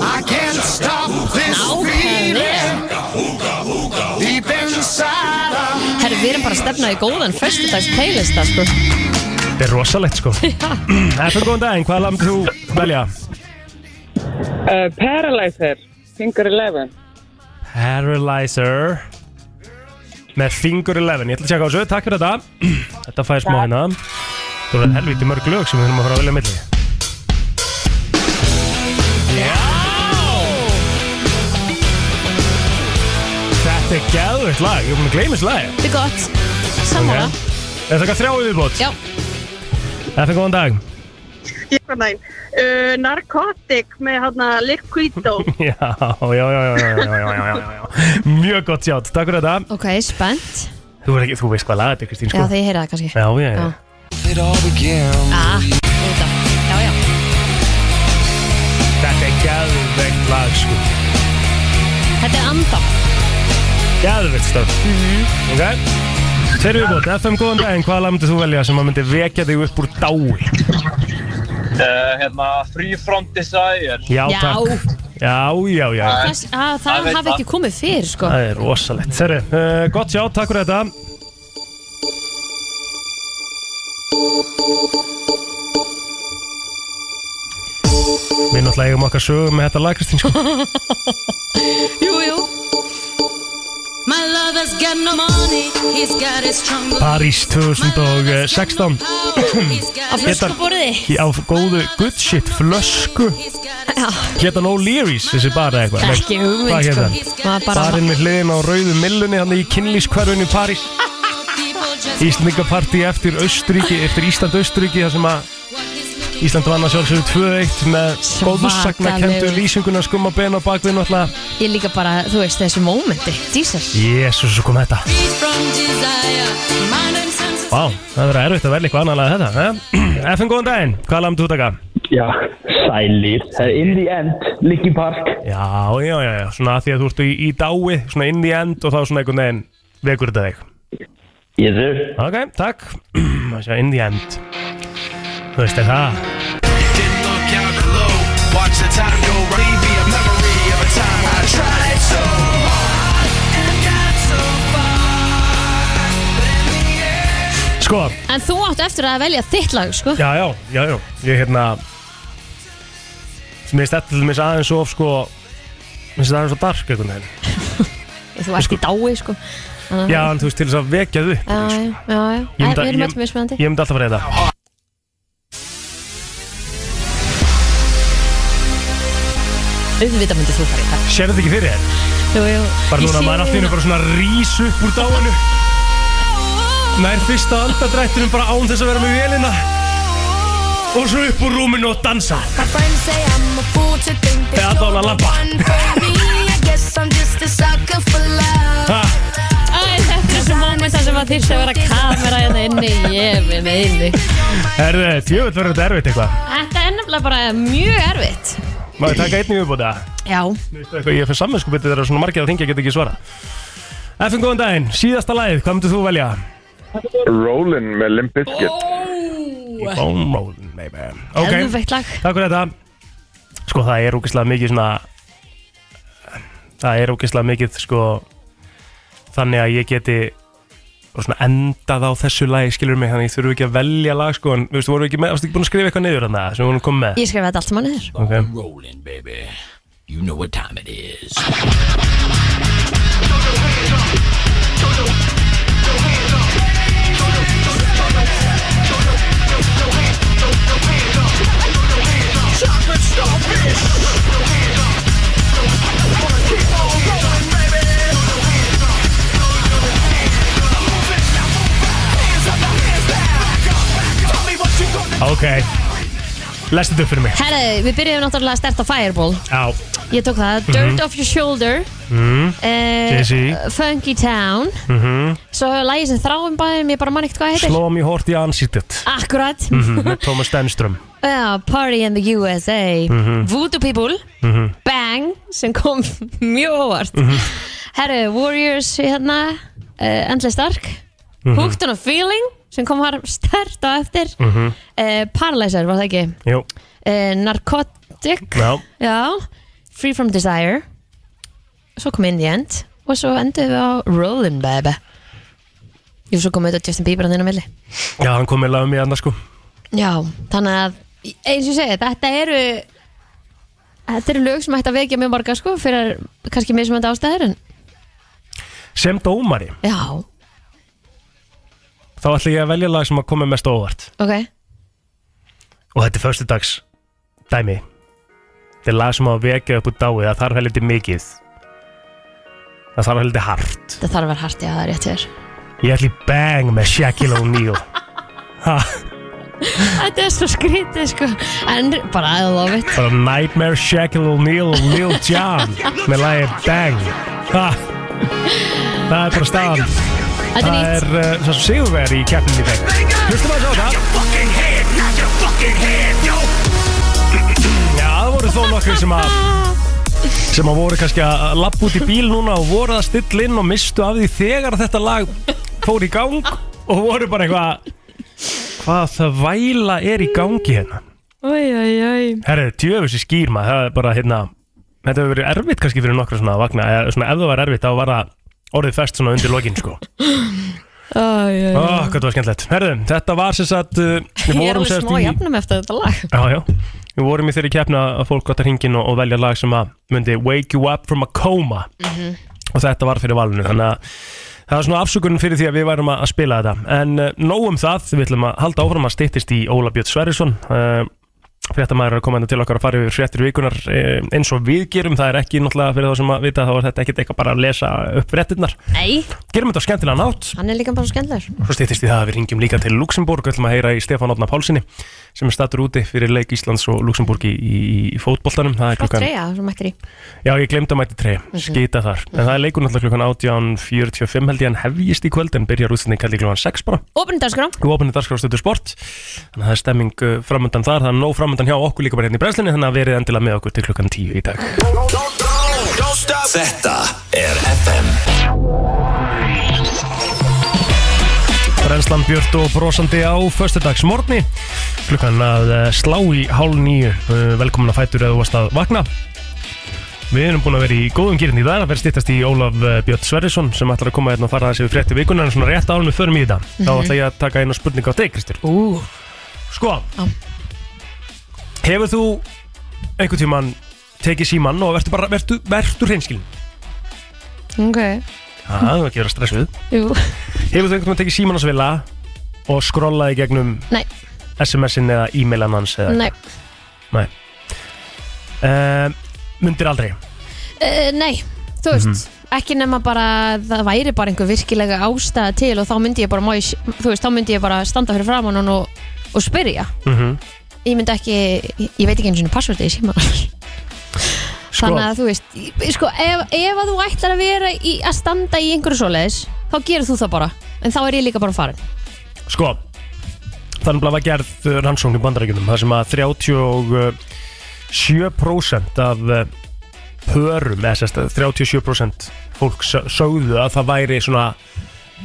S5: I can't stop this feeling Deep inside of
S2: Herru, við erum bara að stefna í góðan Föstudags playlista sko.
S1: Þetta er rosalegt sko. [LAUGHS] [CLEARS THROAT] Eftir góðan daginn, hvað lamd þú velja?
S7: Uh, Paralyzer Finger 11
S1: Paralyzer. Með Finger 11 Ég ætla að tjekka á þessu, takk fyrir þetta. [CLEARS THROAT] Þetta fæði smá hérna. Þú er helviti mörg lög sem við þurfum að fara að velja milli. Já! Þetta er geðveitt lag, ég er búin að gleyma þessu lagi.
S2: Þetta er gott. Sammála.
S1: Ok. Er þetta eitthvað þrjá viðbót?
S2: Já.
S1: Eftir góðan dag ekki eitthvað
S9: næn uh, Narkotik með hérna Liquido [LAUGHS]
S1: já, já, já, já, já Mjög gott sjátt, takk fyrir þetta.
S2: Ok, spennt.
S1: Þú, er ekki, þú veist hvað laga þetta er Kristín sko?
S2: Já, þegar ég heyra það kannski.
S1: Já, já, já.
S2: Ah, Já, já.
S1: Þetta er gæðvegt lag sko.
S2: Þetta er andam
S1: Gæðvegt stöð
S2: mm -hmm.
S1: Ok. Þeir eru bótt, FM góðan daginn, hvaða lag myndir þú velja sem að myndir vekja þig upp úr dái?
S7: Uh, Hérna Free From Desire.
S1: Já,
S2: Já.
S1: takk. Já, já, já.
S2: Það, að, það
S7: veit
S2: hafi
S7: það.
S2: ekki komið fyrir sko.
S1: Það er rosalegt. Þeirri, uh, gott sjá, takk fyrir þetta. Við náttúrulega eigum okkar sögum með þetta lag, Kristín, sko. [LAUGHS]
S2: Jú, jú
S1: París 2016
S2: Á flöskuborði
S1: Á góðu good shit flösku.
S2: Já,
S1: Hétan O'Leary's, þessi bara eitthvað?
S2: Ekki hugmynd
S1: Hvað
S2: sko.
S1: Barinn með hliðin á rauðu millunni Hann í kynlískverfinu París. Íslandingapartí eftir Östuríki Eftir Ísland-Östuríki þar sem að Ísland vann að sjálfsögðu 2-1 með kendu
S2: Svakalegur.
S1: lýsinguna skumma ben og bakvinn og alltaf
S2: Ég líka bara, þú veist, þessu mómenti Jesus
S1: Jésús, svo kom þetta. Vá, það verður erfitt að velja eitthvað annarlega þetta eh? [CLEARS THROAT] FN góðan daginn, hvað lamdu þú taka?
S10: Já, sælir. Það er In the End, Linkin Park.
S1: Já, já, já, já, svona að því að þú ert í, í dái Svona in the end og þá svona einhvern veginn Vekur þetta þig
S10: sir.
S1: Ok, takk [CLEARS THROAT] Það sé in the end Þú veist það
S5: það?
S1: Sko
S2: En þú átt eftir að velja þitt lag, sko.
S1: Já, já, já, já. Ég hérna Mér stættil mér aðeins of, sko Mér finnst það aðeins of dark eitthvað [LAUGHS]
S2: Þú ert sko, í dái, sko.
S1: Já, en þú veist til þess að vekja þau
S2: Já, sko. já, já.
S1: Ég myndi alltaf að vera þetta.
S2: Auðvitað myndið þú fara í það
S1: Sér þetta ekki fyrir þér?
S2: Jú, jú
S1: Bara núna, maður er alltaf
S2: hérna.
S1: bara svona rís upp úr dáinu Nær fyrsta andadrættinum bara án þess að vera með vélina Og svo upp úr rúminu og dansa
S4: My friends say I'm a fool to think that
S1: Þegar allan að labba.
S4: one for me. I guess I'm just a sucker for love.
S1: Ha,
S2: Æ, þetta er þessu mómenta sem að þyrst að vera kamera hérna inni Ég minn inni
S1: Herðu, tjöfull verður þetta erfitt eitthvað
S2: Þetta er nefnilega bara mjög erfitt
S1: Maður taka einnig viðbúta
S2: Já.
S1: Veistu eitthvað, ég fyrir samvinsku betið þegar svona margir að þingja get ekki svara Effin góðan daginn, síðasta lagið, hvað myndir þú velja?
S8: Rollin með Limp Bizkit.
S1: Bone Rollin, baby. Ok,
S2: Geðveikt lag.
S1: takk fyrir þetta. Sko það er ógeðslega mikið svona Það er ógeðslega mikið sko Þannig að ég geti og svona endað á þessu lagi skilur mig þannig að ég þurfu ekki að velja lag sko en þú veist, voru ekki með, varstu ekki búin að skrifa eitthvað niður þannig sem við vorum komið með?
S2: Ég skrifa þetta allt saman niður.
S1: Ok.
S5: Rolling baby. You know what time it is
S1: Ok, lestu þetta upp fyrir mig.
S2: Herðu, við byrjuðum náttúrulega að sterta Fireball.
S1: Já,
S2: Ég tók það,
S1: Mhm.
S2: Dirt Off Your Shoulder.
S1: Mm.
S2: uh,
S1: Jay-Z.
S2: Funky Town.
S1: Mm
S2: Svo lagi sem þráum bæðum, ég bara man ekkert hvað það heitir.
S1: Sló mig hórt í ansýttet
S2: Akkurat.
S1: -hmm, með Thomas Stenström.
S2: Já, Party in the USA
S1: Mhm.
S2: Voodoo People.
S1: Mhm.
S2: Bang, sem kom [LAUGHS] mjög óvart.
S1: Mhm.
S2: Herru, Warriors hérna. Uh, Endless Dark.
S1: Mhm.
S2: Hooked on a Feeling sem kom har stert á eftir.
S1: Mhm.
S2: uh, Paralyzer, var það ekki? Uh, Narcotic.
S1: Já,
S2: Já, Free from Desire. Svo kom In the End. Og svo endur við á Rollin' Baby. Jú, svo kom auðvitað Justin Bieber hann inn á milli.
S1: Já, hann kom með lagum í annars sko.
S2: Já, þannig að eins og segi, þetta eru þetta eru lög sem ætti að vekja mjög marga sko fyrir kannski mismöndi ástæður en
S1: Sem dómari,
S2: já,
S1: þá ætla ég að velja lag sem að koma mest óvart.
S2: Ok.
S1: Og þetta er föstudags dæmi. Þetta er lag sem á að vekja upp úr dáið Það þarf heldur mikið. Það þarf heldur hart.
S2: Þetta þarf að vera hart, já, það er rétt hér
S1: Ég ætla í bang með Shaquille O'Neal. Ha,
S2: Þetta er svo skrítið sko. En bara I love it.
S1: Bara Nightmare Shaquille O'Neal og Lil Jon Með lagið bang. Ha, Það er bara staðan
S2: Þetta er
S1: Það
S2: nýtt.
S1: er uh, svo sigurveri í keppninni dag. Hlustum að sjá það Já, það voru þó nokkri sem að sem að voru kannski að lappa út í bíl núna og voru að stilla inn og mistu af því þegar þetta lag fór í gang og voru bara eitthvað hvað það væla er í gangi hérna.
S2: Oi, oi, oi
S1: Herri, djöfus í skýrma, það er bara hérna Þetta hefur verið erfitt kannski fyrir nokkra svona að vakna eða svona ef það var erfitt þá var það orðið fest svona undir lokin sko.
S2: Oi, oi,
S1: Ó,
S2: oi.
S1: hvað það var skemmtilegt. Herri, þetta var sem sagt uh, við
S2: Ég er
S1: vorum
S2: alveg
S1: sem sagt
S2: smá
S1: í-
S2: jafnum eftir þetta lag.
S1: Já, já, við vorum í þeirri keppna að fólk gott að hringin og, og velja lag sem að myndi Wake You Up From A Coma.
S2: Mhm.
S1: og þetta var fyrir valinu þannig að það var svona afsökunin fyrir því að við værum að að spila þetta. En uh, nóg um það, við ætlum að halda áfram að styttist í Óla Björn Sverrisson uh, fréttamaður er að koma hérna til okkar að fara yfir fréttir vikunar uh, eins og við gerum, það er ekki náttúrulega fyrir þá sem að vita þá er þetta ekkit eitthvað bara að lesa upp fréttirnar,
S2: Nei,
S1: gerum þetta á skemmtilega nátt
S2: hann er líka bara skemmtilegur.
S1: Svo stýttist í það að við ringjum líka til Luxemburg og ætlum að heyra í Stefán Átna Pálsini sem er stattur úti fyrir leik Íslands og Luxemburg í, í, í fótboltanum. Það er klukkan,
S2: treyja, sem mættir í.
S1: Já ég glemd að mæti tre, skita þar. En það er leikur náttúrulega klukkan 18.45 held ég en hefjist í kvöld en byrjar útsending held ég klukkan 6 bara.
S2: Opnum dagskrá.
S1: Við opnum dagskrafstöðu sport. Þannig að það er stemming uh, framöndan þar, það er nóg framöndan hjá okkur líka bara hérna í brenslinni Þannig að verið endilega með okkur til klukkan 10 í dag.
S11: Þetta er FM
S1: Brennslan Björn og brosandi á föstudags morgni klukkan að eh, slá í hálf nýju Eh, velkomin að fætur eða þú varst að vakna. Við erum búin að vera í góðum gýrin í dag. Að vera stýttast í Ólaf eh, Björn Sverrisson sem ætlar að koma hérna og fara þessi við frétti vikunar en svona rétt árum við förum í þetta þá
S2: Mhm.
S1: ætla ég að taka einu spurning á þig Kristur.
S2: Ú,
S1: Sko
S2: Já.
S1: Hefur þú einhvern tímann tekið símann og verður bara verður, verður hreinskilin
S2: ok.
S1: Það er ekki að vera stressuð
S2: Jú,
S1: Hefur þú einhvern tímann tekið símann á svila og skrollaði gegnum
S2: nei,
S1: SMS-in eða e-mailan hans eða
S2: nei.
S1: Nei. Uh, Mundir aldrei?
S2: Uh, Nei, þú veist ekki nema bara, það væri bara einhver virkilega ástæða til og þá myndi ég bara má ég, þú veist, þá myndi ég bara standa fyrir framann og, og spyrja.
S1: Mm
S2: ég myndi ekki, ég, veit ekki eins og passvörði í síma
S1: Sko,
S2: þannig að þú veist, ég- sko, ef, ef að þú ætlar að vera í, að standa í einhverju svoleiðis þá gerir þú það bara, en þá er ég líka bara farin.
S1: Sko Þannig að var gerð uh, rannsókn í bandarækjunum þar sem að 37% af uh, pörum eða sérst 37% fólk sö- sögðu að það væri svona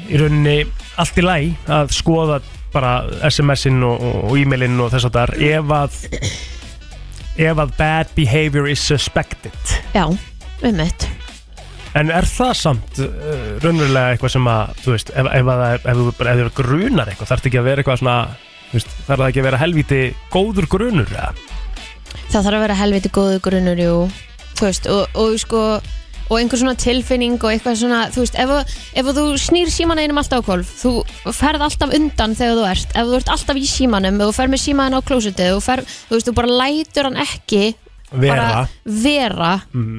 S1: í rauninni allt í læg að skoða bara SMS-in og, og, e-mailin og þess að það er ef að ef að bad behavior is suspected.
S2: Já, um mitt
S1: En er það samt uh, raunverulega eitthvað sem að, þú veist, ef, ef, að, það ef, ef þú grunar eitthvað, þarf ekki að vera eitthvað svona, veist, þarf það ekki að vera helvíti góður grunur, eða?
S2: það þarf að vera helviti góðu grunnur jú, þú veist, og, og sko og einhver svona tilfinning og eitthvað svona þú veist, ef, ef þú snýr síman einum alltaf á kvolf, þú ferð alltaf undan þegar þú ert, ef þú ert alltaf í símanum ef þú ferð með síman á klósitið þú, ferð, þú veist, þú bara lætur hann ekki
S1: Vera.
S2: vera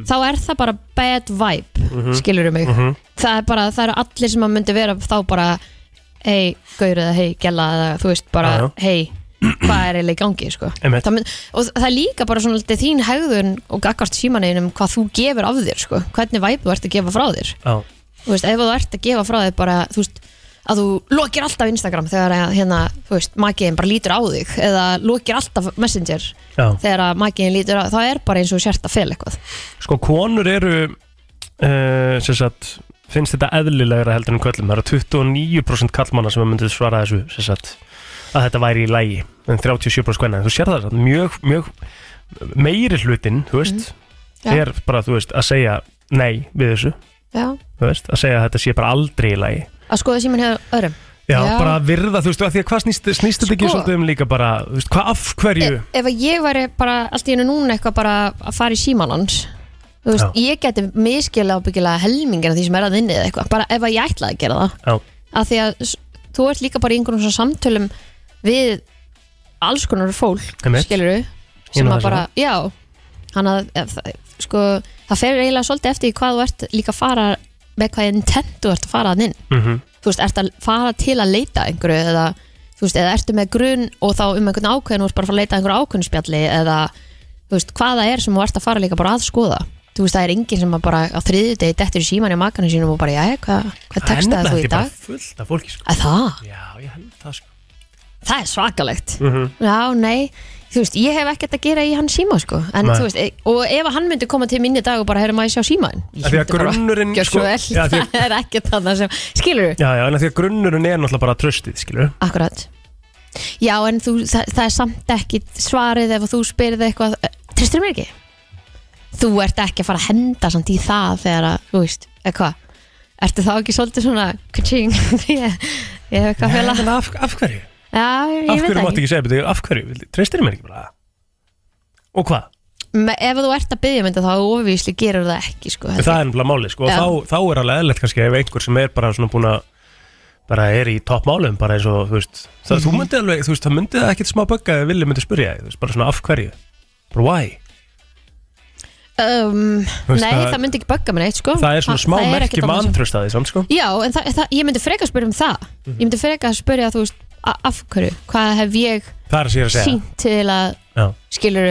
S2: þá er það bara bad vibe
S1: Mhm.
S2: skilur mig
S1: Mhm.
S2: það er bara, það eru allir sem að myndi vera þá bara, hei, gaur eða hei, eða þú veist, bara, hei hvað er eiginlega í gangi, sko. Það og það er líka bara svona litið þín hegðun og gaggast símaneginum hvað þú gefur af þér, sko. Hvernig væp þú ert að gefa frá þér.
S1: Já.
S2: þú veist, ef þú ert að gefa frá þér bara, þú veist að þú lokir alltaf Instagram þegar hérna, þú veist, magiðin bara lítur á þig eða lokir alltaf Messenger
S1: Já.
S2: þegar magiðin lítur á það er bara eins og sért að fel eitthvað.
S1: Sko, konur eru uh, sem sagt, finnst þetta eðlilegra heldur en köllum, það eru 29% kallmanna sem myndið svara þessu sem sagt, að þetta væri í lægi en 37% kvenna, en þú sér það mjög, mjög meiri hlutin, þú veist
S2: Mhm. Já.
S1: er bara, þú veist, að segja nei við þessu,
S2: Já,
S1: þú veist, að segja að þetta sé bara aldrei í lægi
S2: að skoða síminn hefur öðrum
S1: Já,
S2: Já.
S1: bara virða, þú veist, að því að hvað snýst, þetta ekki
S2: Sko.
S1: svolítið um líka bara, þú veist, hvað af hverju
S2: ef að ég væri bara allt í hennu núna eitthvað bara að fara í símanans þú veist, ég geti miskila ábyggilega helmingina því sem er að inni eða eitthvað, bara ef að ég ætlaði að gera það
S1: Já.
S2: að því að þú ert líka bara í einhvern svona samtölum við alls konar fólk,
S1: Einmitt.
S2: skilur sem að bara, já hann að, ef það- sko, það fer eiginlega svolítið eftir í hvað þú ert líka að fara með hvað intent þú ert að fara að inn
S1: Mhm.
S2: þú veist, ert að fara til að leita að einhverju eða, þú veist, eða ertu með grunn og þá um einhvern ákveðin og ert bara að fara að leita að einhverju ákveðin spjalli eða, þú veist, hvað það er sem þú ert að fara líka bara að skoða þú veist, það er enginn sem að bara á þriðju degi dettur í síman í makanum sínum og bara, já, hvað, hvað textaði þú í dag?
S1: fullt af fólki, sko
S2: Að það?
S1: Já, ég held það, sko
S2: Það er svakalegt.
S1: Mhm.
S2: Já, nei, þú veist, ég hef ekkert að gera í hann síma, sko. En
S1: Nei.
S2: þú veist, e- og ef hann myndi koma til minni dag og bara, hefur maður sjá símaðin
S1: Af því að grunnurinn,
S2: Gjör
S1: sko-
S2: svo vel,
S1: Já, því [LAUGHS] að-
S2: það er ekkert þannig sem, skilur
S1: Já, já, en af því að grunnurinn er náttúrulega bara tröstið, skilur
S2: Akkurat. Já, en þú, það, það er samt ekki svarið ef þú spyrir eitthvað. Tristur mér ekki? Þú ert ekki að fara að henda samt í það þegar að, þú veist, eða hvað? Ertu þá ekki svolítið svona kaching, [LAUGHS] ég, ég hef eitthvað að fela.
S1: af, af hverju?
S2: Já, ég,
S1: Af
S2: veit
S1: hverju
S2: það
S1: máttu
S2: ekki.
S1: ekki segja, betur, af hverju? Treystir mér ekki bara? Og hvað?
S2: Me, Ef þú ert að byggja mynda þá ofvísli gerur það ekki, sko
S1: Það er nefnilega máli, sko, og
S2: Já.
S1: þá, þá er alveg eðlert kannski ef einhver sem er bara svona búin að bara er í toppmálum, bara eins og, þú veist það, þú
S2: Mhm.
S1: myndi alveg, þú veist, það myndi það ekkit smá bögga ef villi myndi spyrja þig, þú veist, bara svona af hverju? Bara why?
S2: um,
S1: Þú veist,
S2: Nei,
S1: það-
S2: það myndi ekki bögga mér eitt, sko.
S1: Það er svona smá
S2: það er
S1: merki
S2: ekkert annað sem-
S1: vantröst að því, samt, sko.
S2: Já, en það, það, ég myndi freka að spyrja um það. Ég myndi freka að spyrja, þú veist, a- af hverju Hvað hef ég
S1: Það er að segja að segja
S2: sínt til að
S1: Já.
S2: skilur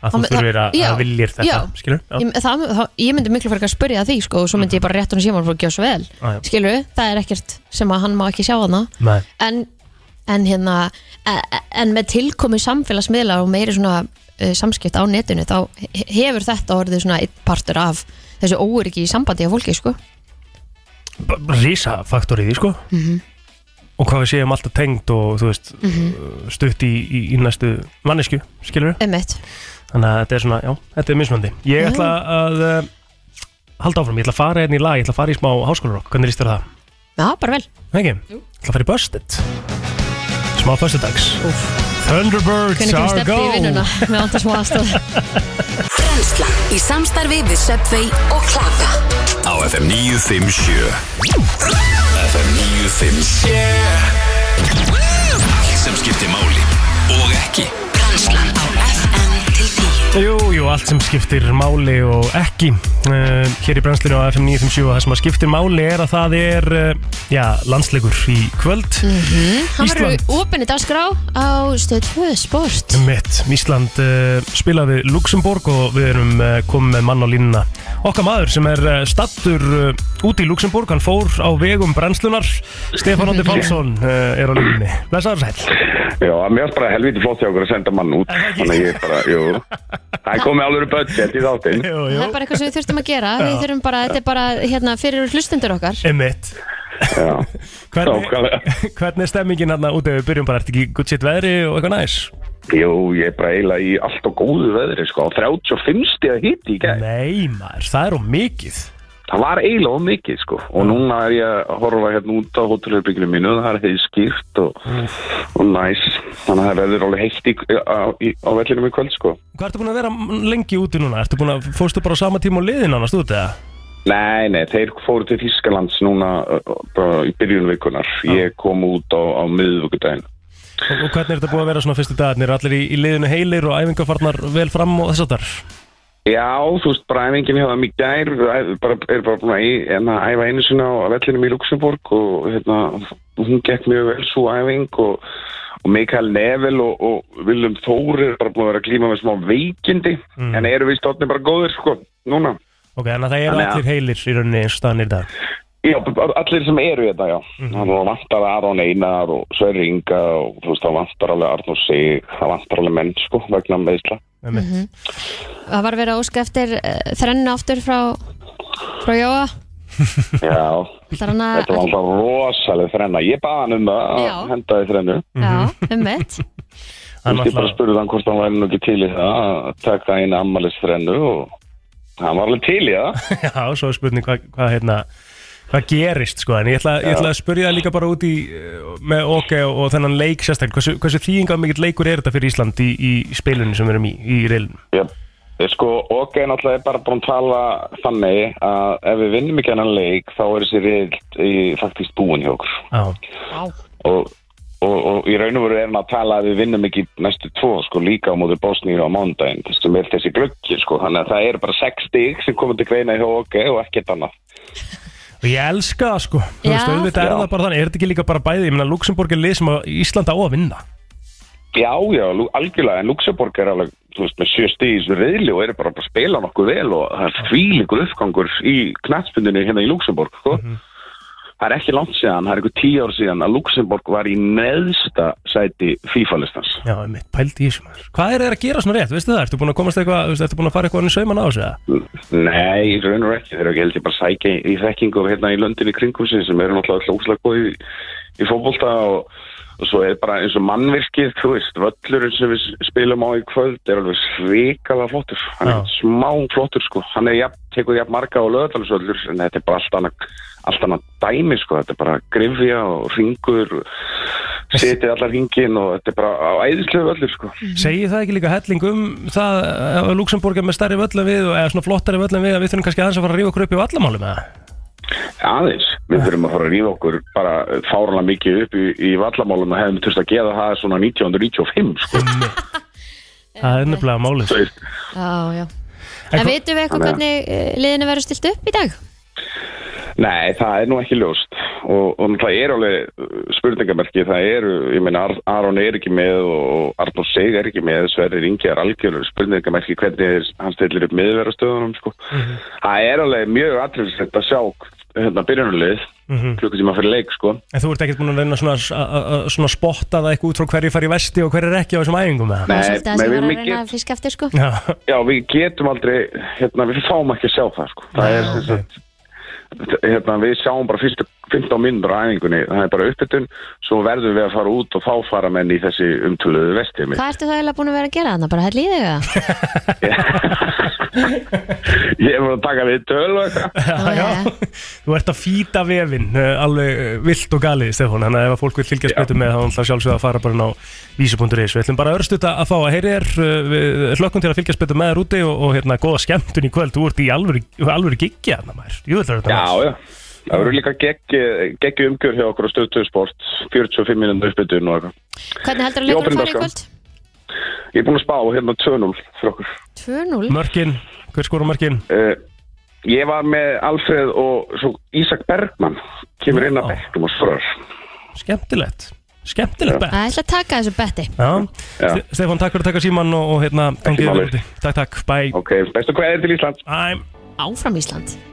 S1: að þú þurfir að, að viljir þetta,
S2: já,
S1: skilur? Já.
S2: Ég, það, það, ég myndi miklu fyrir að spyrja því sko, og svo myndi ég bara rétt hún síma og gjóða svo vel
S1: Ah, já.
S2: skilur, það er ekkert sem að hann má ekki sjá hana
S1: Nei.
S2: en, en hérna e- e- en með tilkomi samfélagsmiðla og meiri svona uh, samskipt á netinu þá he- hefur þetta orðið svona einn partur af þessu óöryggi í sambandi af fólki sko
S1: Rísa faktor í því, sko
S2: Mhm.
S1: Og hvað við séum alltaf tengd og, þú veist,
S2: Mhm.
S1: stutt í, í, í næstu mannesku, skilur?
S2: Emmett
S1: Þannig að þetta er svona, já, þetta er mismöndi Ég ætla að uh, halda áfram, ég ætla að fara hérna í lag, ég ætla að fara í smá háskólarokk Hvernig líst þér það?
S2: Já, bara vel.
S1: Ekki? Ég ætla að fara í Busted. Smá Bustedags Thunderbirds
S2: Hvernig kemur
S1: are
S2: steppi
S1: go
S2: í vinnuna? Með andar smá aðstof
S12: Brennsla [LAUGHS] í samstarfi við Subway og Klaka.
S11: Á FM 957 FM 957 Allt sem skiptir máli og ekki
S1: Jú, jú, allt sem skiptir máli og ekki. Uh, Hér í brennslinu á FM 957 og það sem skiptir máli er að það er uh, Já, landsleikur í kvöld.
S2: Hann verður opinni dagskrá á stöð 2 sport.
S1: Mitt, Ísland uh, spilaði Luxemburg og við erum uh, komið með mann á línuna. Okkar maður sem er uh, stattur uh, út í Luxemburg, hann fór á vegum brennslunar Stefán Óndi [LAUGHS] Pálsson uh, er á línunni. Blessaður sæl
S13: Já, mér finnst bara helviti flott hjá okkur að senda mann út. Þannig að ég bara, jú [LAUGHS] Það er komið alveg budget í þáttinn.
S2: Það er bara eitthvað sem við þurftum að gera. Við þurfum bara, þetta er bara hérna, fyrir hlustundur okkar.
S1: Emitt
S13: Já, [LAUGHS]
S1: hvernig, [LAUGHS] hvernig er stemmingin hérna úti? Við byrjum bara, ertu ekki gutt sitt veðri og eitthvað næs?
S13: Jú, ég er bara eiginlega í allt og góðu veðri sko. 35 stíða hitti í gæð
S1: Nei maður, það er um mikið
S13: Það var eiginlega of mikið sko Og núna er ég að horfa hérna út á hótelherbygginu mínu Það er heiði skýrt og, og næs Þannig að það verður alveg heitt í, á, í, á vellinum í kvöld sko
S1: Hvað ertu búin að vera lengi úti núna? Ertu búin að, fórstu bara á sama tíma og liðin annars úti eða?
S13: Nei, nei, þeir fóru til Þískalands núna uh, bara í byrjun vikunar Ég kom út á, á miðvöggudaginn
S1: Og, og hvernig er þetta búin að vera svona fyrstu dagarnir? Allir í, í liðinu heilir og æfingarfarnar vel fram og þess að þar?
S13: Já, þú veist, bara æfingin hjá það mikið bara, er bara búin að hérna, æfa einu sinna á vellinum í Luxemburg og hérna, hún gekk mjög vel svo æfing og, og Mikael Nevel og, og Willum Þór er bara búin að vera að glíma með smá veikindi
S1: Mm.
S13: en eru við stotni bara góðir, sko, núna.
S1: Ok, að það eru allir heilir í rauninni er í dag
S13: Já, allir sem eru þetta, já.
S1: Mhm.
S13: Það vantar Aron Einar og Sverri Inga og þú veist, það vantar alveg Arnur Sig, það vantar alveg menn, sko, vegna meðsla.
S2: Mhm. Það var verið að óska eftir uh, þrennu aftur frá, frá Jóa [LAUGHS]
S13: Já,
S2: að
S13: þetta var alltaf rosalega þrenna. Ég baði hann um að
S2: Já.
S13: henda því þrennu.
S2: Já, um mitt
S13: Þú veist, ég bara spurði hann hvort hann væri nú ekki til í það að taka einu ammælis þrennu og hann var alveg til í það. [LAUGHS]
S1: Já, svo er spurning hvað, hvað hérna hvað gerist sko, en ég ætla, ég ætla að spurja það líka bara út í eh, með OK og, og þennan leik sérstaklega, hversu, hversu þýðingað mikill leikur er þetta fyrir Ísland í, í spilunum sem við erum í, í reilinu?
S13: Já, sko, ok, náttúrulega er bara búin að tala þannig að ef við vinnum ekki hennan leik þá er þessi reynd í faktist búin hjá okkur
S1: Já.
S13: og, og, og í raun og veru er hann að tala að við vinnum ekki næstu tvo, sko, líka á móti Bosníu á mándaginn, sem er þessi glöggi, sko, þannig að það eru bara sex stig sem komið til greina hjá ok og ekkert annað.
S1: Og ég elska það sko, þú veist, auðvitað er það bara þannig, er þetta ekki líka bara bæði, ég meina Luxemburg er lið sem að Ísland á að vinna?
S13: Já, já, algjörlega, en Luxemburg er alveg, þú veist, með sjö stig í þessu reyðli og eru bara að spila nokkuð vel og það er þvílíkur uppgangur í knætspundinu hérna í Luxemburg, sko. Það er ekki langt síðan, það er eitthvað tíu ár síðan að Luxemburg var í neðsta sæti FIFA-listans.
S1: Já, mitt, pældi í þessu maður Hvað er þeir að gera svona rétt, veistu það? Ertu búin að komast eitthvað, ertu búin að fara eitthvað í sauman á þessu? eða?
S13: Nei, í raun og ekki, þeir eru ekki heldur bara sækja í þekkingu hérna í löndinni kringum sig sem eru náttúrulega hlókslega góð í, í fótbolta og, og svo er bara eins og mannvirkið, þú veist, völlurinn sem við spilum á í kvöld er alveg svikalega flottur, hann er smá flottur sko, hann er jafn, tekur jafn marga á löðalsvöllur en þetta er bara allt annað, allt annað dæmi sko, þetta er bara grifja og ringur, setið allar ringin og þetta er bara á æðislega völlur sko.
S1: Segir það ekki líka helling um það að Luxemburg er með stærri völlum við og eða svona flottari völlum við að við þurfum kannski aðeins að fara að rífa okkur upp í vallamálum eða?
S13: Aðeins, við þurfum að fara að rífa okkur bara fárlega mikið upp í, í vallamálum og hefum þurft að geða það svona 1995 sko. [LAUGHS]
S1: Það er nefnilega málið.
S2: Já, já.
S1: En
S2: vitum við eitthvað hvernig eh, liðinu verður stilt upp í dag?
S13: Nei, það er nú ekki ljóst. Og, og það er alveg uh, spurningamerki, það eru, ég meina Ar Aron er ekki með og Arnór Seg er ekki með, Sverri Ringi er algjörlega spurningamerki hvernig er- hann stillir upp miðverðastöðunum sko. Það er alveg mjög atriðsett að sjá hérna byrjunarlið
S1: Mhm.
S13: klukkutíma fyrir leik sko.
S1: En þú ert ekkert búin að reyna svona, svona spotta það eitthvað út frá hverju fari í vesti og hverju er ekki á þessum æfingum með
S13: Nei,
S2: Það
S13: nei,
S2: sem
S13: við
S2: var að
S13: mikið-
S2: reyna að fiska eftir sko
S1: Já,
S13: Já, við getum aldrei, hérna, við fáum ekki að sjá það, sko. Það er, sem sagt, hérna, við sjáum bara fyrstu 15 minnur á æfingunni, það er bara uppbytun, svo verðum við að fara út og fá fara menn í þessi umtöluðu vesti.
S2: Hvað ertu það eiginlega búin að vera að gera þarna? Bara í þig það? [LAUGHS]
S13: Ég er búin að taka við töl og eitthvað.
S1: já, þú ert að fýta vefinn uh, alveg uh, vilt og galið, Stefán. Þannig að ef að fólk vil fylgjast betur með þá er það sjálfsögða að fara bara á vísu.is við ætlum bara örstuð að fá að heyri þér við hlökkum til að fylgjast betur með þér úti og, og hérna,
S13: Það verður líka geggi umgjör hjá okkur á stöðtöðsport, 45 minnum uppbytun og eitthvað.
S2: Hvernig heldur að leikur að fara í kvöld?
S13: Ég er búin að spá hérna 2-0 fyrir okkur.
S2: 2-0
S1: Mörkin, hver skor á mörkin?
S13: Uh, ég var með Alfred og svo Ísak Bergmann kemur inn að bekkum og svör.
S1: Skemmtilegt. Skemmtilegt bett
S2: Það ætla að taka þessu betti.
S1: Já, Ste- Stefán, takk fyrir að taka síman og, og hérna, Takk, takk, bye.
S13: Ok, bestu hverðir til Íslands.
S1: Æ,
S2: Áfram Ísland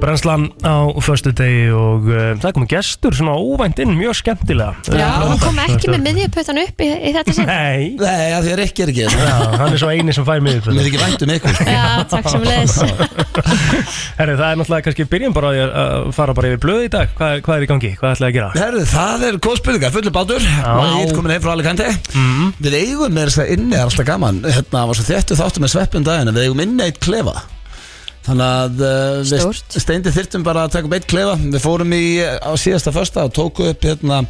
S1: Brennslan á föstu degi og uh, það er komið gestur svona óvænt inn, mjög skemmtilega.
S2: Já, hún kom ekki með miðjupötan upp í, í þetta sinn.
S1: Nei.
S14: Nei, að því að ekki er ekki hérna.
S1: Já, hann er svo eini sem fær miður
S14: Mér er ekki vænt um ykkur.
S2: Já, takk sem leðis [LAUGHS]
S1: Herri, það er náttúrulega kannski byrjum bara á því að- fara bara yfir blöð í dag. Hvað, hvað er í gangi? Hvað ætlaði að gera?
S14: Herðu, það er góð spurninga, fullu bátur. Og ég er komin heim frá Alicante. Mm. Við eigum með þess að inni er alltaf gaman. Hérna var svo þéttu þáttu með sveppum daginn en Við eigum inni eitt klefa Þannig að uh, steindi þyrftum bara að taka upp eitt klefa. Við fórum í á síðasta fösta og tóku upp hérna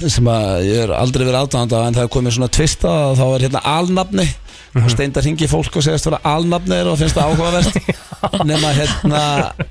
S14: sem að ég er aldrei verið á en það er komið svona tvista og þá er hérna alnafni og steindar ringi fólk og segast vera alnafnir og finnst það áhugaverst [LAUGHS] nema hérna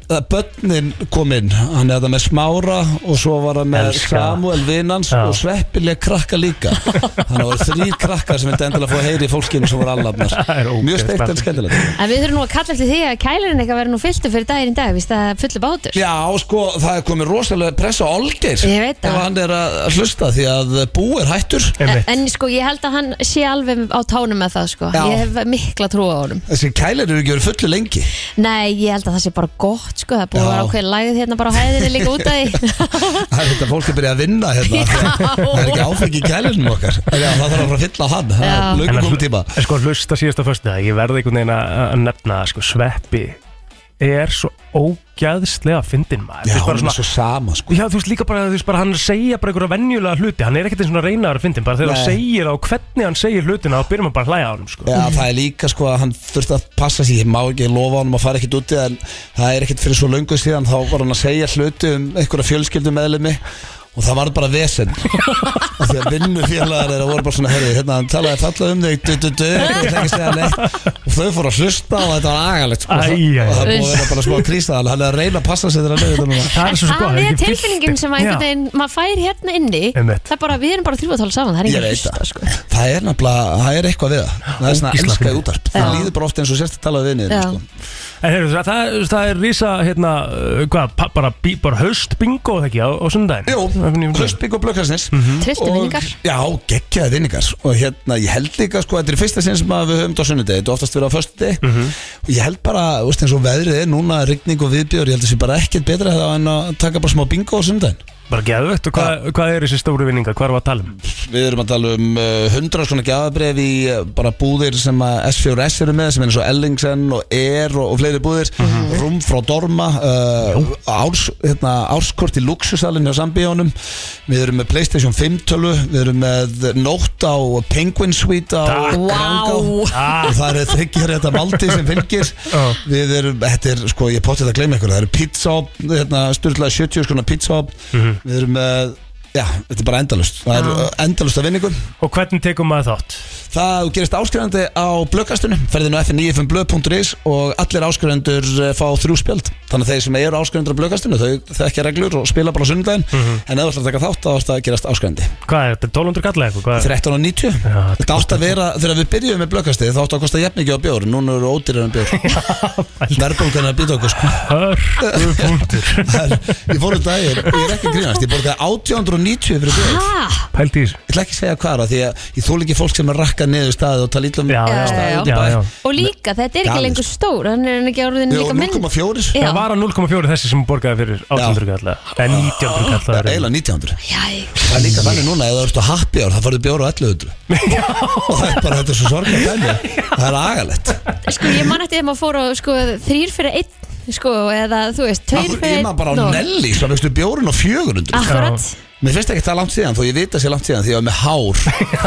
S14: það börnin kom inn. Hann er þetta með smára og svo var það með
S1: Elska.
S14: Samuel Vinans
S1: Já.
S14: og sveppileg krakka líka. Þannig að það voru þrýr krakkar sem vildi endilega fá að heyri í fólkinu sem voru alnafnar. [LAUGHS] Mjög steikt en skemmtilegt.
S2: En við þurfum nú að kalla eftir því að kælirinn eitthvað verður nú fylltu fyrir daginn í dag Vist það er fullu bátur.
S14: Já, sko, það er komið rosalega pressa á Olgeir
S2: Ég veit það.
S14: ef hann er að hlusta því að bú er hættur.
S2: En, en sko ég held að hann sé alveg á tánum með það sko
S14: Já.
S2: Ég hef mikla trú á honum.
S14: Þessi kælir eru ekki verið fullu lengi.
S2: Nei, ég held að það sé bara gott sko. Það er búið að
S14: Já.
S2: vera ákveðin lagið hérna bara á hæðinni líka út af því. [LAUGHS]
S14: Það er þetta fólk er byrjað að vinna hérna. Það er ekki áfengi í kælinum okkar. Já, það þarf að fara að fylla á hann. Það er
S1: En
S14: lögum
S1: að-
S14: komið tíma.
S1: En sko hlusta síðasta föstu það, ég verði einhvern veginn að að nefna það, sko, sveppi er svo ógæðslega fyndin maður.
S14: Já,
S1: Þú veist, bara
S14: hann er svo sama sko.
S1: Já, þú veist líka bara, þú veist bara, hann segja bara einhverja venjulega hluti, hann er ekkert eins og að reyna að fyndin, bara þegar hann
S14: Nei.
S1: segir og hvernig hann segir hlutina, þá byrjum hann bara að hlæja á hann, sko.
S14: Já, það er líka sko að hann þurfti að passa sig. Ég má ekki lofa honum að fara ekkert úti En það er ekkert fyrir svo löngu síðan Þá var hann að segja hluti um einhverja fjölskyldu meðlumi Og það var bara vesen. [LAUGHS] Og því að vinnu félagar er að voru bara svona Herri, hérna, hann talaði falla um þig du, du, du, og Og þau fóru að hlusta og þetta var agalegt sko.
S1: Æ.
S14: Og það búið að bara smá krísa Hann er að reyna að passa sig þegar hann þetta
S1: Það er svo
S2: Það tilfinningin sem maður fær hérna inni. Það er bara, við erum bara þrjú að tala saman Það er sko.
S14: Það er nefnilega, það er eitthvað við það. Er svona
S1: Ógeðslega
S14: elska í
S1: fyndið.
S14: útarp Það líður bara ofta eins og sérst að tala við niður sko.
S1: En heyrðu, það, það, það er rísa, hérna, uh, hvað, pa- bara, bí- bara haust bingo, það ekki, á, á sundaginn?
S14: Jú, haustbygg og blökkarsnis
S2: Treystu vinningar.
S14: Já, geggjaði vinningar. Og hérna, ég held líka, sko, þetta er í fyrsta sinn sem að við höfum þetta á sunnudegi. Þetta er oftast verið á föstudegi Og ég held bara, þú veist, eins og veðrið er núna Rigning og viðbjör, ég held að það sé bara ekkert betra Það en að taka bara smá bingo á sunnudegin
S1: Bara geðvögt, og hvað, hvað er þessi stóru vinningar, hvað er að tala um?
S14: Við erum að tala um uh, 100 svona gjafabref í uh, bara búðir sem að S4S eru með sem er eins og Ellingsen og Air og, og fleiri búðir. Rúm frá Dorma uh, árs, hérna, árskort í luxusalinn hjá Sambíónum Við erum með Playstation 5 tölu Við erum með nótt á Penguin Suite á. Grangá
S1: Ah.
S14: og það er þryggjar þetta maldi sem fylgir. Við erum, þetta er, sko, ég potið að gleyma ykkur. Það eru pizza, hérna, styrlaði 70 skona pizza Við erum með, Já, þetta er bara endalust Það er endalust af vinningum
S1: Og hvernig tekum maður þátt?
S14: Það gerist áskrifandi á blöggastunum Ferðinu fn95blög.is Og allir áskrifandur eh, fá þrjú spjöld. Þannig að þeir sem eru áskrifandur á blöggastunum Þau þekkja reglur og spila bara sundaginn mm -hmm. En ef þú ætlar að taka þátt þá ætlar það að gerast áskrifandi
S1: Hvað er þetta? 1200 kallega eitthvað?
S14: 1390 Þetta átt að vera, þegar við byrjum með blöggasti Þá átt að kosta jefn ekki á bjór. Nún eru ódýrðan bjór. [LAUGHS] Verðbólgan er að býta okkur sko.
S1: Hörðu punktur. [LAUGHS]
S14: Ég fór um daginn, ég er ekki grínast Ég borði 890 90 fyrir bjór.
S1: Pælt í þessu
S14: Ég ætla ekki að segja hvaðra því að ég þól ekki fólk sem er rakkað niður staði og tala illa um
S1: Já, já,
S2: staðið
S14: úti í já, bæ.
S1: já.
S2: Og líka, þetta er ekki
S14: Galið.
S2: lengur stór Þannig er hann ekki áriðin
S14: Jú,
S2: líka minn
S14: 0,4 sko.
S2: Já.
S1: Það var á 0,4 þessi sem borgaði fyrir 1800 kalla. Eða 1900 kalla
S14: Það er eiginlega 1900
S2: Jæks
S14: Það er líka þannig núna, ef það ertu happy ár, það farið bjór á 1100 [LAUGHS] Og það er bara þetta er svo sorglega dæmi. Það er agalett
S2: Sko, ég man eftir þegar maður fór á sko, þrýr fyrir einn Sko, eða þú veist, tveir
S14: Akkur
S2: fyrir einn Ég
S14: maður bara á
S2: og-
S14: Nelly, svo veistu bjórinn á 400
S2: Akkurat.
S14: Mér finnst ekki það langt síðan, þó ég veit að sé langt síðan Því ég var með hár,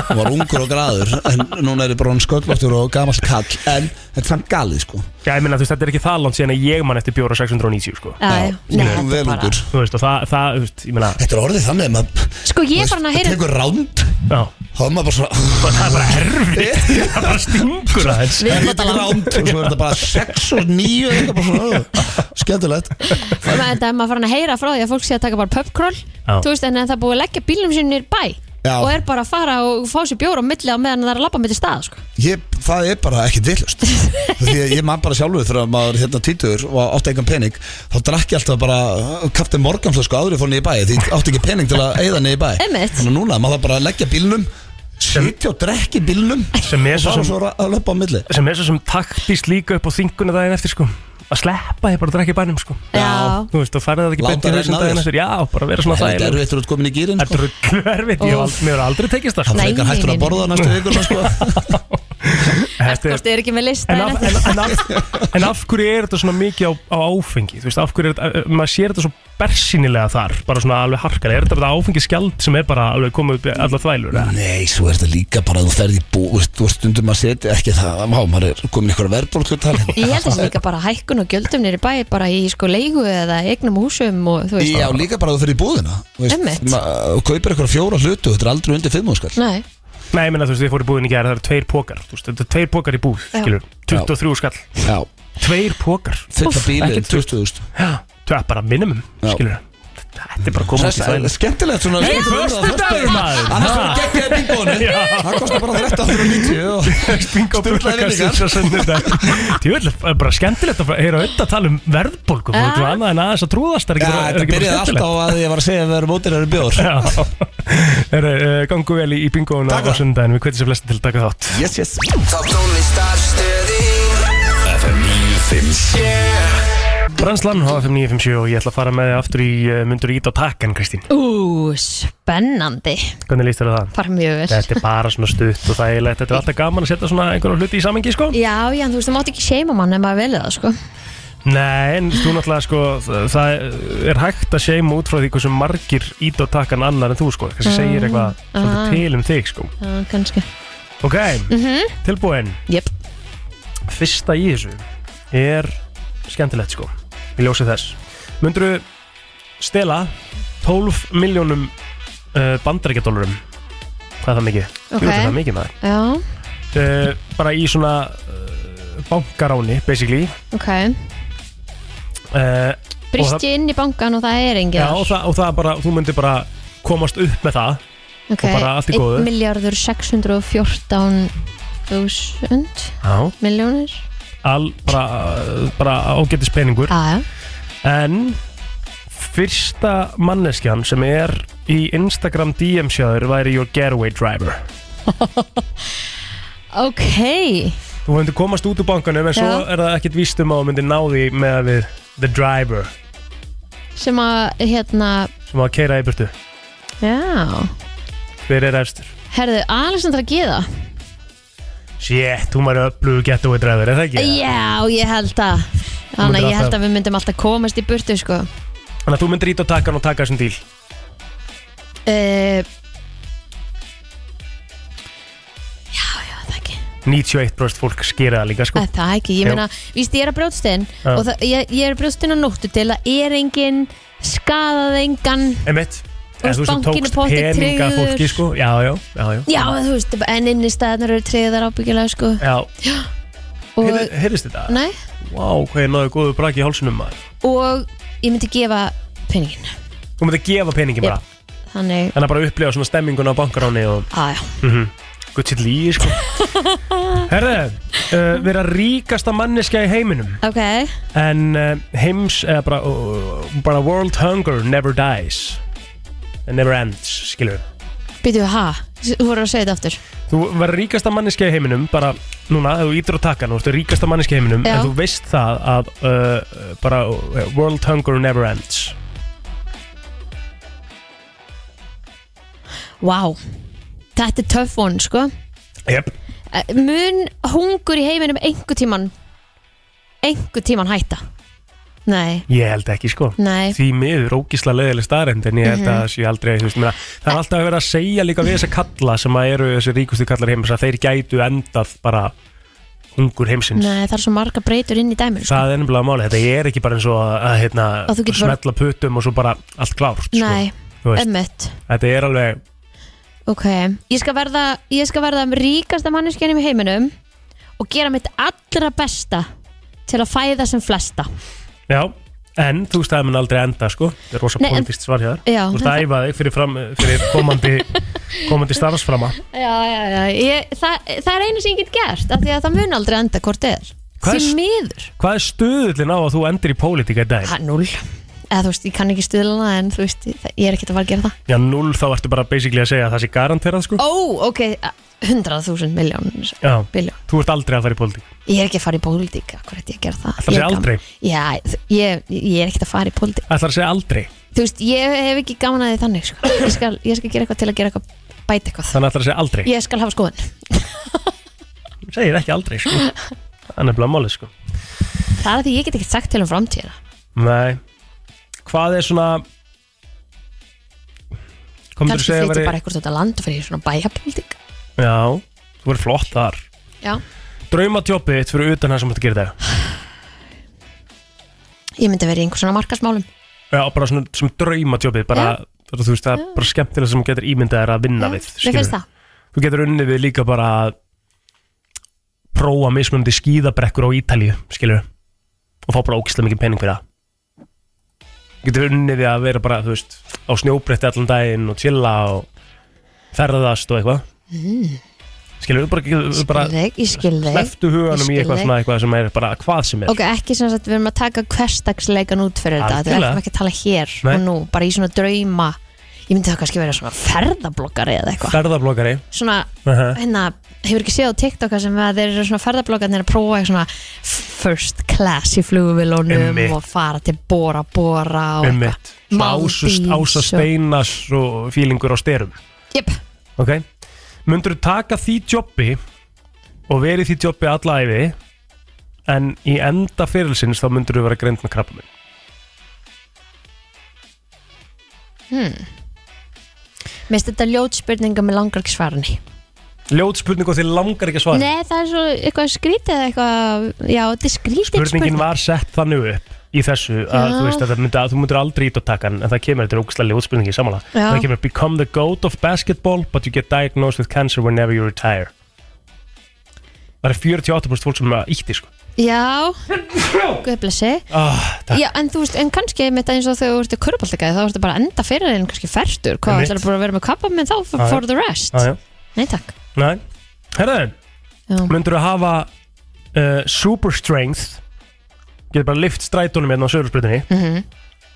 S14: og var ungur og graður En núna er ég bara hann sköllóttur og gamall kall En þetta er samt galið, sko
S1: Já, ég meina, þú veist, þetta er ekki það langt síðan að ég man eftir bjóra 690, sko.
S2: Já, já. Nei,
S14: Nei, vel
S2: bara-
S14: ungur
S1: Þú veist, og það, það, þú veist, ég meina
S14: Þetta er orðið þannig að maður
S2: Sko, ég er bara að
S14: Það
S2: heyra
S14: tekur ránd
S1: Já.
S14: Þá er maður bara svona
S1: Það er bara erfitt. [LAUGHS] Það er bara stingur aðeins.
S2: Við erum
S14: Það
S2: að tala
S14: ránd og svo er þetta bara 6 og 9 eitthvað bara svona, Skemmtilegt.
S2: Þetta er maður farin að heyra frá því að fólk sé að taka bara pubcrawl. Þú veist, en það er búið að leggja bílnum sinni í bæ
S14: Já.
S2: Og er bara að fara og fá sér bjór á milli á meðan það er að labba milli stað sko.
S14: ég, Það er bara ekkert villust [LAUGHS] Því að ég man bara sjálfur þegar maður hérna tvítur og átti engan pening þá drakk ég alltaf bara kafti morganflösku áður ég fór niður í bæ því átti ekki pening til að eyða niður í bæ. Þannig að núna maður bara leggja bílnum sitja og drekki bílnum
S1: Sem er
S14: og
S1: svo
S14: fara
S1: sem-
S14: svo að löpa á milli
S1: Sem er svo sem taktist líka upp á þinguna daginn eftir, sko Að sleppa ég bara að drekka í bænum, sko.
S2: Já.
S1: Þú veist, og færði það ekki
S14: Láta
S1: beint í
S14: á
S1: daginn
S14: þér.
S1: eftir. Já, bara vera svona
S14: Það er
S1: þægileg
S14: erfitt að komin í gýrin
S1: Þetta er klörfitt, ég hef aldrei, mér hefur aldrei tekist það,
S14: Það
S1: sko.
S14: er frekar hættur að borða næstu vikuna sko. [LAUGHS]
S1: Þetta er-
S2: er ekki með lista
S1: En af, en, en, af, en af hverju er þetta svona mikið á, á áfengi? Þú veist, af hverju er þetta, maður sér þetta svo bersýnilega þar, bara svona alveg harkar Er þetta bara áfengiskjald sem er bara alveg komið upp í allar þvælur? eða?
S14: Nei, svo er þetta líka bara að þú ferði í bú þú veist, Þú veist, stundum að setja ekki það Má, maður er komin ykkur verðbólkutal
S2: Ég held þessi líka bara hækkun og gjöldum nýri bæ bara í sko leigu eða eignum húsum og þú veist
S14: Já, líka bara að þú ferði í búðina Þú veist,
S2: Einmitt.
S14: ma- Þú kaupir ykkur fjóra hlutu Þetta er aldrei undir fimm skall
S2: Nei,
S1: Nei, ég meina, þú veist, ég fór í búðin í gæra, það eru tveir pókar Þú veist, þetta er tveir pókar í búð,
S2: Já.
S1: skilur 23 skall.
S14: Já,
S1: Tveir pókar
S14: fylla bílinn
S1: Ekkert
S14: 20.000
S1: Já, það er bara minimum,
S14: Já.
S1: skilur Þetta er bara komið út í
S14: Það er
S1: þvælu
S14: skemmtilegt svona
S1: Nei, föstudagur, maður.
S14: Annars var geggjaði í bingónu Það kostar bara 1390 og
S1: Bingo brúðakassin svo sunnudag. Tjóðlega, bara skemmtilegt að heyra auðvitað að tala um verðbólgu. Þú veit annað en aðeins að trúðast Það er ekki bara-
S14: þetta
S1: ekki bara
S14: byrjaði
S1: skemmtilegt.
S14: alltaf á að ég var að segja að við erum ódýrari bjór.
S1: Já. Heru, uh, Gangu vel í, bingónu á sunnudaginn. Við kveitum sér flesti til að taka þátt.
S14: Yes, yes
S1: Branslan á FM 957 og ég ætla að fara með þig aftur í uh, myndur ít á takkan Kristín?
S2: Ú, spennandi.
S1: Hvernig líst þér á það?
S2: Bara mjög vel.
S1: Þetta er bara svona stutt og þægilegt. Þetta er alltaf gaman að setja svona einhverjum hluti í samengi sko.
S2: Já, já, en þú veist, þú mátt ekki seima mann ef maður velið það, sko.
S1: Nei, en þú náttúrulega sko það- Það er hægt að seima út frá því hversu margir ít á takkan annar en þú sko. Þessi
S2: Ah,
S1: segir eitthvað
S2: ah.
S1: svolítið til um þig sko.
S2: Já, kannski.
S1: Ok,
S2: Mhm.
S1: tilbúin.
S2: Jep.
S1: Fyrsta í þessu er skemmtilegt sko Í ljósi þess. Mundur stela 12 miljónum uh, bandarækjadólarum Hvað er það mikið?
S2: Ok.
S1: Jú, það er mikið maður. Uh, Bara í svona uh, bankaráni basically.
S2: Ok.
S1: Uh,
S2: Brist ég inn í bankan og það er engið
S1: Já, og það, og það bara, þú myndir bara komast upp með það
S2: Ok,
S1: og bara allt í góðu.
S2: 1 miljardur 614 þúsund
S1: Já,
S2: miljónir
S1: all, bara, bara ágætis peningur.
S2: Já
S1: En fyrsta manneskjan sem er í Instagram DM sjáður væri your getaway driver. [LAUGHS]
S2: Ok,
S1: Þú myndir komast út úr bankanum en svo er það ekkert víst um að þú myndir ná því með að við the driver.
S2: Sem að, hérna
S1: sem að keira í burtu.
S2: Já,
S1: Hver er efstur?
S2: herðu, Alexandra Gíða
S1: Shit, þú maður öflugur getaway driver, er það ekki?
S2: Já, ég held að Þannig að ég held að við myndum alltaf komast í burtu, sko
S1: Þannig að þú myndir ít á takkan og taka þessum díl
S2: uh,
S1: 91% fólk skýra það líka sko
S2: Að Það ekki, ég
S1: Jú.
S2: meina, víst ég er að brjóðst inn
S1: Já.
S2: og það, ég, ég er að brjóðst inn á nóttu til að er engin skadað engan
S1: Emitt
S2: Þú veist, bankinn er pottþétt
S1: peninga
S2: tryggður.
S1: fólki sko. Já, já, já, já.
S2: Já, þú veist, en inn í staðnar eru treyðar ábyggilega, sko.
S1: Já,
S2: og,
S1: Heyrðu- heyrðist þetta?
S2: Nei,
S1: Vá, hvað ég náðu góðu braki í hálsunum maður.
S2: Og ég myndi gefa peningin.
S1: Þú myndir gefa peningin bara?
S2: Þannig,
S1: Þannig að bara upplifa svona stemminguna á bankaráni og
S2: aðja
S1: mm Gutt sitt lígi sko. [LAUGHS] Herðu, uh, vera ríkasta manneskja í heiminum.
S2: Ok,
S1: En uh, heims, eða bara, uh, bara world hunger never dies It never ends, skilur við
S2: byrjuðu, ha? Þú voru að segja þetta aftur
S1: Þú verður ríkasta manneskja í heiminum bara núna, ef þú ítur á takkan þú ert ríkasta manneskja í heiminum
S2: Já.
S1: en þú veist það að uh, bara uh, world hunger never ends
S2: Vá, þetta er tough one, sko
S1: yep.
S2: Eh, Mun hungur í heiminum einhver tíman einhver tíman hætta? Nei,
S1: Ég held ekki sko
S2: Nei.
S1: Því miður ógísla leðileg starrend en ég held
S2: Mhm.
S1: að það sé aldrei þú veist, meina, Það er alltaf að vera að segja líka við þessa kalla sem að eru þessi ríkustu kallar heims að þeir gætu endað bara hungur heimsins
S2: nei, það er svo marga breytur inn í dæminu sko.
S1: Það er nefnilega máli, þetta er ekki bara eins og að, að hérna,
S2: Að þú getur bara-
S1: smetla putum og svo bara allt klárt sko.
S2: Nei,
S1: Þú veist.
S2: emmitt
S1: Þetta er alveg
S2: Ok, ég skal verða ég skal verða ríkasta manneskjanum í heiminum og gera mitt allra besta til að fæða sem flesta
S1: Já, en þú veist að það mun aldrei enda sko. Það er rosa
S2: Nei, en-
S1: politist svar hjá þér
S2: Já,
S1: Þú veist að
S2: það-
S1: æfa þig fyrir, fram, fyrir komandi, komandi starfsframa.
S2: Já, já, já, ég, það, það er einu sem ég get gert af því að það mun aldrei enda hvort er.
S1: Hvað
S2: Því
S1: er-
S2: miður.
S1: Hvað er stuðullin á að þú endur í pólitíka í dag?
S2: Ha, null Eða þú veist, ég kann ekki stuðlana en þú veist, ég, ég er ekkert að fara að gera það.
S1: Já, null þá ertu bara basically að segja að það sé garanterað sko.
S2: Ó, ok, 100.000 miljón
S1: Já,
S2: biljón.
S1: þú ert aldrei að fara í pólitík?
S2: Ég er ekki að fara í pólitík, hvað er ég að gera það?
S1: Ætlarðu að segja aldrei?
S2: Já, ég, ég er ekkert að fara í pólitík.
S1: Ætlar að segja aldrei?
S2: Þú veist, ég hef ekki gaman að því þannig sko. ég, skal, ég skal gera eitthvað til að gera eitthvað bæta eitthvað.
S1: Þannig ætlar að segja aldrei?
S2: Ég skal hafa skoðun.
S1: Segir ekki aldrei sko. Það er nefnilega málið sko.
S2: Það er því ég get ekki sagt til um framtíðina.
S1: Nei. Hvað er svona segja að
S2: flytja bara eitthvað þetta land og fyrir svona bæjapólitík
S1: Já, þú verður flott þar.
S2: Já,
S1: Draumatjópið þitt fyrir utan það sem þetta gerir það
S2: ég myndi verið í einhver svona markasmálum
S1: Já, bara svona sem draumatjópið bara, þú veist, það er bara skemmtilega sem getur ímyndað þér að vinna við
S2: Mér
S1: skilurðu.
S2: finnst það.
S1: Þú getur unnið við líka bara að prófa mismunandi skíðabrekkur á Ítalíu skilur og fá bara ógislega mikið pening fyrir það. Þú getur unnið við að vera bara, þú veist á snjóbretti allan daginn og chilla og ferðast og eitthvað. Skilur, bara, bara
S2: þig, ég skil þig.
S1: Sleftu huganum í eitthvað svona eitthvað sem er bara hvað sem er
S2: Ok, ekki sem sagt, við erum að taka hverstagsleikan út fyrir þetta, við erum ekki að tala hér
S1: Nei.
S2: og nú, bara í svona drauma ég myndi það kannski vera svona ferðabloggari eða eitthvað
S1: Ferðabloggari
S2: svona,
S1: Uh-huh.
S2: hérna, hefur ekki séð á TikTok sem að þeir eru svona ferðabloggarnir að prófa eitthvað svona first class í flugvilunum
S1: Einmitt.
S2: og fara til Bora Bora og
S1: um mitt Ása, ása steinas og fílingur á styrum
S2: Jep.
S1: Ok Mundur þú taka því jobbi og verið því jobbi alla æfi en í enda fyrirlisins þá mundur þú vera greint með krabba minn
S2: hmm. Mist þetta ljótspurninga með langar ekki svarni
S1: Ljót spurning og þið langar ekki svara
S2: Nei, það er svo eitthvað skrítið eitthvað, já, þetta er skrítið
S1: Spurningin var sett þannig upp í þessu að þú veist að, það myndi, að þú myndir aldrei ít og taka hann en það kemur, þetta er ógæslega í samanlega það kemur become the goat of basketball but you get diagnosed with cancer whenever you retire. Það er 48% fólk sem er ítti sko.
S2: Já, guð blessi.
S1: Ah, takk.
S2: Já, en þú veist, en kannski með þetta eins og þegar þú ert í köruboltagæði þá ertu bara að enda fyrir en kannski fertur. Hvað ætlar bara að vera með kappa með þá for,
S1: já.
S2: for the rest?
S1: Já, já.
S2: Nei takk.
S1: Nei, herðu
S2: Já.
S1: Myndur þú hafa uh, super strength Getur bara lift strætónum hérna á sögursbrutinni
S2: Mhm.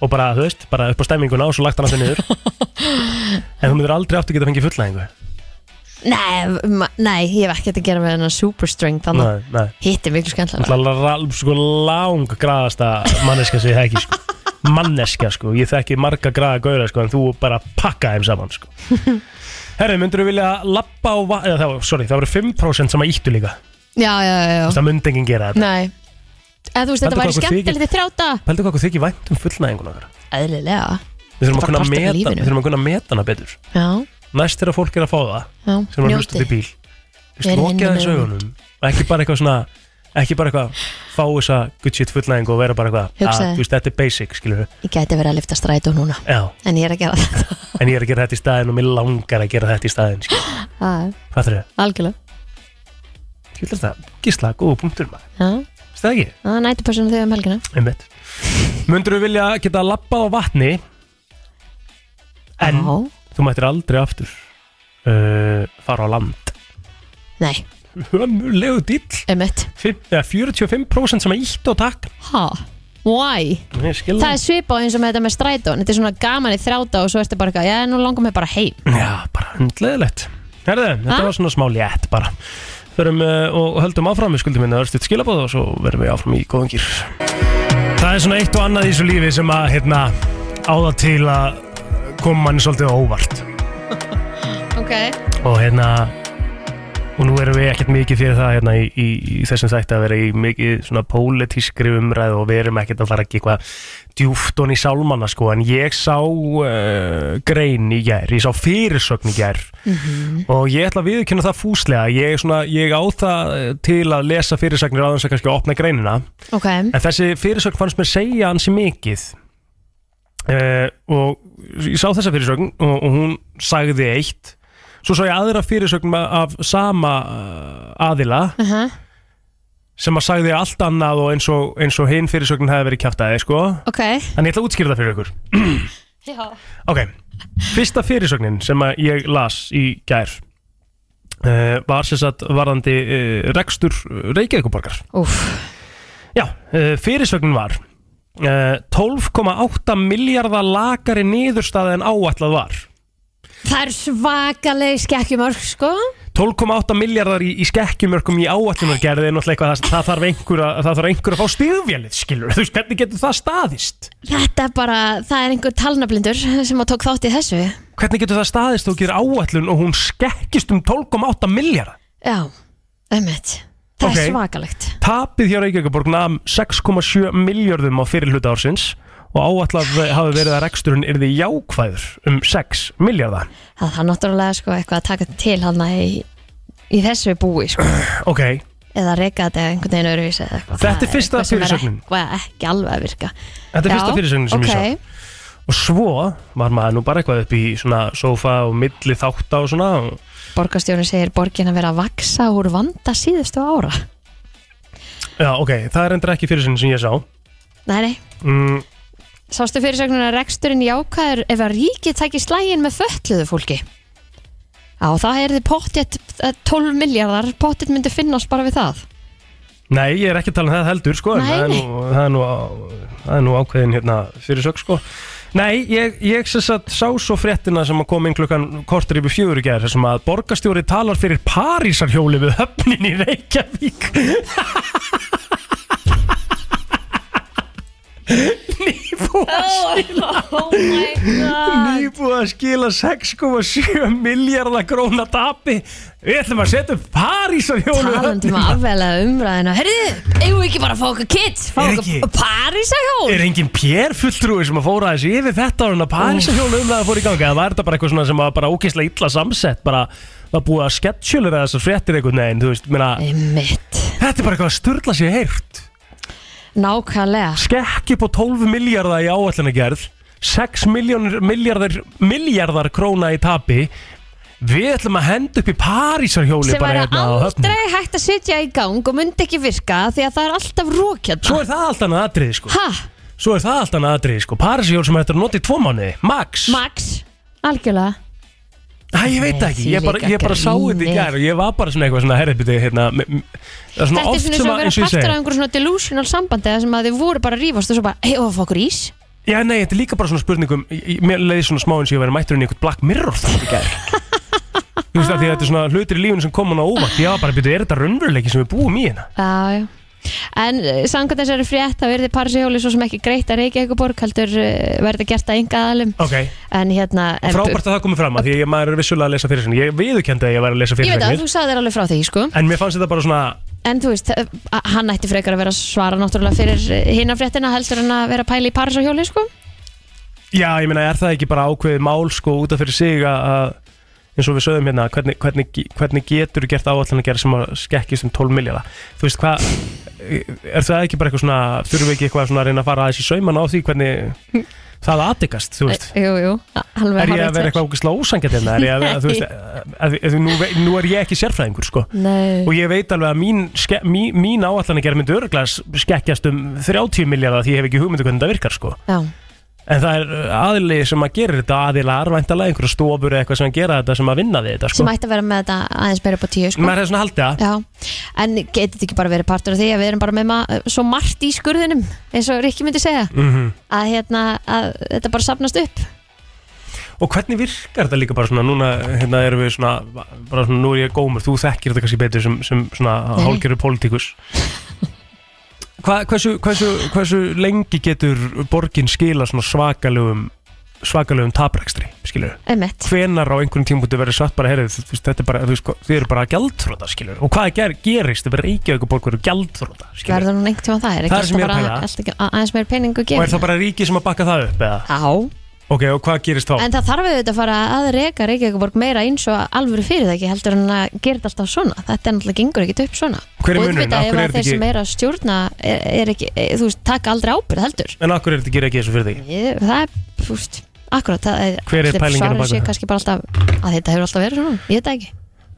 S1: Og bara, þú veist, bara upp á stemminguna og svo lagt hann aftur niður. [LAUGHS] En þú myndir aldrei aftur geta fengið fullæðingu
S2: Nei, ma- nei, ég hef ekkert að gera með hennar super strength þannig
S1: Nei, nei.
S2: Hitt er miklu skemmtilega.
S1: Alltaf sko lang graðasta manneska sem ég þekki sko. [LAUGHS] Manneska sko, ég þekki marga graða gauðra sko En þú bara pakka þeim saman sko. [LAUGHS] Herri, myndur þú vilja lappa á va- eða, það, var- Sorry, það voru 5% sem að íttu líka?
S2: Já, já, já, já.
S1: Það myndi enginn gera þetta.
S2: Nei Eða þú veist, þetta væri skemmtilegt í þrjáta
S1: Pældu hvað okkur þykir vænt um fullnæðinguna okkar.
S2: Eðlilega.
S1: Við þurfum að kunna meta, við þurfum að kunna meta hana betur.
S2: Já,
S1: Næst þegar fólk er að fá það
S2: já,
S1: sem er að hlusta út í bíl.
S2: Verið
S1: lokið
S2: inni
S1: aðeins
S2: með
S1: augunum. Og ekki bara eitthvað svona ekki bara eitthvað fá þessa good shit fullnæðingu og vera bara eitthvað að,
S2: Hugsaðu.
S1: þú veist, þetta er basic, skilur við
S2: Ég gæti verið að lifta strætó núna.
S1: Já,
S2: En ég er að gera þetta. [LAUGHS]
S1: En ég er að gera þetta í staðin og mér langar að gera þetta í staðin, skilur
S2: Það
S1: Hvað þurfið?
S2: Algjörlega.
S1: Kjöldar það, gísla, góða punktur maður.
S2: Já,
S1: Það ekki?
S2: það er nætupössunum þegar um helgina.
S1: Einmitt. Mundur þú vilja geta lappað á vatni? En
S2: Já.
S1: þú mættir aldrei aftur uh, fara á land.
S2: Nei,
S1: Hömmulegu dýll.
S2: Einmitt.
S1: Fimm- eða 45% sem er ítt og takk.
S2: Ha, why?
S1: Ég skil
S2: Það er svipað eins og með þetta með strætó Þetta er svona gaman í þrjáta og svo ertu bara eitthvað Já, nú langar mig bara heim.
S1: Já, bara hundleðilegt Herðu, þetta
S2: Ha?
S1: var svona smá létt bara Förum uh, og höldum áfram við skuldum minna örstuð skilabóð og svo verðum við áfram í góðan gýr Það er svona eitt og annað í þessu lífi sem að hérna áða til að koma manni svolítið óvart. [LAUGHS]
S2: Ok.
S1: Og hérna og nú erum við ekkert mikið fyrir það hérna í, í, í þessum þætti að vera í mikið svona pólitískri umræðu og við erum ekkert að fara ekki eitthvað djúft og í sálmanna sko en ég sá uh, grein í gær, ég sá fyrirsögn í gær. Og ég ætla að viðkynna það fúslega ég, svona, ég á það eh, til að lesa fyrirsagnir aðeins að kannski opna greinina.
S2: Ok.
S1: En þessi fyrirsögn fannst mér segja ansi mikið. Uh, og ég sá þessa fyrirsögn og, og hún sagði eitt. Svo sá ég aðra fyrirsögn af sama uh, aðila.
S2: Uh -huh.
S1: Sem að sagði allt annað og eins og, eins og hinn fyrirsögnin hefði verið kjátaði sko.
S2: Ok.
S1: En ég ætla að útskýra það fyrir ykkur. [CLEARS THROAT]
S2: Já.
S1: Ok, fyrsta fyrirsögnin sem að ég las í gær uh, var sem sagt varðandi uh, rekstur Reykjavíkuborgar
S2: Úf
S1: Já, uh, fyrirsögnin var uh, 12,8 miljardar lagari niðurstaða en áætlað var
S2: Það er svakaleg skekkjumörk, sko.
S1: 12,8 miljardar í, í skekkjumörkum í áætlunargerði er náttúrulega eitthvað það, það þarf einhver að, það þarf einhver að fá stíðvélið skilur, þú veist, hvernig getur það staðist?
S2: Þetta er bara, það er einhver talnablindur sem að tók þátt í þessu.
S1: Hvernig getur það staðist og gerir áætlun og hún skekkist um 12,8 miljardar
S2: Já, ömmit Það
S1: Ok.
S2: er svakalegt.
S1: Tapið hjá Reykjavíkuborg nam 6,7 miljardum á fyrirhluta ársins og áætlað hafi verið að reksturinn yrði jákvæður um 6 miljardar.
S2: Það er náttúrulega sko eitthvað að taka til hann í, í þessu búi sko. [CLEARS THROAT]
S1: Ok,
S2: eða reyka þetta einhvern veginn eitthvað
S1: Þetta er fyrsta fyrirsögnin.
S2: ekki alveg að virka
S1: þetta er fyrsta fyrirsögnin sem
S2: ok.
S1: ég sá. Og svo var maður nú bara eitthvað upp í svona sofa og milli þátta og svona.
S2: Borgarstjóri segir borgin að vera að vaksa úr vanda síðustu ára
S1: Já, ok, það er endur ekki fyrirsögnin sem ég sá.
S2: Nei, nei
S1: Mm,
S2: Sástu fyrirsögnuna að reksturinn jákvæður ef að ríkið tæki slægin með fötluðu fólki? Já, það er þið pottjett 12 miljardar, pottjett myndi finnast bara við það.
S1: Nei, ég er ekki að tala um það heldur sko en
S2: Nei,
S1: það, er nú, það, er nú, það er nú ákveðin hérna fyrir sök sko. Nei, ég, ég sem sagt sá svo fréttina sem að kom inn klukkan kortur yfir fjögur í gerð sem að borgarstjóri talar fyrir Parísarhjóli við höfnin í Reykjavík [LAUGHS] Nýbúið að skila
S2: Oh god.
S1: Nýbúið að skila 6,7 miljardar króna tapi. Við ætlum að setja upp Parísarhjóli við
S2: Talandi um
S1: höfnina.
S2: afveglega umræðina Herriði, eigum við ekki bara að fá okkar kids? Fá okkar
S1: ekki?
S2: Parísahjól
S1: Er engin pér fulltrúi sem að fóra þessi yfir þetta ára en að Parísarhjólu um það að fóra í ganga eða var þetta bara eitthvað sem var bara ógeðslega illa samsett? Bara var búið að sketsjulera þessar veist, minna
S2: Einmitt.
S1: Þetta er bara eitthvað að sturla sér heyrt
S2: Nákvæmlega.
S1: Skekk upp á 12 miljardar í áætlanagerð 6 miljónir, miljardar, miljardar króna í tapi. Við ætlum að henda upp í Parísarhjóli
S2: sem
S1: bara
S2: væri
S1: hérna á höfnum.
S2: aldrei hægt að setja í gang og myndi ekki virka því að það er alltaf rókjönda
S1: Svo er það allt annað atriði sko.
S2: Ha?
S1: Svo er það allt annað atriði sko. Parísarhjól sem hættir að nota í tvo mánuði. Max.
S2: Max, algjörlega
S1: Æ, ég veit ekki, ég bara, ég bara sá þetta í
S2: gríni.
S1: gær og ég var bara svona eitthvað svona herrbytti hérna, m- m- það er svona
S2: Þetta er
S1: oft
S2: svona
S1: sem
S2: og
S1: að,
S2: að vera
S1: eins og ég
S2: partur af
S1: segi
S2: einhverjum svona delusional sambandi eða sem að þið voru bara að rífast og svo bara, hei, og fá okkur ís.
S1: Já, nei, þetta er líka bara svona spurningum Mér leiði svona smá eins og ég væri mættur inn í einhvern Black Mirror það í gær. Þú veist að því að þetta er svona hlutir í lífinu sem kom hann á óvart. Ég var bara að byrja, er þetta raunveruleiki sem við búum í hérna?
S2: Já, já En uh, samkvæmt þessari frétt þá verði Parísahjóli svo sem ekki greitt að Reykjavík borg heldur uh, verði gert að enga aðalum
S1: Ok,
S2: En hérna en,
S1: frábært að það komið fram að Því að maður er vissulega að lesa fyrir sinni Ég viðurkendi að ég var að lesa
S2: Ég
S1: fyrir
S2: veit að
S1: sinni
S2: þú sagði þér alveg frá því, sko.
S1: En mér fannst þetta bara svona
S2: En þú veist, uh, hann ætti frekar að vera að svara náttúrulega fyrir hinna fréttina heldur en að vera að pæla í Parísahjóli, sko.
S1: Já, ég meina, er það ekki bara ákveðið mál sko út af fyrir sig að eins og við sögum hérna, hvernig, hvernig, hvernig getur þú gert áallan að gera sem að skekkist um 12 miljardar þú veist hvað er það ekki bara eitthvað svona, þurfum við ekki eitthvað svona að reyna að fara aðeins í sauman á því hvernig það aðdegast, þú veist?
S2: Jú, jú, alveg
S1: er ég að vera eitthvað ógislega ósangjart hérna, er ég að, [LAUGHS] þú veist að, að, nú, nú er ég ekki sérfræðingur sko.
S2: Nei.
S1: Og ég veit alveg að mín, ske, mín, mín áallan að gera myndi örglega skekkjast um 30 miljardar því ég hef ekki hugmyndu hvernig það virkar sko.
S2: Já,
S1: En það er uh, aðli sem að gera þetta aðilar væntalega einhverja stofur eða eitthvað sem að gera þetta sem að vinna við þetta sko.
S2: sem ætti að vera með þetta aðeins meira upp á tíu, sko.
S1: Maður hefði svona haldið að
S2: Já, en getur þetta ekki bara verið partur af því að við erum bara með ma svo margt í skurðinum eins og Rikki myndi segja?
S1: Mm
S2: að, hérna, að þetta bara sapnast upp.
S1: Og hvernig virkar þetta líka bara svona? Núna hérna erum við svona, bara svona Nú er ég gómur, þú þekkir þetta kannski betur sem, sem svona
S2: Nei.
S1: hálgerur pólitíkus Hva, hversu, hversu, hversu lengi getur borgin skila svona svakalugum svakalugum taprekstri, skilur
S2: Emmett
S1: hvenar á einhvern tímpúti verður satt bara heyrið, þú veist, þetta er bara, þú veist, þið eru bara gjaldþróta, skilur og hvað ger, gerist ef Reykjavík borg verður gjaldþróta, skilur
S2: verður hún einhvern tíma það? Er
S1: Það er
S2: ekki
S1: sem ég er
S2: alltaf
S1: að
S2: bara
S1: pæla.
S2: alltaf ekki aðeins meira peningu
S1: og er
S2: gefið
S1: það bara ríki sem að bakka það upp, eða?
S2: Já,
S1: Ok, og hvað gerist þá?
S2: en það þarf auðvitað að fara að reyka Reykjavíkuborg meira eins og alvöru fyrirtæki heldur en að gera þetta alltaf svona. Þetta er náttúrulega gengur ekkit upp svona.
S1: Hver er
S2: og
S1: munurinn?
S2: auðvitað
S1: Af
S2: ef
S1: hverju er
S2: að
S1: þetta
S2: þeir sem
S1: ekki-
S2: er að stjórna er, er ekki, e, þú veist, taka aldrei ábyrð heldur.
S1: En akkur er þetta gerir ekki þessu fyrir þig?
S2: ég, það er, þú veist, akkurat það er,
S1: Hver er pælingin á
S2: svarið
S1: bak við
S2: sé
S1: það?
S2: kannski bara alltaf að þetta hefur alltaf verið svona, ég veit það ekki.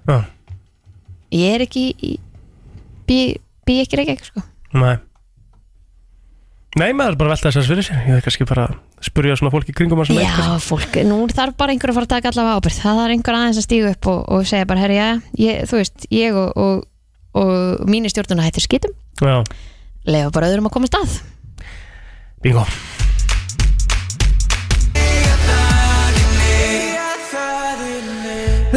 S1: Já,
S2: ég er ekki í, bý, bý ekki Reykjavík sko.
S1: Nei. Nei, maður er bara velta þess að fyrir sér. Ég er kannski bara spurja svona fólki kringum að sem
S2: Já, fólk, nú þarf bara einhver að fara að taka allavega ábyrgð. Það þarf einhver aðeins að stígu upp og, og segja bara, herri, já, ég, þú veist, ég og, og, og mínir stjórnuna hættir skitum
S1: Já,
S2: lefa bara öðrum að koma stað.
S1: Bingo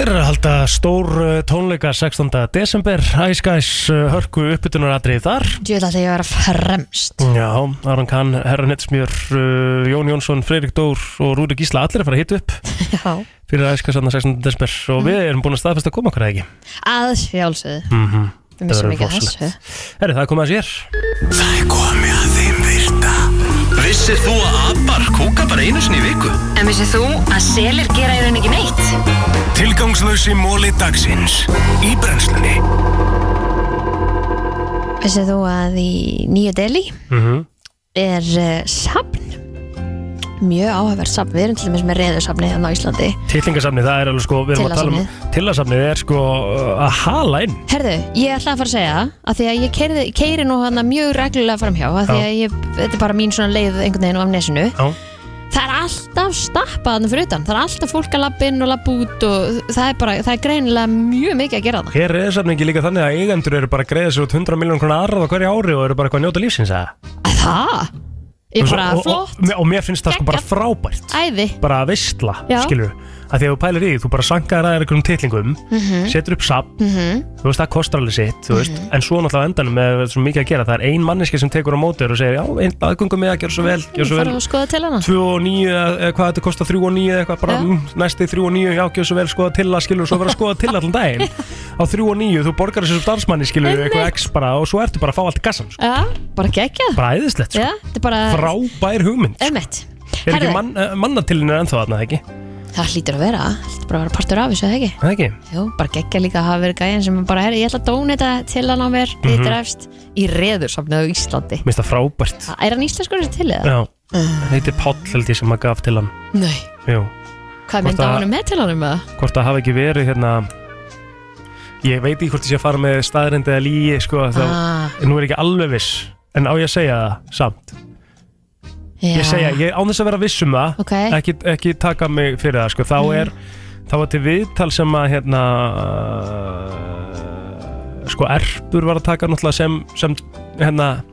S1: Þeir eru að halda stór uh, tónleika 16. desember. Ice Guys uh, hörku uppbytunaradrið þar.
S2: Djöðla þegar ég vera fremst.
S1: Já, Aron Kahn, Herran Hetsmjör, uh, Jón Jónsson, Freirik Dór og Rúri Gísla allir að fara að hita upp [LAUGHS]
S2: Já,
S1: fyrir Ice Guys 16. desember. Og við erum búin að staðfesta að koma okkur eða ekki?
S2: Að sjálfsögðu.
S1: Mm -hmm.
S2: Við missum ekki að þessu
S1: Herri, það er komið að sér.
S11: Það er komið að virta Vissir þú að abar kúka bara einu sinni í viku?
S12: En vissið þú að selir gera í raun ekki neitt?
S11: Tilgangslösi móli dagsins Í brennslunni
S2: Vissið þú að í Nýju Delhi
S1: mm -hmm.
S2: er uh, safn mjög áhæfverð safn, við erum til dæmis með reðursafni hérna á Íslandi.
S1: Tillingasafni, það er alveg sko Við erum að tala um Tillasafnið er sko uh, að hala inn.
S2: Herðu, ég ætla að fara að segja að því að ég keiri, nú hana mjög reglulega framhjá að því að ég, þetta er bara mín svona leið einhvern veginn á nesinu
S1: Já.
S2: Það er alltaf stappað þarna fyrir utan. Það er alltaf fólk að labba inn og labba út og það er bara, það er greinilega mjög mikið að gera það
S1: Hér er ekki líka þannig að eigendur eru bara að greiða sér út 100 miljón krónar arrað á hverju ári og eru bara eitthvað að njóta lífsins að
S2: Það? Ég bara
S1: og,
S2: flott,
S1: og, og mér finnst það sko bara frábært.
S2: Æði.
S1: Bara að veistla,
S2: Já.
S1: skilur að því að þú pælir í, þú bara sankaðir að einhverjum titlingum
S2: Mhm.
S1: setur upp sap,
S2: Mhm.
S1: þú veist það kostar alveg sitt þú veist, en svo náttúrulega endanum með svo mikið að gera, það er ein manneski sem tekur á móti þér og segir, já, einn aðgöngum með að gera svo vel gera svo vel,
S2: að skoða til hana?
S1: 2 og 9 eða hvað þetta kostar 3 og 9 eða eitthvað, bara
S2: Já.
S1: mm, næsti 3 og 9, já, gera svo vel, skoða til að skilur, svo vera að skoða til allan daginn. [LAUGHS] Á 3 og 9, þú borgar þessu starfsmanni skilur, eitthvað x bara og svo ertu bara að fá allt í
S2: þetta? Það hlýtur að vera, það hlýtur bara að vera partur af þessu, eða ekki?
S1: Það ekki?
S2: Jú, bara geggja líka að hafa verið gæðin sem bara er, ég ætla að dónita til hann á mér, mm
S1: Mhm.
S2: -hmm. drefst í reðursafnið á Íslandi.
S1: Mér finnst það frábært
S2: Er hann íslenskur þessi til eða?
S1: Já, það heitir Páll held ég sem maður gaf til hann
S2: Nei.
S1: Jú,
S2: Hvað
S1: að-
S2: hann með til hann með það?
S1: hvort það hafi ekki verið hérna Ég veit ekki hvort ég sé að fara með staðrind eða lígi sko, þá,
S2: Ah.
S1: En á ég að segja það samt Ég segja, ég án þess að vera viss um það
S2: Ok.
S1: ekki, ekki taka mig fyrir það sko. Þá
S2: Mhm.
S1: er Þá var til viðtal sem að hérna uh, Sko Erpur var að taka náttúrulega sem, sem hérna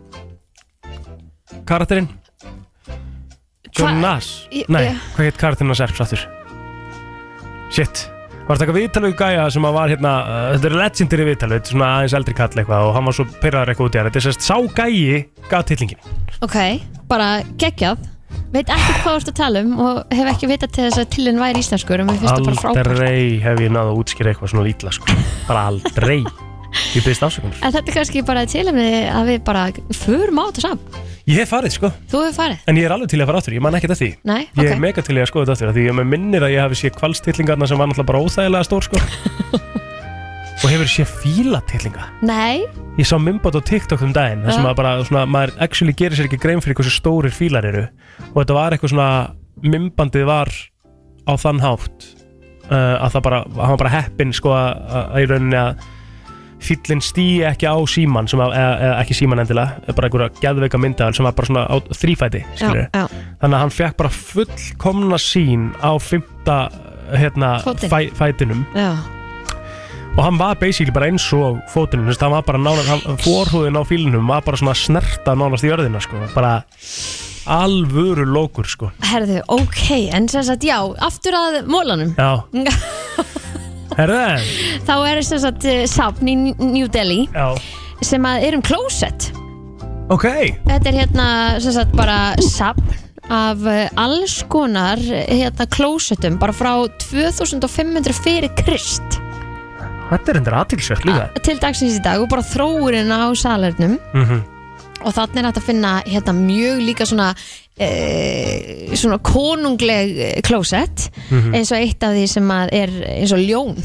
S1: Karakterinn John
S2: Hva-
S1: Nass
S2: Ég-
S1: Nei,
S2: ég-
S1: hvað heit karakterinn hans Erps aftur? Shit Var að taka viðtal við gæja sem að var hérna uh, Þetta er legendary viðtal, þetta er svona aðeins eldri kall eitthvað og hann var svo pyrraður eitthvað út í hann Þetta er sérst sá gæji gaf titlingin
S2: Ok, bara geggjað. Veit ekki hvað þú ert að tala um og hef ekki vitað til þess að tilinn væri íslenskur og mér finnst það bara frábært.
S1: Aldrei hef ég náða að útskýra eitthvað svona lítla sko. Bara aldrei Ég byrðist afsökunar
S2: En þetta er kannski bara tilumni að við bara förum á þetta saman.
S1: Ég hef farið sko
S2: Þú hefur farið?
S1: En ég er alveg til að fara áttur, ég man ekkert eftir því
S2: Nei,
S1: Ég
S2: ok.
S1: er mega til að skoða þetta af Því ég með minnir að ég hafi séð kvalstillingarna sem var náttúrulega bara óþægilega stór sko [LAUGHS] Og hefur séð fílatillinga
S2: Nei,
S1: Ég sá mymbot á TikTok um daginn þar sem
S2: Já.
S1: að bara svona, maður actually gerir sér ekki grein fyrir hversu stórir fílar eru og þetta var eitthvað svona mymbandið var á þann hátt uh, að það bara, hann var bara heppin sko að, að í rauninni að fílinn stýi ekki á síman sem að, eða, eða ekki síman endilega, bara einhverja geðveika myndaðal sem var bara svona á þrýfæti skilur.
S2: já.
S1: þannig að hann fekk bara fullkomna sín á fymta hérna,
S2: Fótinn.
S1: fæ, fætinum
S2: já.
S1: Og hann var basically bara eins og fótunum, hann var bara nánast, hann, forhúðin á fílunum var bara svona snerta nánast í örðina, sko, bara alvöru lókur, sko.
S2: Herðu, ok, en sem sagt, já, aftur að mólanum.
S1: Já, [LAUGHS] herðu,
S2: Þá er sem sagt eh, safn í New Delhi
S1: já,
S2: sem að er um closet.
S1: ok,
S2: Þetta er hérna sem sagt bara safn af eh, alls konar eh, hérna closetum bara frá 2500 fyrir Krist
S1: þetta er endur aðtilsvært líka.
S2: til dagsins í dag og bara þróurinn á salernum
S1: Mm
S2: og þannig er hægt að finna hérna mjög líka svona e, svona konungleg eh, closet
S1: Mhm.
S2: eins og eitt af því sem er eins og ljón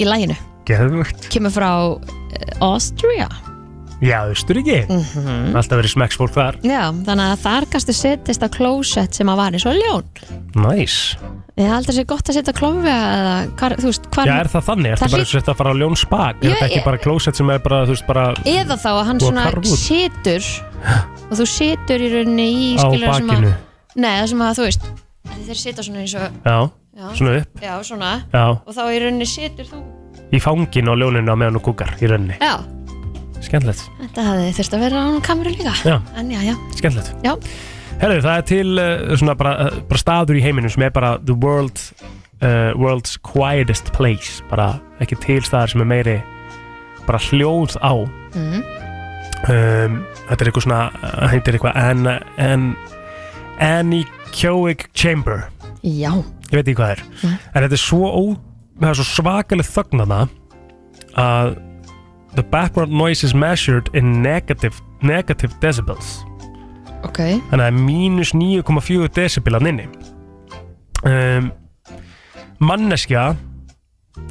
S2: í læginu
S1: Geðvögt.
S2: kemur frá eh, Austria
S1: Já, Östuríki,
S2: Mhm.
S1: alltaf verið smekksfólk þar.
S2: Já, þannig að þar gastu setjast á closet sem að var eins og ljón
S1: Næs.
S2: Ég held að það sé gott að setja klófi
S1: Já, er það þannig? Ertu
S2: Það
S1: bara eins og þetta að fara á ljón spak? Er þetta ekki bara klósett sem er bara, veist, bara
S2: eða þá að hann svona situr og þú situr í rauninni í
S1: Á bakinu.
S2: að Nei, það sem að þú veist þeir sita svona eins og
S1: Já,
S2: Já.
S1: svona upp,
S2: Já, svona
S1: Já.
S2: Og þá í rauninni situr þú
S1: í fangin á ljóninu á meðan og kúkar í rauninni.
S2: Já,
S1: Skemmtilegt,
S2: þetta hefði þurft að vera á kameru líka.
S1: Já.
S2: En já, já,
S1: skemmtilegt.
S2: já.
S1: Herðu, það er til uh, svona bara, uh, bara staður í heiminum sem er bara the world, uh, world's quietest place. Bara ekki til staðar sem er meiri bara hljóð á.
S2: Mm.
S1: um, þetta er eitthvað svona uh, heitir eitthvað an, an, anechoic chamber.
S2: Já,
S1: ég veit ekki hvað það er.
S2: Nei.
S1: en þetta er svo, ó, það er svo svakaleg þögnana að the background noise is measured in negative, negative decibels.
S2: Ok.
S1: Þannig að það er mínus 9,4 decibel að inni. Um, manneskja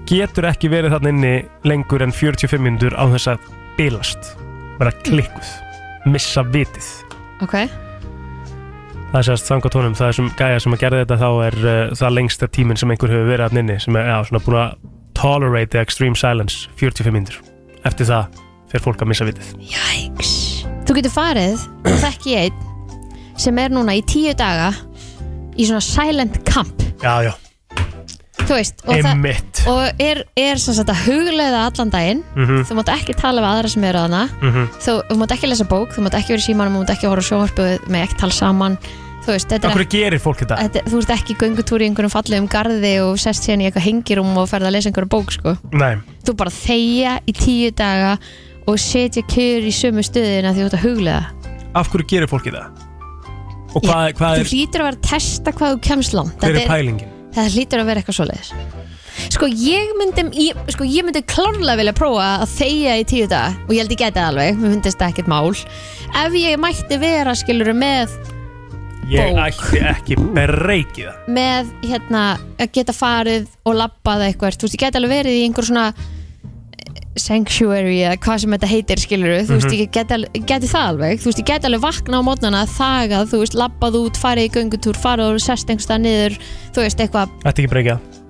S1: getur ekki verið þarna inni lengur en 45 minnur á þess að bilast vera klikkuð, missa vitið.
S2: Ok,
S1: það er sérst samkvæmt honum, það er sem gæja sem að gera þetta þá er uh, það lengsta tíminn sem einhver hefur verið þarna inni sem er já, svona búin að tolerate the extreme silence 45 minnur eftir það fer fólk að missa vitið.
S2: Jæks Þú getur farið, og þekki ég einn sem er núna í tíu daga í svona silent camp.
S1: Já, já,
S2: þú veist og, það,
S1: einmitt.
S2: og er, er sem sagt að hugleiða allan daginn.
S1: Mhm.
S2: þú mátt ekki tala við aðra sem eru að hana
S1: Mhm.
S2: þú, þú mátt ekki lesa bók, þú mátt ekki vera í símanum þú mátt ekki horfa á sjónvarpu með ekki tala saman þú veist, þetta er
S1: Akkur gerir fólk þetta?
S2: Þetta, þú ert ekki göngutúr í einhverjum fallegum garði og sest síðan í eitthvað hengirum og ferð að lesa einhverju bók sko.
S1: Nei,
S2: þú bara þegja í tíu daga og setja kjör í sömu stöðina því þú ert að huglega
S1: af hverju gerir fólki það? Og hvað, hvað
S2: þú
S1: er,
S2: hlýtur að vera að testa hvað þú kemst langt
S1: hver
S2: Þetta
S1: er pælingin?
S2: það hlýtur að vera eitthvað svoleiðis sko ég myndi ég, sko, ég myndi klárlega vilja prófa að þegja í tíu daga og ég held ég geti það alveg mér finnst það ekkert mál ef ég mætti vera skilur með
S1: Ég ætti ekki bereikið það
S2: með hérna að geta farið og labbað eitthvað, þú veist, ég geti alveg verið í einhver svona eh, sanctuary eða hvað sem þetta heitir skilur þú veist,
S1: Mhm.
S2: ég geti, alveg- geti það alveg. Þú veist, ég geti alveg vakna á mótnana þagað, þú veist, labbað út, farið í göngutúr farið og sest einhverstað niður. Þú veist, eitthvað,
S1: Ætti ekki bereikið það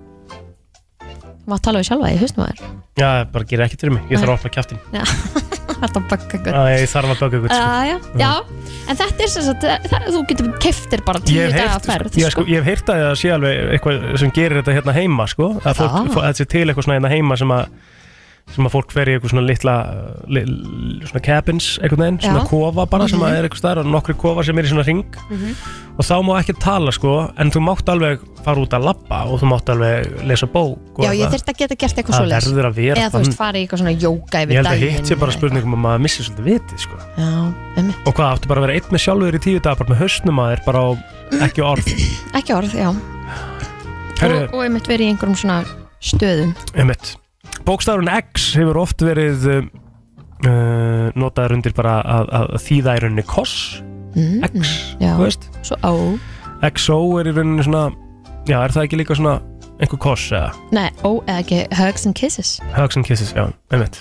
S2: maður tala við sjálfa í haustum að
S1: Já, bara gerir ekkert fyrir mig, ég þarf að opna kjaftin [LAUGHS]
S2: þér þetta er bakka
S1: Já, ég þarf að baka ykkur sko.
S2: Já, já, en þetta er sem sagt, það, þú getur keftir bara tíu
S1: hef
S2: daga
S1: heyrt,
S2: ferð
S1: sko, ég, sko, ég hef heyrt að það sé alveg eitthvað sem gerir þetta hérna heima sko, að
S2: Það?
S1: að sé til eitthvað svona hérna heima sem að sem að fólk fer í eitthvað svona litla li, svona cabins, einhvern veginn svona
S2: Já.
S1: kofa bara sem að
S2: Mhm.
S1: er eitthvað staðar og nokkri kofar sem er í svona ring
S2: Mhm.
S1: og þá má ekki tala sko en þú mátt alveg fara út að labba og þú mátt alveg lesa bók og
S2: Já, ég
S1: eitthvað.
S2: þurfti að geta gert eitthvað
S1: Það
S2: svoleiðis.
S1: verður að vera
S2: Eða þú veist,
S1: þannig.
S2: fara í eitthvað svona jóka
S1: Ég
S2: yfir
S1: held að
S2: daginn
S1: hitt sé bara
S2: eða
S1: spurningum um að maður missi svolítið vitið sko.
S2: Já, emmi
S1: Og hvað, áttu bara að vera einn með sjálfur í tíu dagar bara með hausnum að þér bara á ekki orð
S2: Ekki orð, já
S1: Herru,
S2: og, og einmitt verið í einhverjum svona stöðum
S1: einmitt Bókstafurinn X hefur oft verið uh, notaður undir bara að, að, þýða í rauninni koss.
S2: Mm,
S1: X,
S2: já.
S1: þú veist?
S2: Svo á.
S1: XO er í rauninni svona Já, er það ekki líka svona einhver koss eða?
S2: Nei, ó, eða ekki Hugs and Kisses.
S1: Hugs and Kisses, já, einmitt.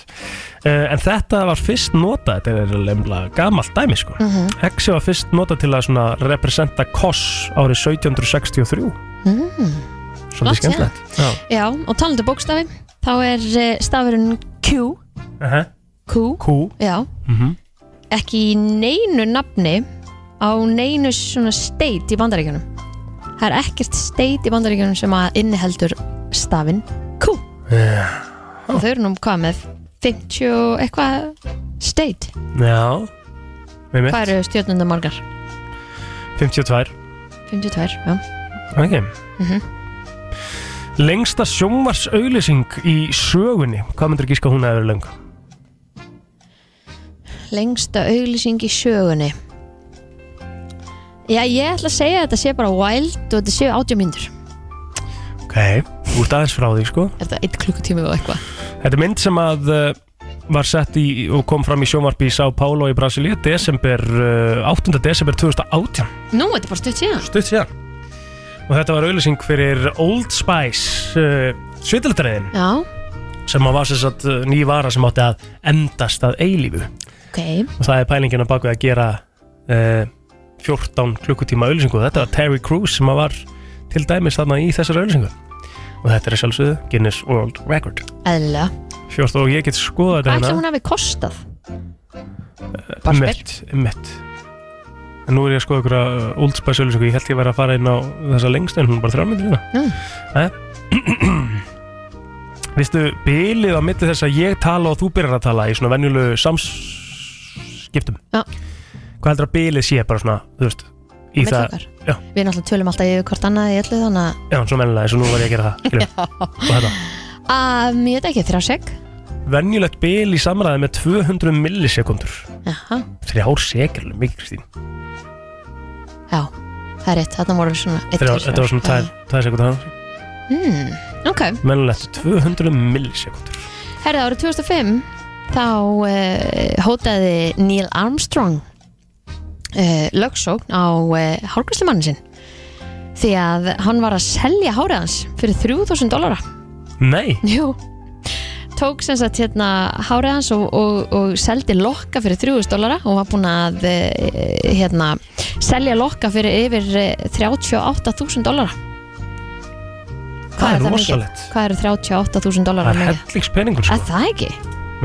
S1: Uh, En þetta var fyrst notað Þetta er lemla gamalt dæmi sko.
S2: Mhm.
S1: X var fyrst notað til að svona representa koss árið 1763
S2: mm.
S1: Svolítið skemmtilegt Já,
S2: Já, og talandi um bókstafi þá er uh, stafurinn Q.
S1: Uh
S2: Q,
S1: Q.
S2: Já.
S1: Mm
S2: ekki í neinu nafni á neinu svona state í bandaríkjunum. Það er ekkert state í bandaríkjunum sem að inniheldur stafinn Q. Og þau eru nú hvað með 50 og eitthvað state?
S1: Já,
S2: hvað eru stjórnundar margar?
S1: 52
S2: 52, já.
S1: Ok.
S2: Mhm.
S1: Lengsta sjónvarsauðlýsing í sögunni Hvað myndir gíska hún að vera leng?
S2: lengsta auglýsing í sögunni Já, ég ætla að segja að þetta sé bara wild og þetta sé 80 mínútur
S1: Ok, ert aðeins frá því sko
S2: Er þetta 1 klukkutími og eitthvað?
S1: Þetta er mynd sem að uh, var sett í og kom fram í sjónvarpi í São Paulo í Brasilíu desember, uh, 8. desember 2018
S2: Nú, þetta er bara stutt síðan
S1: Stutt síðan Og þetta var auðlýsing fyrir Old Spice uh, svitildræðin
S2: Já,
S1: sem að var sem sagt uh, ný vara sem átti að endast að eilífu.
S2: Ok.
S1: Og það er pælingin að baka að gera uh, 14 klukkutíma auðlýsingu þetta var Terry Crews sem að var til dæmis þarna í þessar auðlýsingu og þetta er að sjálfsögðu Guinness World Record.
S2: Eðlilega.
S1: 14 og ég get skoðað
S2: Hvað
S1: þetta
S2: ætla hún hafi kostað? bara spyr.
S1: mitt, mitt en nú er ég að skoða ykkur að Old Spice auðlýsingu ég held ég að vera að fara inn á þessa lengst en hún er bara þrjá myndir hérna
S2: Mm.
S1: Vistu, bilið á milli þess að ég tala og þú byrjar að tala í svona venjulegu samskiptum.
S2: Já.
S1: Hvað heldur að bilið sé bara svona, þú veist í
S2: Milli
S1: það,
S2: okkar?
S1: já,
S2: Við náttúrulega tölum alltaf yfir hvort annað í öllu þannig að
S1: já, svo mennilega eins og nú var ég að gera það
S2: að [LAUGHS] Ég veit ekki, þrjá sek
S1: Venjulegt bil í samræði með 200 millisekundur.
S2: Jaha,
S1: Þrjár sekir, alveg mikið Kristín.
S2: Já, það er rétt Þarna voru svona einn,
S1: Þrjár,
S2: tveir,
S1: Þetta var svona
S2: þrjár.
S1: 2 sekundur
S2: Hmm, ok.
S1: Venjulegt 200 millisekundur.
S2: Herði árið 2005 þá uh, hótaði Neil Armstrong uh, lögsókn á uh, hárgræslumannin sinn. Því að hann var að selja hárið hans fyrir 3000 dólara
S1: Nei,
S2: Jú tók sem sagt hérna hárið hans og, og, og seldi lokka fyrir 3000 dólara og var búinn að eh, hérna selja lokka fyrir yfir eh, 38.000 dólara
S1: Það er
S2: mikið?
S1: rosalegt.
S2: Hvað eru 38.000
S1: það
S2: dólara
S1: er
S2: mikið?
S1: hellingspeningur
S2: Er
S1: sko.
S2: það ekki?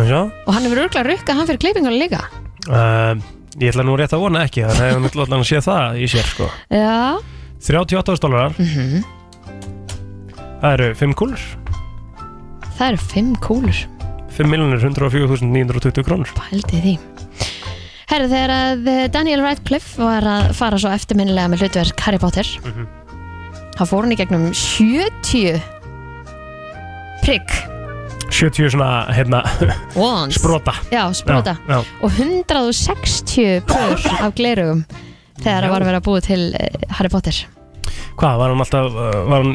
S1: Sjá.
S2: Og hann hefur örgulega rukkað hann fyrir klippingunum líka
S1: Uh, ég ætla nú rétt að vona ekki þannig að ég ætla að sé það í sér sko.
S2: Já,
S1: 38 dólarar
S2: Mhm.
S1: Það eru 5 kúlur
S2: Það eru fimm kúlur.
S1: 5 miljonir 104.920 krónur.
S2: Hældi því. Herru, þegar að eh, Daniel Radcliffe var að fara svo eftirminnilega með hlutverk Harry Potter
S1: Mhm.
S2: þá fór hann í gegnum 70 prigg
S1: 70 svona, hérna. [LAUGHS] Sprota.
S2: Já, sprota.
S1: Já, já.
S2: og 160 pör [LAUGHS] af glerugum þegar það var að búið til eh, Harry Potter.
S1: Hvað, var hann alltaf uh, Var hann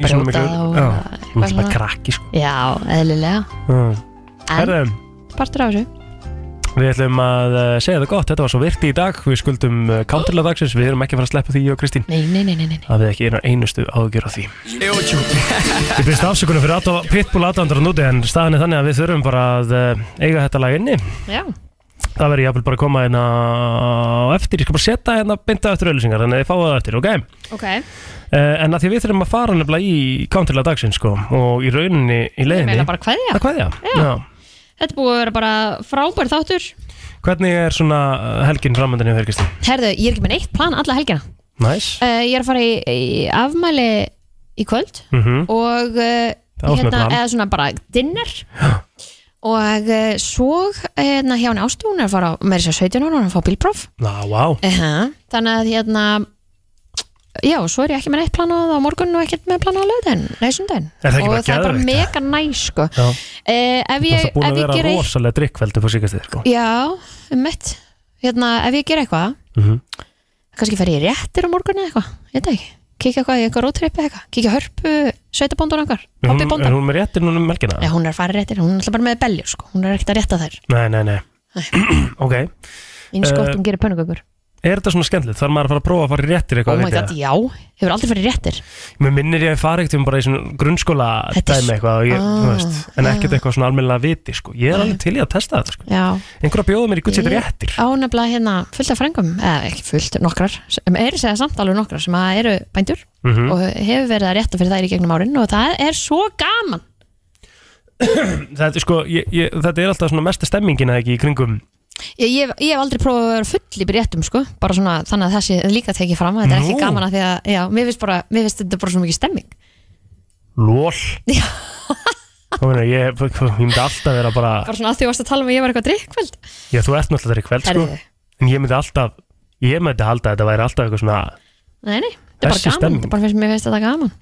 S2: brjóta eitthvað
S1: hann var
S2: svona.
S1: krakki sko.
S2: Já, eðlilega. En
S1: Herðu,
S2: partur af þessu.
S1: við ætlum að uh, segja það gott. Þetta var svo virti í dag. Við skuldum uh, counterlega dagsins. Við erum ekki að fara að sleppa því ég og Kristín.
S2: Nei, nei, nei, nei, nei.
S1: Það við ekki einar einustu ágjör á því. Ég byrst [LAUGHS] afsökunum fyrir aðtá, Pitbull aðdandar núti En staðan er þannig að við þurfum bara að uh, eiga þetta lag inni.
S2: Já,
S1: Það verður ég bara að koma hérna á eftir. Ég skal bara setja hérna bynda eftir auðlýsingar Þannig að þið fáið það eftir, ok?
S2: ok.
S1: Uh, en að því að við þurfum að fara nefnilega í counterlega dagsins sko Og í rauninni í leiðinni
S2: meina bara kveðja.
S1: Að kveðja,
S2: Já. Þetta er búið að vera bara frábær þáttur.
S1: Hvernig er svona uh, helgin framöndinni fyrir Kristín?
S2: Herðu, ég er ekki með neitt plan alla helgina.
S1: Næs
S2: uh, Ég er að fara í, í afmæli í kvöld
S1: Mhm.
S2: og uh,
S1: Það
S2: og uh, svo hérna hjá henni Ástu, hún er að fara með þess að 17 ára, er að fá bílpróf.
S1: Ná, vá.
S2: Uh þannig að hérna já, svo er ég ekki með neitt plan á morgun og ekkert með plan á löðin, nei sundin
S1: það ekki
S2: og það er bara
S1: geðveikt?
S2: mega næ sko. Uh, ef ég,
S1: Það búin
S2: ef
S1: að vera
S2: gera
S1: rosalega drikkveldu på síkastið sko.
S2: já, um mitt. Hérna, ef ég gera eitthvað
S1: Mhm.
S2: kannski fer ég réttir á morgun eða eitthvað, ég veit ekki kíkja eitthvað í eitthvað rótrip eða eitthvað? Kíkja hörpu, sveitabóndun okkar
S1: hún,
S2: bóndan
S1: er hún með réttir núna um melkina?
S2: Já, hún er fara réttir, hún er alltaf bara með beljur sko. hún er ekkert að rétta þær.
S1: Nei, nei, nei. [CLEARS THROAT] Ok.
S2: Eins gott
S1: Eh,
S2: gerir pönnukökur
S1: Er þetta svona skemmtilegt? Þarf maður að fara að prófa að fara í réttir
S2: oh
S1: eitthvað
S2: my
S1: veit ég
S2: god,
S1: það?
S2: já, hefur aldrei farið réttir
S1: Mér minnir ég að fara ekkert um bara í svona grunnskóla
S2: Þetta er
S1: dæmi eitthvað og ég,
S2: Ah,
S1: þú veist, En ekkert eitthvað svona almennilega viti sko. Ég er alveg til í að testa þetta sko.
S2: já,
S1: Einhver að bjóða mér í gutt sér réttir
S2: ánefnilega hérna fullt af frengum, eða ekki fullt, nokkrar sem eru segja samt alveg nokkrar sem að eru bændur
S1: Mhm.
S2: og hefur verið að rétta fyrir þær í gegnum árin og það er svo gaman [COUGHS]
S1: þetta, er sko, ég, ég, þetta er alltaf svona mesta stemmingin eða ekki í kringum
S2: Ég, ég, ég hef aldrei prófað að vera full í réttum sko, bara svona þannig að það sé líka tekið fram þetta er ekki
S1: Nú.
S2: gaman að því að, já, mér finnst bara, mér finnst þetta bara svo mikið stemming.
S1: Lól Þá meina ég, ég myndi alltaf vera bara
S2: bara svona að því varst að tala um að ég var eitthvað drikkveld
S1: Já, þú ert náttúrulega í kveld sko.
S2: Herðu.
S1: En ég myndi alltaf Ég myndi halda að þetta væri alltaf eitthvað svona
S2: Nei, nei, þetta er bara
S1: Þessi
S2: gaman,
S1: stemming.
S2: þetta bara finnst mér finnst þetta gaman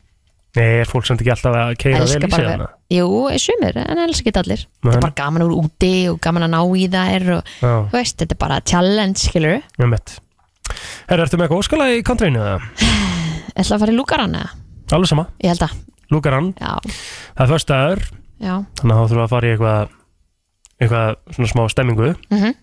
S1: Nei, er fólk samt ekki alltaf að keira vel í sig þarna?
S2: Jú, sumir, en elskar ekki allir. Þetta er bara gaman úr úti og gaman að ná í þær og
S1: Já,
S2: þú veist, þetta er bara challenge, skilur
S1: ég mitt Herra, ertu með eitthvað óskala í kontrænu eða? [SIGHS]
S2: ætla að fara í lúkaran eða?
S1: Alveg sama,
S2: Ég held að,
S1: lúkarann
S2: já,
S1: Það er föstaður,
S2: já.
S1: Þannig að þá þurfum við að fara í eitthvað eitthvað svona smá stemmingu.
S2: Mm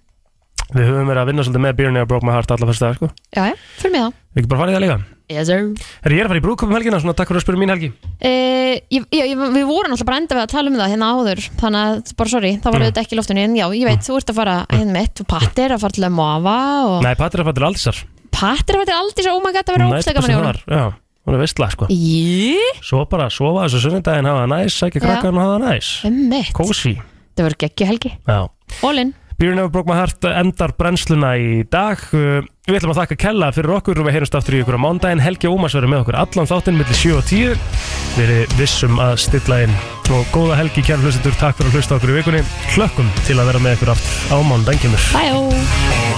S1: Við höfum verið að vinna svolítið með Beer Never Broke My Heart alla föstaður sko.
S2: Já, já, fyrir mig þá.
S1: Við ekki bara farið það líka
S2: Yes sir.
S1: Herra, ég er að fara í brúköpum helgina, svona takk fyrir að spyrja mín helgi.
S2: Uh, ég, ég, við vorum alltaf bara enda við að tala um það hérna áður þannig að, bara sorry, það var
S1: Mm.
S2: auðvitað ekki í loftinu en já, ég veit, þú ert að fara hérna mitt og Patti er að fara til að mofa og
S1: Nei, Patrik er að fara til Aldísar.
S2: Patti er að fara til aldrei svo, oh my god, það verður óslega gaman í honum.
S1: Já, hún er veistla sko.
S2: Jí,
S1: Svo bara sofa þessu sunnudaginn, hafa það næs, sækja
S2: Já.
S1: krakkarn og hafa það næs.
S2: Emmitt,
S1: Kósi
S2: það verður geggju helgi.
S1: Já.
S2: In.
S1: Beer Never Broke My Heart endar brennsluna í dag. Uh, Við ætlum að þakka Kella fyrir okkur og við heyrumst aftur í ykkur á mándaginn Helgi Ómars verður með okkur allan þáttinn millir 7 og 10 Við erum vissum að stilla inn. Og góða helgi kæra hlustendur, takk fyrir að hlusta okkur í vikunni. Hlökkum til að vera með ykkur aftur á mándaginn kemur.
S2: Bye